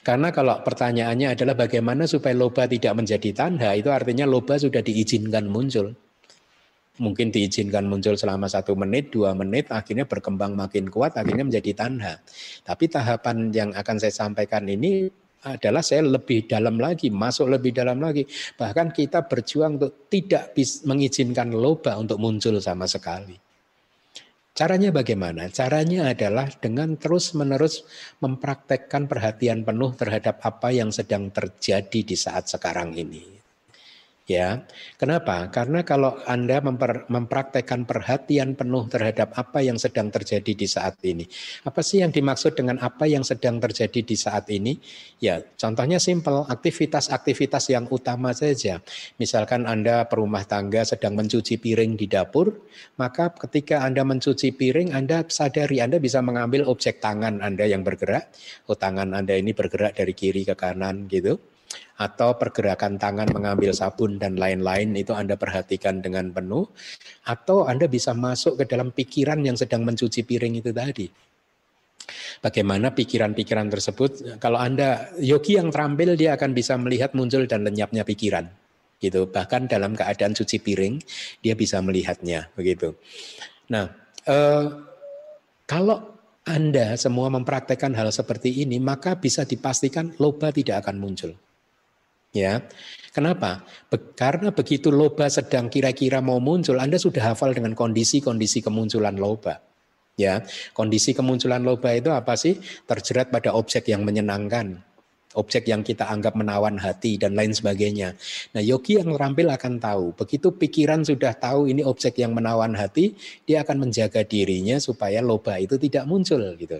Karena kalau pertanyaannya adalah bagaimana supaya loba tidak menjadi tanda, itu artinya loba sudah diizinkan muncul. Mungkin diizinkan muncul selama satu menit, dua menit, akhirnya berkembang makin kuat, akhirnya menjadi tanda. Tapi tahapan yang akan saya sampaikan ini adalah saya lebih dalam lagi, masuk lebih dalam lagi. Bahkan kita berjuang untuk tidak mengizinkan loba untuk muncul sama sekali. Caranya bagaimana? Caranya adalah dengan terus-menerus mempraktekkan perhatian penuh terhadap apa yang sedang terjadi di saat sekarang ini. Ya, kenapa? Karena kalau Anda memper, mempraktekkan perhatian penuh terhadap apa yang sedang terjadi di saat ini. Apa sih yang dimaksud dengan apa yang sedang terjadi di saat ini? Ya, contohnya simpel, aktivitas-aktivitas yang utama saja. Misalkan Anda perumah tangga sedang mencuci piring di dapur, maka ketika Anda mencuci piring, Anda sadari Anda bisa mengambil objek tangan Anda yang bergerak. Oh, tangan Anda ini bergerak dari kiri ke kanan gitu atau pergerakan tangan mengambil sabun dan lain-lain itu Anda perhatikan dengan penuh atau Anda bisa masuk ke dalam pikiran yang sedang mencuci piring itu tadi. Bagaimana pikiran-pikiran tersebut kalau Anda yogi yang terampil dia akan bisa melihat muncul dan lenyapnya pikiran gitu. Bahkan dalam keadaan cuci piring dia bisa melihatnya begitu. Nah, eh, kalau anda semua mempraktekkan hal seperti ini, maka bisa dipastikan loba tidak akan muncul. Ya, kenapa? Be karena begitu loba sedang kira-kira mau muncul, Anda sudah hafal dengan kondisi-kondisi kemunculan loba. Ya, kondisi kemunculan loba itu apa sih? Terjerat pada objek yang menyenangkan, objek yang kita anggap menawan hati dan lain sebagainya. Nah, yogi yang terampil akan tahu, begitu pikiran sudah tahu ini objek yang menawan hati, dia akan menjaga dirinya supaya loba itu tidak muncul gitu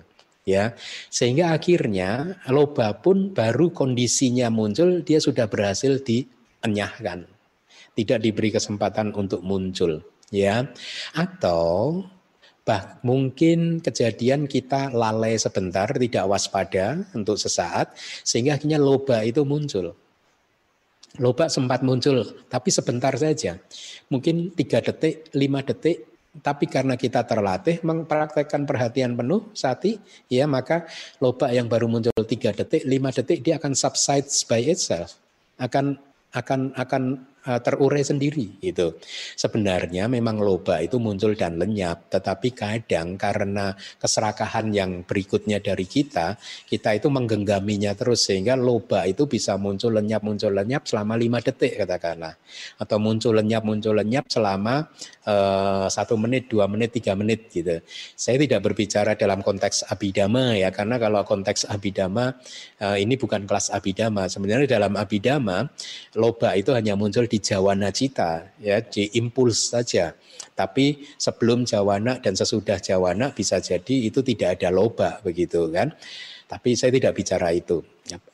ya. Sehingga akhirnya loba pun baru kondisinya muncul dia sudah berhasil dienyahkan tidak diberi kesempatan untuk muncul ya. Atau bah mungkin kejadian kita lalai sebentar tidak waspada untuk sesaat sehingga akhirnya loba itu muncul. Loba sempat muncul tapi sebentar saja. Mungkin tiga detik lima detik tapi karena kita terlatih mempraktekkan perhatian penuh sati, ya maka loba yang baru muncul tiga detik, lima detik dia akan subside by itself, akan akan akan uh, terurai sendiri itu. Sebenarnya memang loba itu muncul dan lenyap, tetapi kadang karena keserakahan yang berikutnya dari kita, kita itu menggenggaminya terus sehingga loba itu bisa muncul lenyap muncul lenyap selama lima detik katakanlah, atau muncul lenyap muncul lenyap selama satu menit, dua menit, tiga menit gitu. Saya tidak berbicara dalam konteks abidama ya, karena kalau konteks abidama uh, ini bukan kelas abidama. Sebenarnya dalam abidama loba itu hanya muncul di jawana cita ya di impuls saja. Tapi sebelum jawana dan sesudah jawana bisa jadi itu tidak ada loba begitu kan. Tapi saya tidak bicara itu.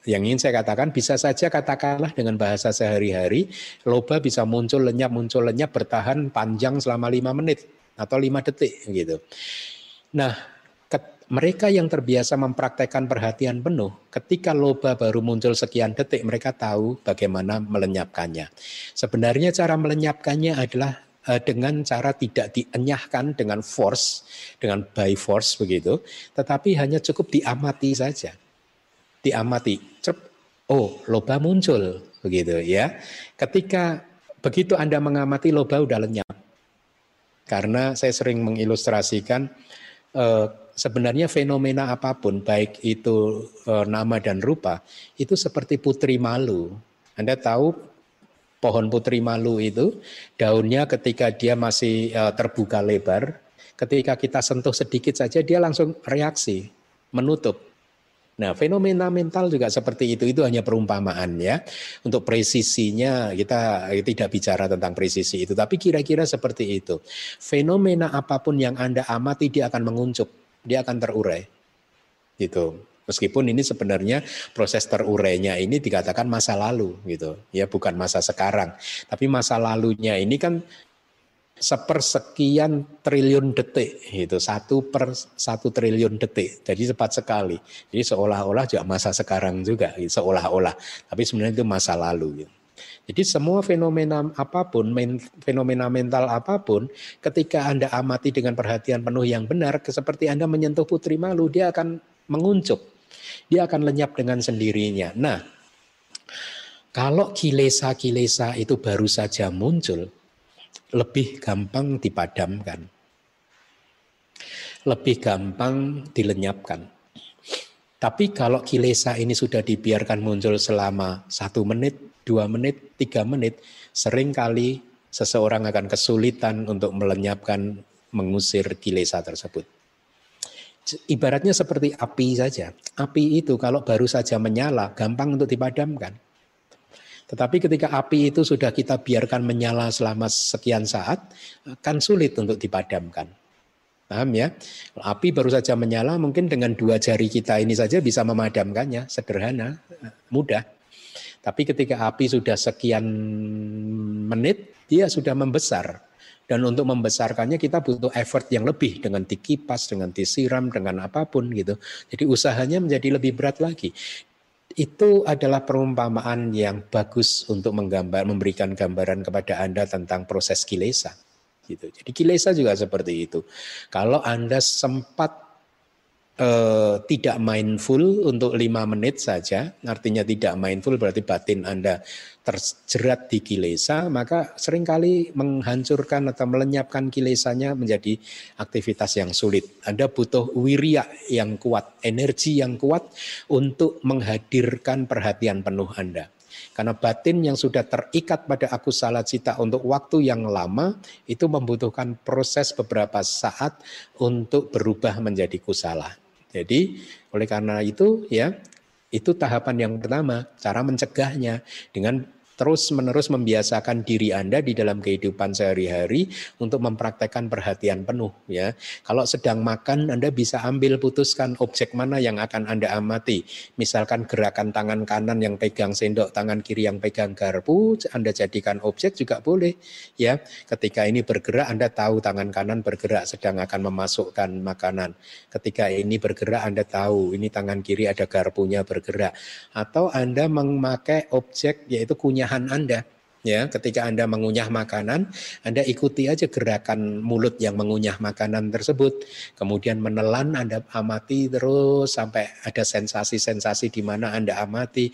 Yang ingin saya katakan bisa saja katakanlah dengan bahasa sehari-hari loba bisa muncul lenyap muncul lenyap bertahan panjang selama lima menit atau lima detik gitu. Nah mereka yang terbiasa mempraktekkan perhatian penuh, ketika loba baru muncul sekian detik, mereka tahu bagaimana melenyapkannya. Sebenarnya cara melenyapkannya adalah dengan cara tidak dienyahkan dengan force, dengan by force begitu, tetapi hanya cukup diamati saja. Diamati, Cep, oh loba muncul begitu ya. Ketika begitu Anda mengamati loba udah lenyap. Karena saya sering mengilustrasikan uh, sebenarnya fenomena apa pun, baik itu e, nama dan rupa, itu seperti putri malu. Anda tahu pohon putri malu itu daunnya ketika dia masih e, terbuka lebar, ketika kita sentuh sedikit saja dia langsung reaksi, menutup. Nah, fenomena mental juga seperti itu. Itu hanya perumpamaan ya. Untuk presisinya kita tidak bicara tentang presisi itu, tapi kira-kira seperti itu. Fenomena apa pun yang Anda amati dia akan menguncup dia akan terurai. Gitu. Meskipun ini sebenarnya proses terurainya ini dikatakan masa lalu gitu. Ya bukan masa sekarang. Tapi masa lalunya ini kan sepersekian triliun detik itu satu per satu triliun detik jadi cepat sekali jadi seolah-olah juga masa sekarang juga gitu, seolah-olah tapi sebenarnya itu masa lalu gitu. Jadi semua fenomena apa pun, fenomena mental apa pun, ketika Anda amati dengan perhatian penuh yang benar, seperti Anda menyentuh putri malu, dia akan menguncup. Dia akan lenyap dengan sendirinya. Nah, kalau kilesa-kilesa itu baru saja muncul, lebih gampang dipadamkan. Lebih gampang dilenyapkan. Tapi kalau kilesa ini sudah dibiarkan muncul selama satu menit, dua menit, tiga menit, sering kali seseorang akan kesulitan untuk melenyapkan, mengusir kilesa tersebut. Ibaratnya seperti api saja. Api itu kalau baru saja menyala, gampang untuk dipadamkan. Tetapi ketika api itu sudah kita biarkan menyala selama sekian saat, akan sulit untuk dipadamkan. Paham ya? Api baru saja menyala, mungkin dengan dua jari kita ini saja bisa memadamkannya, sederhana, mudah. Tapi ketika api sudah sekian menit, dia sudah membesar. Dan untuk membesarkannya kita butuh effort yang lebih dengan dikipas, dengan disiram, dengan apa pun gitu. Jadi usahanya menjadi lebih berat lagi. Itu adalah perumpamaan yang bagus untuk menggambar, memberikan gambaran kepada Anda tentang proses kilesa. Gitu. Jadi kilesa juga seperti itu. Kalau Anda sempat Uh, tidak mindful untuk lima menit saja, artinya tidak mindful berarti batin Anda terjerat di kilesa, maka sering kali menghancurkan atau melenyapkan kilesanya menjadi aktivitas yang sulit. Anda butuh wirya yang kuat, energi yang kuat untuk menghadirkan perhatian penuh Anda. Karena batin yang sudah terikat pada aku salah cita untuk waktu yang lama itu membutuhkan proses beberapa saat untuk berubah menjadi kusala. Jadi oleh karena itu ya itu tahapan yang pertama, cara mencegahnya dengan terus-menerus membiasakan diri Anda di dalam kehidupan sehari-hari untuk mempraktekkan perhatian penuh ya. Kalau sedang makan Anda bisa ambil putuskan objek mana yang akan Anda amati. Misalkan gerakan tangan kanan yang pegang sendok, tangan kiri yang pegang garpu, Anda jadikan objek juga boleh ya. Ketika ini bergerak Anda tahu tangan kanan bergerak sedang akan memasukkan makanan. Ketika ini bergerak Anda tahu ini tangan kiri ada garpunya bergerak atau Anda memakai objek yaitu kunyah pengunyahan Anda. Ya, ketika Anda mengunyah makanan, Anda ikuti aja gerakan mulut yang mengunyah makanan tersebut. Kemudian menelan Anda amati terus sampai ada sensasi-sensasi di mana Anda amati.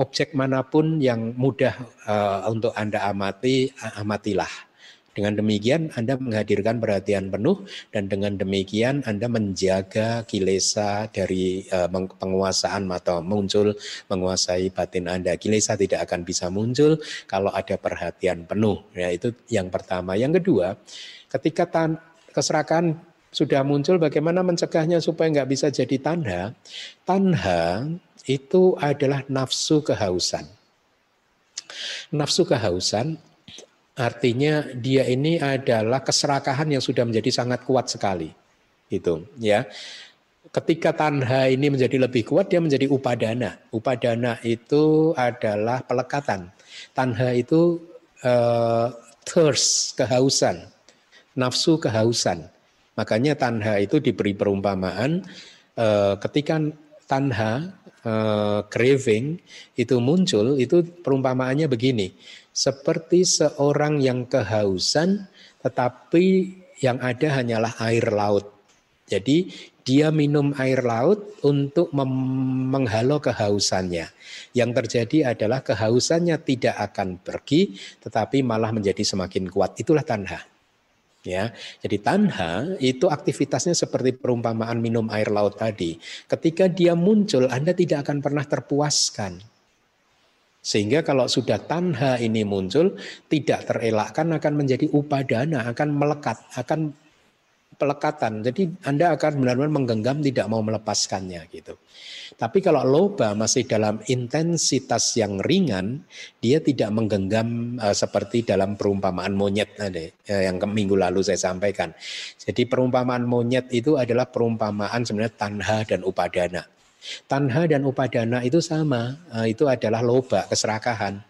objek mana pun yang mudah uh, untuk Anda amati, amatilah. Dengan demikian Anda menghadirkan perhatian penuh dan dengan demikian Anda menjaga kilesa dari uh, penguasaan atau muncul menguasai batin Anda. Kilesa tidak akan bisa muncul kalau ada perhatian penuh. Ya itu yang pertama. Yang kedua, ketika tan keserakahan sudah muncul bagaimana mencegahnya supaya nggak bisa jadi tanda? Tanha itu adalah nafsu kehausan. Nafsu kehausan Artinya dia ini adalah keserakahan yang sudah menjadi sangat kuat sekali. Itu ya. Ketika tanha ini menjadi lebih kuat dia menjadi upadana. Upadana itu adalah pelekatan. Tanha itu uh, thirst, kehausan. Nafsu kehausan. Makanya tanha itu diberi perumpamaan uh, ketika tanha uh, craving itu muncul itu perumpamaannya begini seperti seorang yang kehausan tetapi yang ada hanyalah air laut. Jadi dia minum air laut untuk menghalau kehausannya. Yang terjadi adalah kehausannya tidak akan pergi tetapi malah menjadi semakin kuat. Itulah tanha. Ya, jadi tanha itu aktivitasnya seperti perumpamaan minum air laut tadi. Ketika dia muncul, Anda tidak akan pernah terpuaskan. Sehingga kalau sudah tanha ini muncul, tidak terelakkan akan menjadi upadana, akan melekat, akan pelekatan. Jadi Anda akan benar-benar menggenggam tidak mau melepaskannya gitu. Tapi kalau loba masih dalam intensitas yang ringan, dia tidak menggenggam uh, seperti dalam perumpamaan monyet uh, yang minggu lalu saya sampaikan. Jadi perumpamaan monyet itu adalah perumpamaan sebenarnya tanha dan upadana. Tanha dan upadana itu sama, eh, itu adalah loba, keserakahan.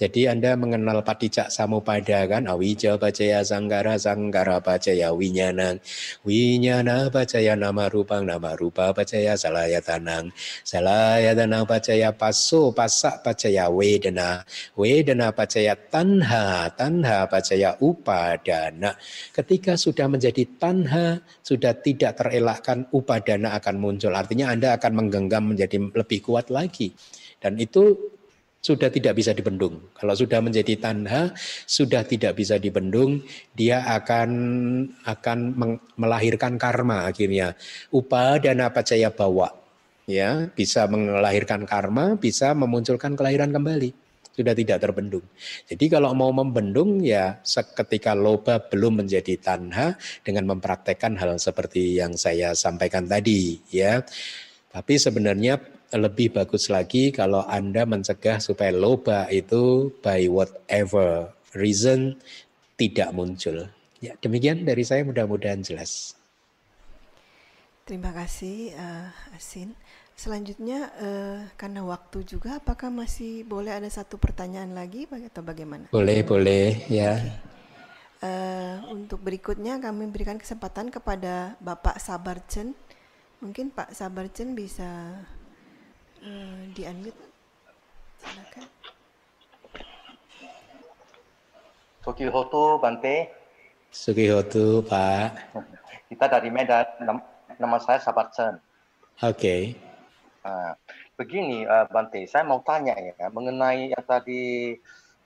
Jadi Anda mengenal patijak samupada kan, awija bacaya sanggara sanggara bacaya winyana, winyana bacaya nama rupang nama rupa bacaya salayatanang, salayatanang bacaya paso pasak bacaya wedana, wedana bacaya tanha, tanha bacaya upadana. Ketika sudah menjadi tanha, sudah tidak terelakkan upadana akan muncul. Artinya Anda akan menggenggam menjadi lebih kuat lagi. Dan itu sudah tidak bisa dibendung. Kalau sudah menjadi tanha, sudah tidak bisa dibendung, dia akan akan melahirkan karma akhirnya. Upa dan apa caya bawa, ya bisa melahirkan karma, bisa memunculkan kelahiran kembali. Sudah tidak terbendung. Jadi kalau mau membendung ya ketika loba belum menjadi tanha dengan mempraktekkan hal seperti yang saya sampaikan tadi ya. Tapi sebenarnya lebih bagus lagi kalau Anda mencegah supaya loba itu by whatever reason tidak muncul. Ya, demikian dari saya mudah-mudahan jelas. Terima kasih uh, Asin. Selanjutnya uh, karena waktu juga apakah masih boleh ada satu pertanyaan lagi atau bagaimana? Boleh, boleh ya. Okay. Uh, eh, untuk berikutnya kami berikan kesempatan kepada Bapak Sabarcen. Mungkin Pak Sabarcen bisa uh, di unmute. Silakan. Sukihotu Bante. Sukihotu Pak. Kita dari Medan. Nama saya Sabat Chen oke. Okay. uh, begini uh, Bante. Saya mau tanya ya mengenai yang tadi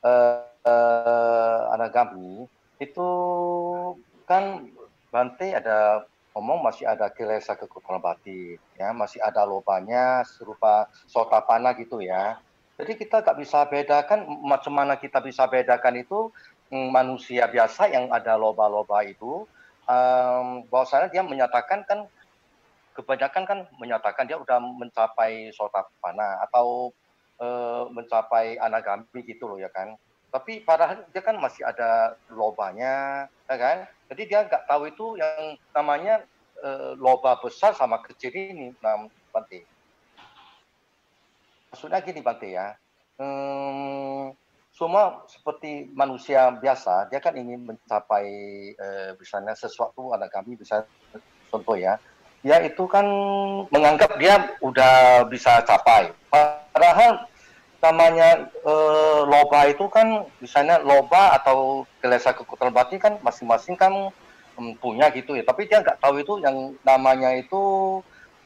uh, uh, anagami itu kan Bante ada ngomong masih ada kilesa kekuatan batin, ya masih ada lobanya serupa sotapana gitu ya. Jadi kita nggak bisa bedakan macam mana kita bisa bedakan itu mm, manusia biasa yang ada loba-loba itu um, bahwasanya dia menyatakan kan kebanyakan kan menyatakan dia udah mencapai sotapana atau uh, mencapai anagami gitu loh ya kan. Tapi padahal dia kan masih ada lobanya, ya kan? Jadi dia nggak tahu itu yang namanya e, loba besar sama kecil ini, nah, Bante. Maksudnya gini Bante ya, hmm, semua seperti manusia biasa, dia kan ingin mencapai e, misalnya sesuatu anak kami bisa contoh ya, dia itu kan menganggap dia udah bisa capai. Padahal namanya e, loba itu kan misalnya loba atau kelesa kekuatan batin kan masing-masing kan um, punya gitu ya tapi dia nggak tahu itu yang namanya itu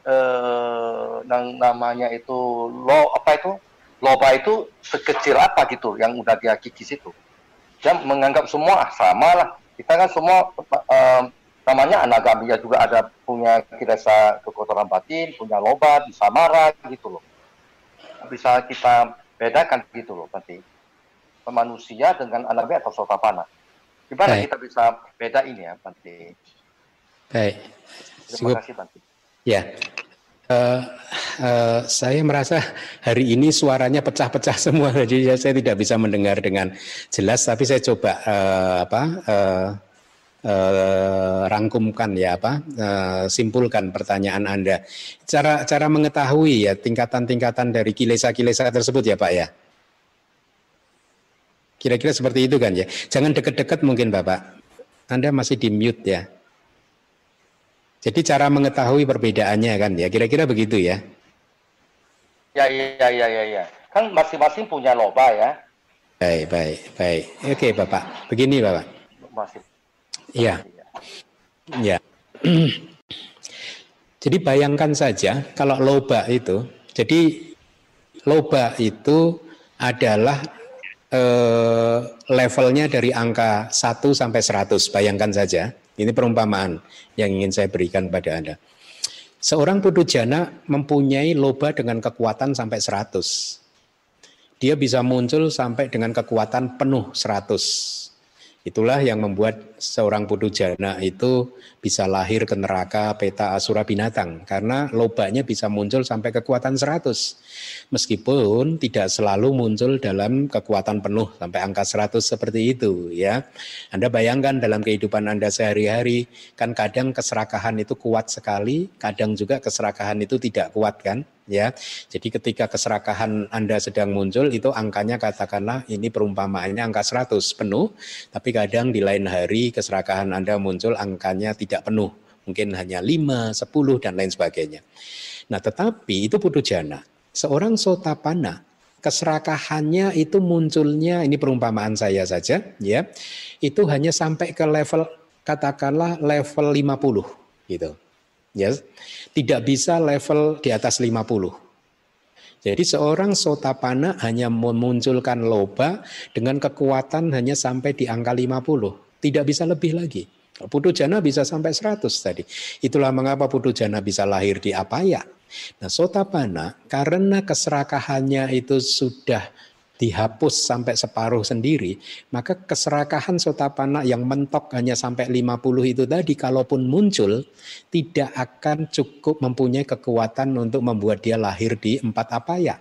eh, yang namanya itu lo apa itu loba itu sekecil apa gitu yang udah dia kikis itu. Dia menganggap semua ah, sama lah. Kita kan semua um, namanya anagami ya juga ada punya kirasa kekotoran batin, punya loba, bisa marah gitu loh. Bisa kita bedakan gitu loh nanti manusia dengan anagami atau sotapana. Gimana Baik. kita bisa beda ini ya Bante? Baik. Terima kasih Bante. Ya, Uh, uh, saya merasa hari ini suaranya pecah-pecah <laughs> semua, jadi saya tidak bisa mendengar dengan jelas. Tapi saya coba uh, apa uh, uh, rangkumkan ya apa uh, simpulkan pertanyaan anda. Cara cara mengetahui ya tingkatan-tingkatan dari kilesa-kilesa tersebut ya pak ya. Kira-kira seperti itu kan ya. Jangan deket-deket mungkin bapak. Anda masih di mute ya. Jadi cara mengetahui perbedaannya kan ya, kira-kira begitu ya? Ya, ya, ya, ya, ya. Kan masing-masing punya loba ya. Baik, baik, baik. Oke, Bapak. Begini, Bapak. Masih. Iya. Ya. <clears throat> jadi bayangkan saja kalau loba itu, jadi loba itu adalah eh, levelnya dari angka 1 sampai 100, bayangkan saja. Ini perumpamaan yang ingin saya berikan pada Anda. Seorang putu jana mempunyai loba dengan kekuatan sampai 100. Dia bisa muncul sampai dengan kekuatan penuh 100. Itulah yang membuat seorang putu jana itu bisa lahir ke neraka peta asura binatang karena lobanya bisa muncul sampai kekuatan 100. Meskipun tidak selalu muncul dalam kekuatan penuh sampai angka 100 seperti itu ya. Anda bayangkan dalam kehidupan Anda sehari-hari kan kadang keserakahan itu kuat sekali, kadang juga keserakahan itu tidak kuat kan? Ya. Jadi ketika keserakahan Anda sedang muncul itu angkanya katakanlah ini perumpamaannya angka 100 penuh, tapi kadang di lain hari keserakahan Anda muncul angkanya tidak penuh, mungkin hanya 5, 10 dan lain sebagainya. Nah, tetapi itu putu jana. Seorang sotapana keserakahannya itu munculnya ini perumpamaan saya saja ya. Itu hanya sampai ke level katakanlah level 50 gitu ya tidak bisa level di atas 50. Jadi seorang sotapana hanya memunculkan loba dengan kekuatan hanya sampai di angka 50, tidak bisa lebih lagi. Putu jana bisa sampai 100 tadi. Itulah mengapa putu jana bisa lahir di apaya. Nah, sotapana karena keserakahannya itu sudah dihapus sampai separuh sendiri, maka keserakahan sotapana yang mentok hanya sampai 50 itu tadi kalaupun muncul tidak akan cukup mempunyai kekuatan untuk membuat dia lahir di empat apaya.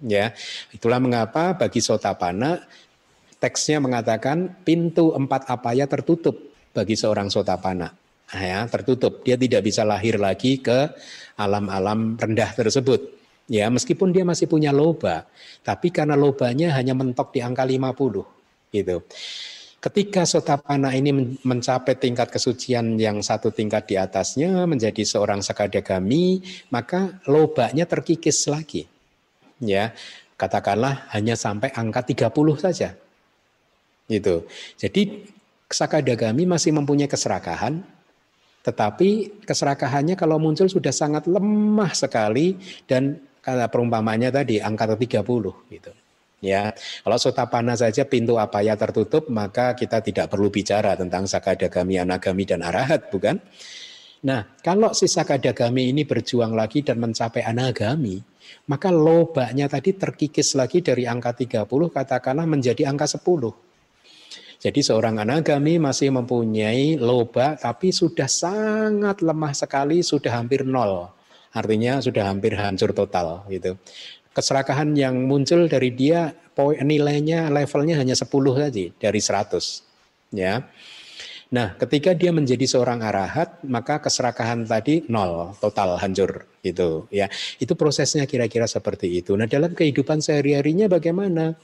Ya, itulah mengapa bagi sotapana teksnya mengatakan pintu empat apaya tertutup bagi seorang sotapana. Ya, tertutup. Dia tidak bisa lahir lagi ke alam-alam rendah tersebut. Ya, meskipun dia masih punya loba, tapi karena lobanya hanya mentok di angka 50 gitu. Ketika sotapana ini mencapai tingkat kesucian yang satu tingkat di atasnya menjadi seorang sakadagami, maka lobanya terkikis lagi. Ya, katakanlah hanya sampai angka 30 saja. Gitu. Jadi sakadagami masih mempunyai keserakahan, tetapi keserakahannya kalau muncul sudah sangat lemah sekali dan kata perumpamanya tadi angka 30 gitu. Ya, kalau sotapana saja pintu apa ya tertutup, maka kita tidak perlu bicara tentang sakadagami, anagami dan arahat, bukan? Nah, kalau si sakadagami ini berjuang lagi dan mencapai anagami, maka lobanya tadi terkikis lagi dari angka 30 katakanlah menjadi angka 10. Jadi seorang anagami masih mempunyai loba tapi sudah sangat lemah sekali, sudah hampir nol artinya sudah hampir hancur total gitu. Keserakahan yang muncul dari dia poin nilainya levelnya hanya 10 saja dari 100 ya. Nah, ketika dia menjadi seorang arahat, maka keserakahan tadi nol, total hancur gitu ya. Itu prosesnya kira-kira seperti itu. Nah, dalam kehidupan sehari-harinya bagaimana?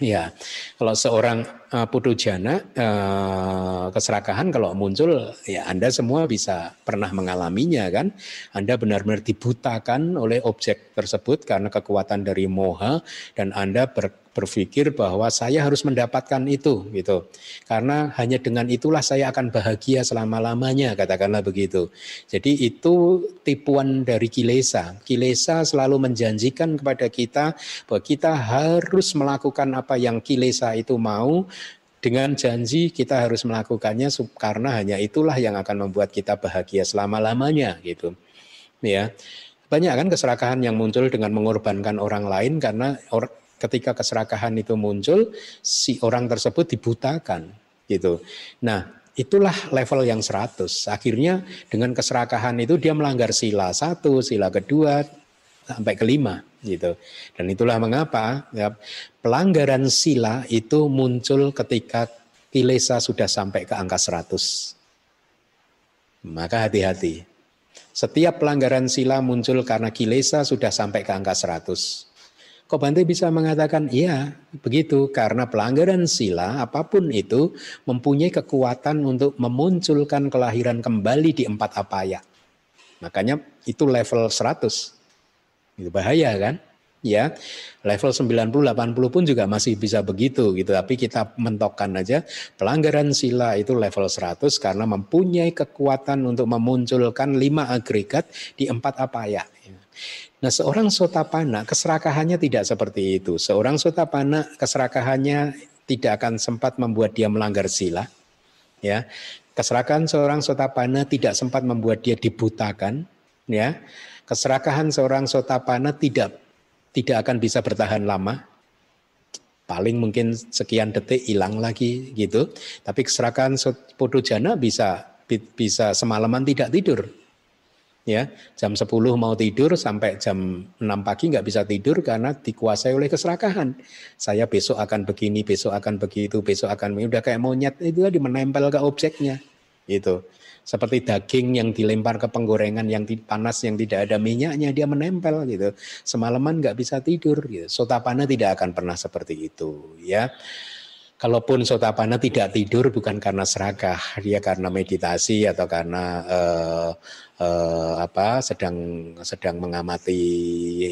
Ya, kalau seorang uh, putu jana uh, keserakahan kalau muncul ya Anda semua bisa pernah mengalaminya kan. Anda benar-benar dibutakan oleh objek tersebut karena kekuatan dari moha dan Anda ber, berpikir bahwa saya harus mendapatkan itu gitu. Karena hanya dengan itulah saya akan bahagia selama-lamanya katakanlah begitu. Jadi itu tipuan dari kilesa. Kilesa selalu menjanjikan kepada kita bahwa kita harus melakukan apa yang kilesa itu mau dengan janji kita harus melakukannya karena hanya itulah yang akan membuat kita bahagia selama-lamanya gitu. Ya. Banyak kan keserakahan yang muncul dengan mengorbankan orang lain karena ketika keserakahan itu muncul, si orang tersebut dibutakan gitu. Nah, itulah level yang 100. Akhirnya dengan keserakahan itu dia melanggar sila satu, sila kedua, sampai kelima gitu. Dan itulah mengapa ya, pelanggaran sila itu muncul ketika kilesa sudah sampai ke angka 100. Maka hati-hati. Setiap pelanggaran sila muncul karena kilesa sudah sampai ke angka 100. Kok Bante bisa mengatakan iya begitu karena pelanggaran sila apa pun itu mempunyai kekuatan untuk memunculkan kelahiran kembali di empat apaya. Makanya itu level 100. Itu bahaya kan? Ya, level 90 80 pun juga masih bisa begitu gitu. Tapi kita mentokkan aja pelanggaran sila itu level 100 karena mempunyai kekuatan untuk memunculkan lima agregat di empat apaya. Nah, seorang sotapana keserakahannya tidak seperti itu. Seorang sotapana keserakahannya tidak akan sempat membuat dia melanggar sila. Ya. Keserakahan seorang sotapana tidak sempat membuat dia dibutakan, ya. Keserakahan seorang sotapana tidak tidak akan bisa bertahan lama. Paling mungkin sekian detik hilang lagi gitu. Tapi keserakahan podojana bisa bisa semalaman tidak tidur ya jam 10 mau tidur sampai jam 6 pagi nggak bisa tidur karena dikuasai oleh keserakahan. Saya besok akan begini besok akan begitu besok akan udah kayak monyet itu tadi menempel ke objeknya itu seperti daging yang dilempar ke penggorengan yang panas yang tidak ada minyaknya dia menempel gitu. Semalaman nggak bisa tidur gitu. Sotapana tidak akan pernah seperti itu ya Kalaupun sotapana tidak tidur bukan karena serakah, dia karena meditasi atau karena uh, uh, apa sedang sedang mengamati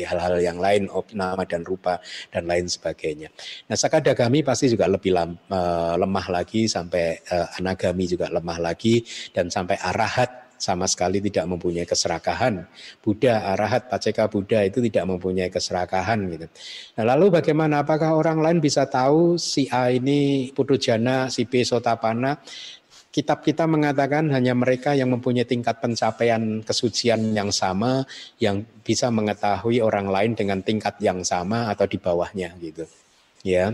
hal-hal yang lain, nama dan rupa dan lain sebagainya. Nah, sakadagami pasti juga lebih lam, uh, lemah lagi sampai uh, anagami juga lemah lagi dan sampai arahat sama sekali tidak mempunyai keserakahan. Buddha, Arahat, Paceka Buddha itu tidak mempunyai keserakahan gitu. Nah, lalu bagaimana apakah orang lain bisa tahu si A ini Putujana, si B Sotapana? Kitab kita mengatakan hanya mereka yang mempunyai tingkat pencapaian kesucian yang sama yang bisa mengetahui orang lain dengan tingkat yang sama atau di bawahnya gitu. Ya.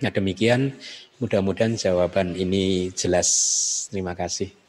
Nah, demikian mudah-mudahan jawaban ini jelas. Terima kasih.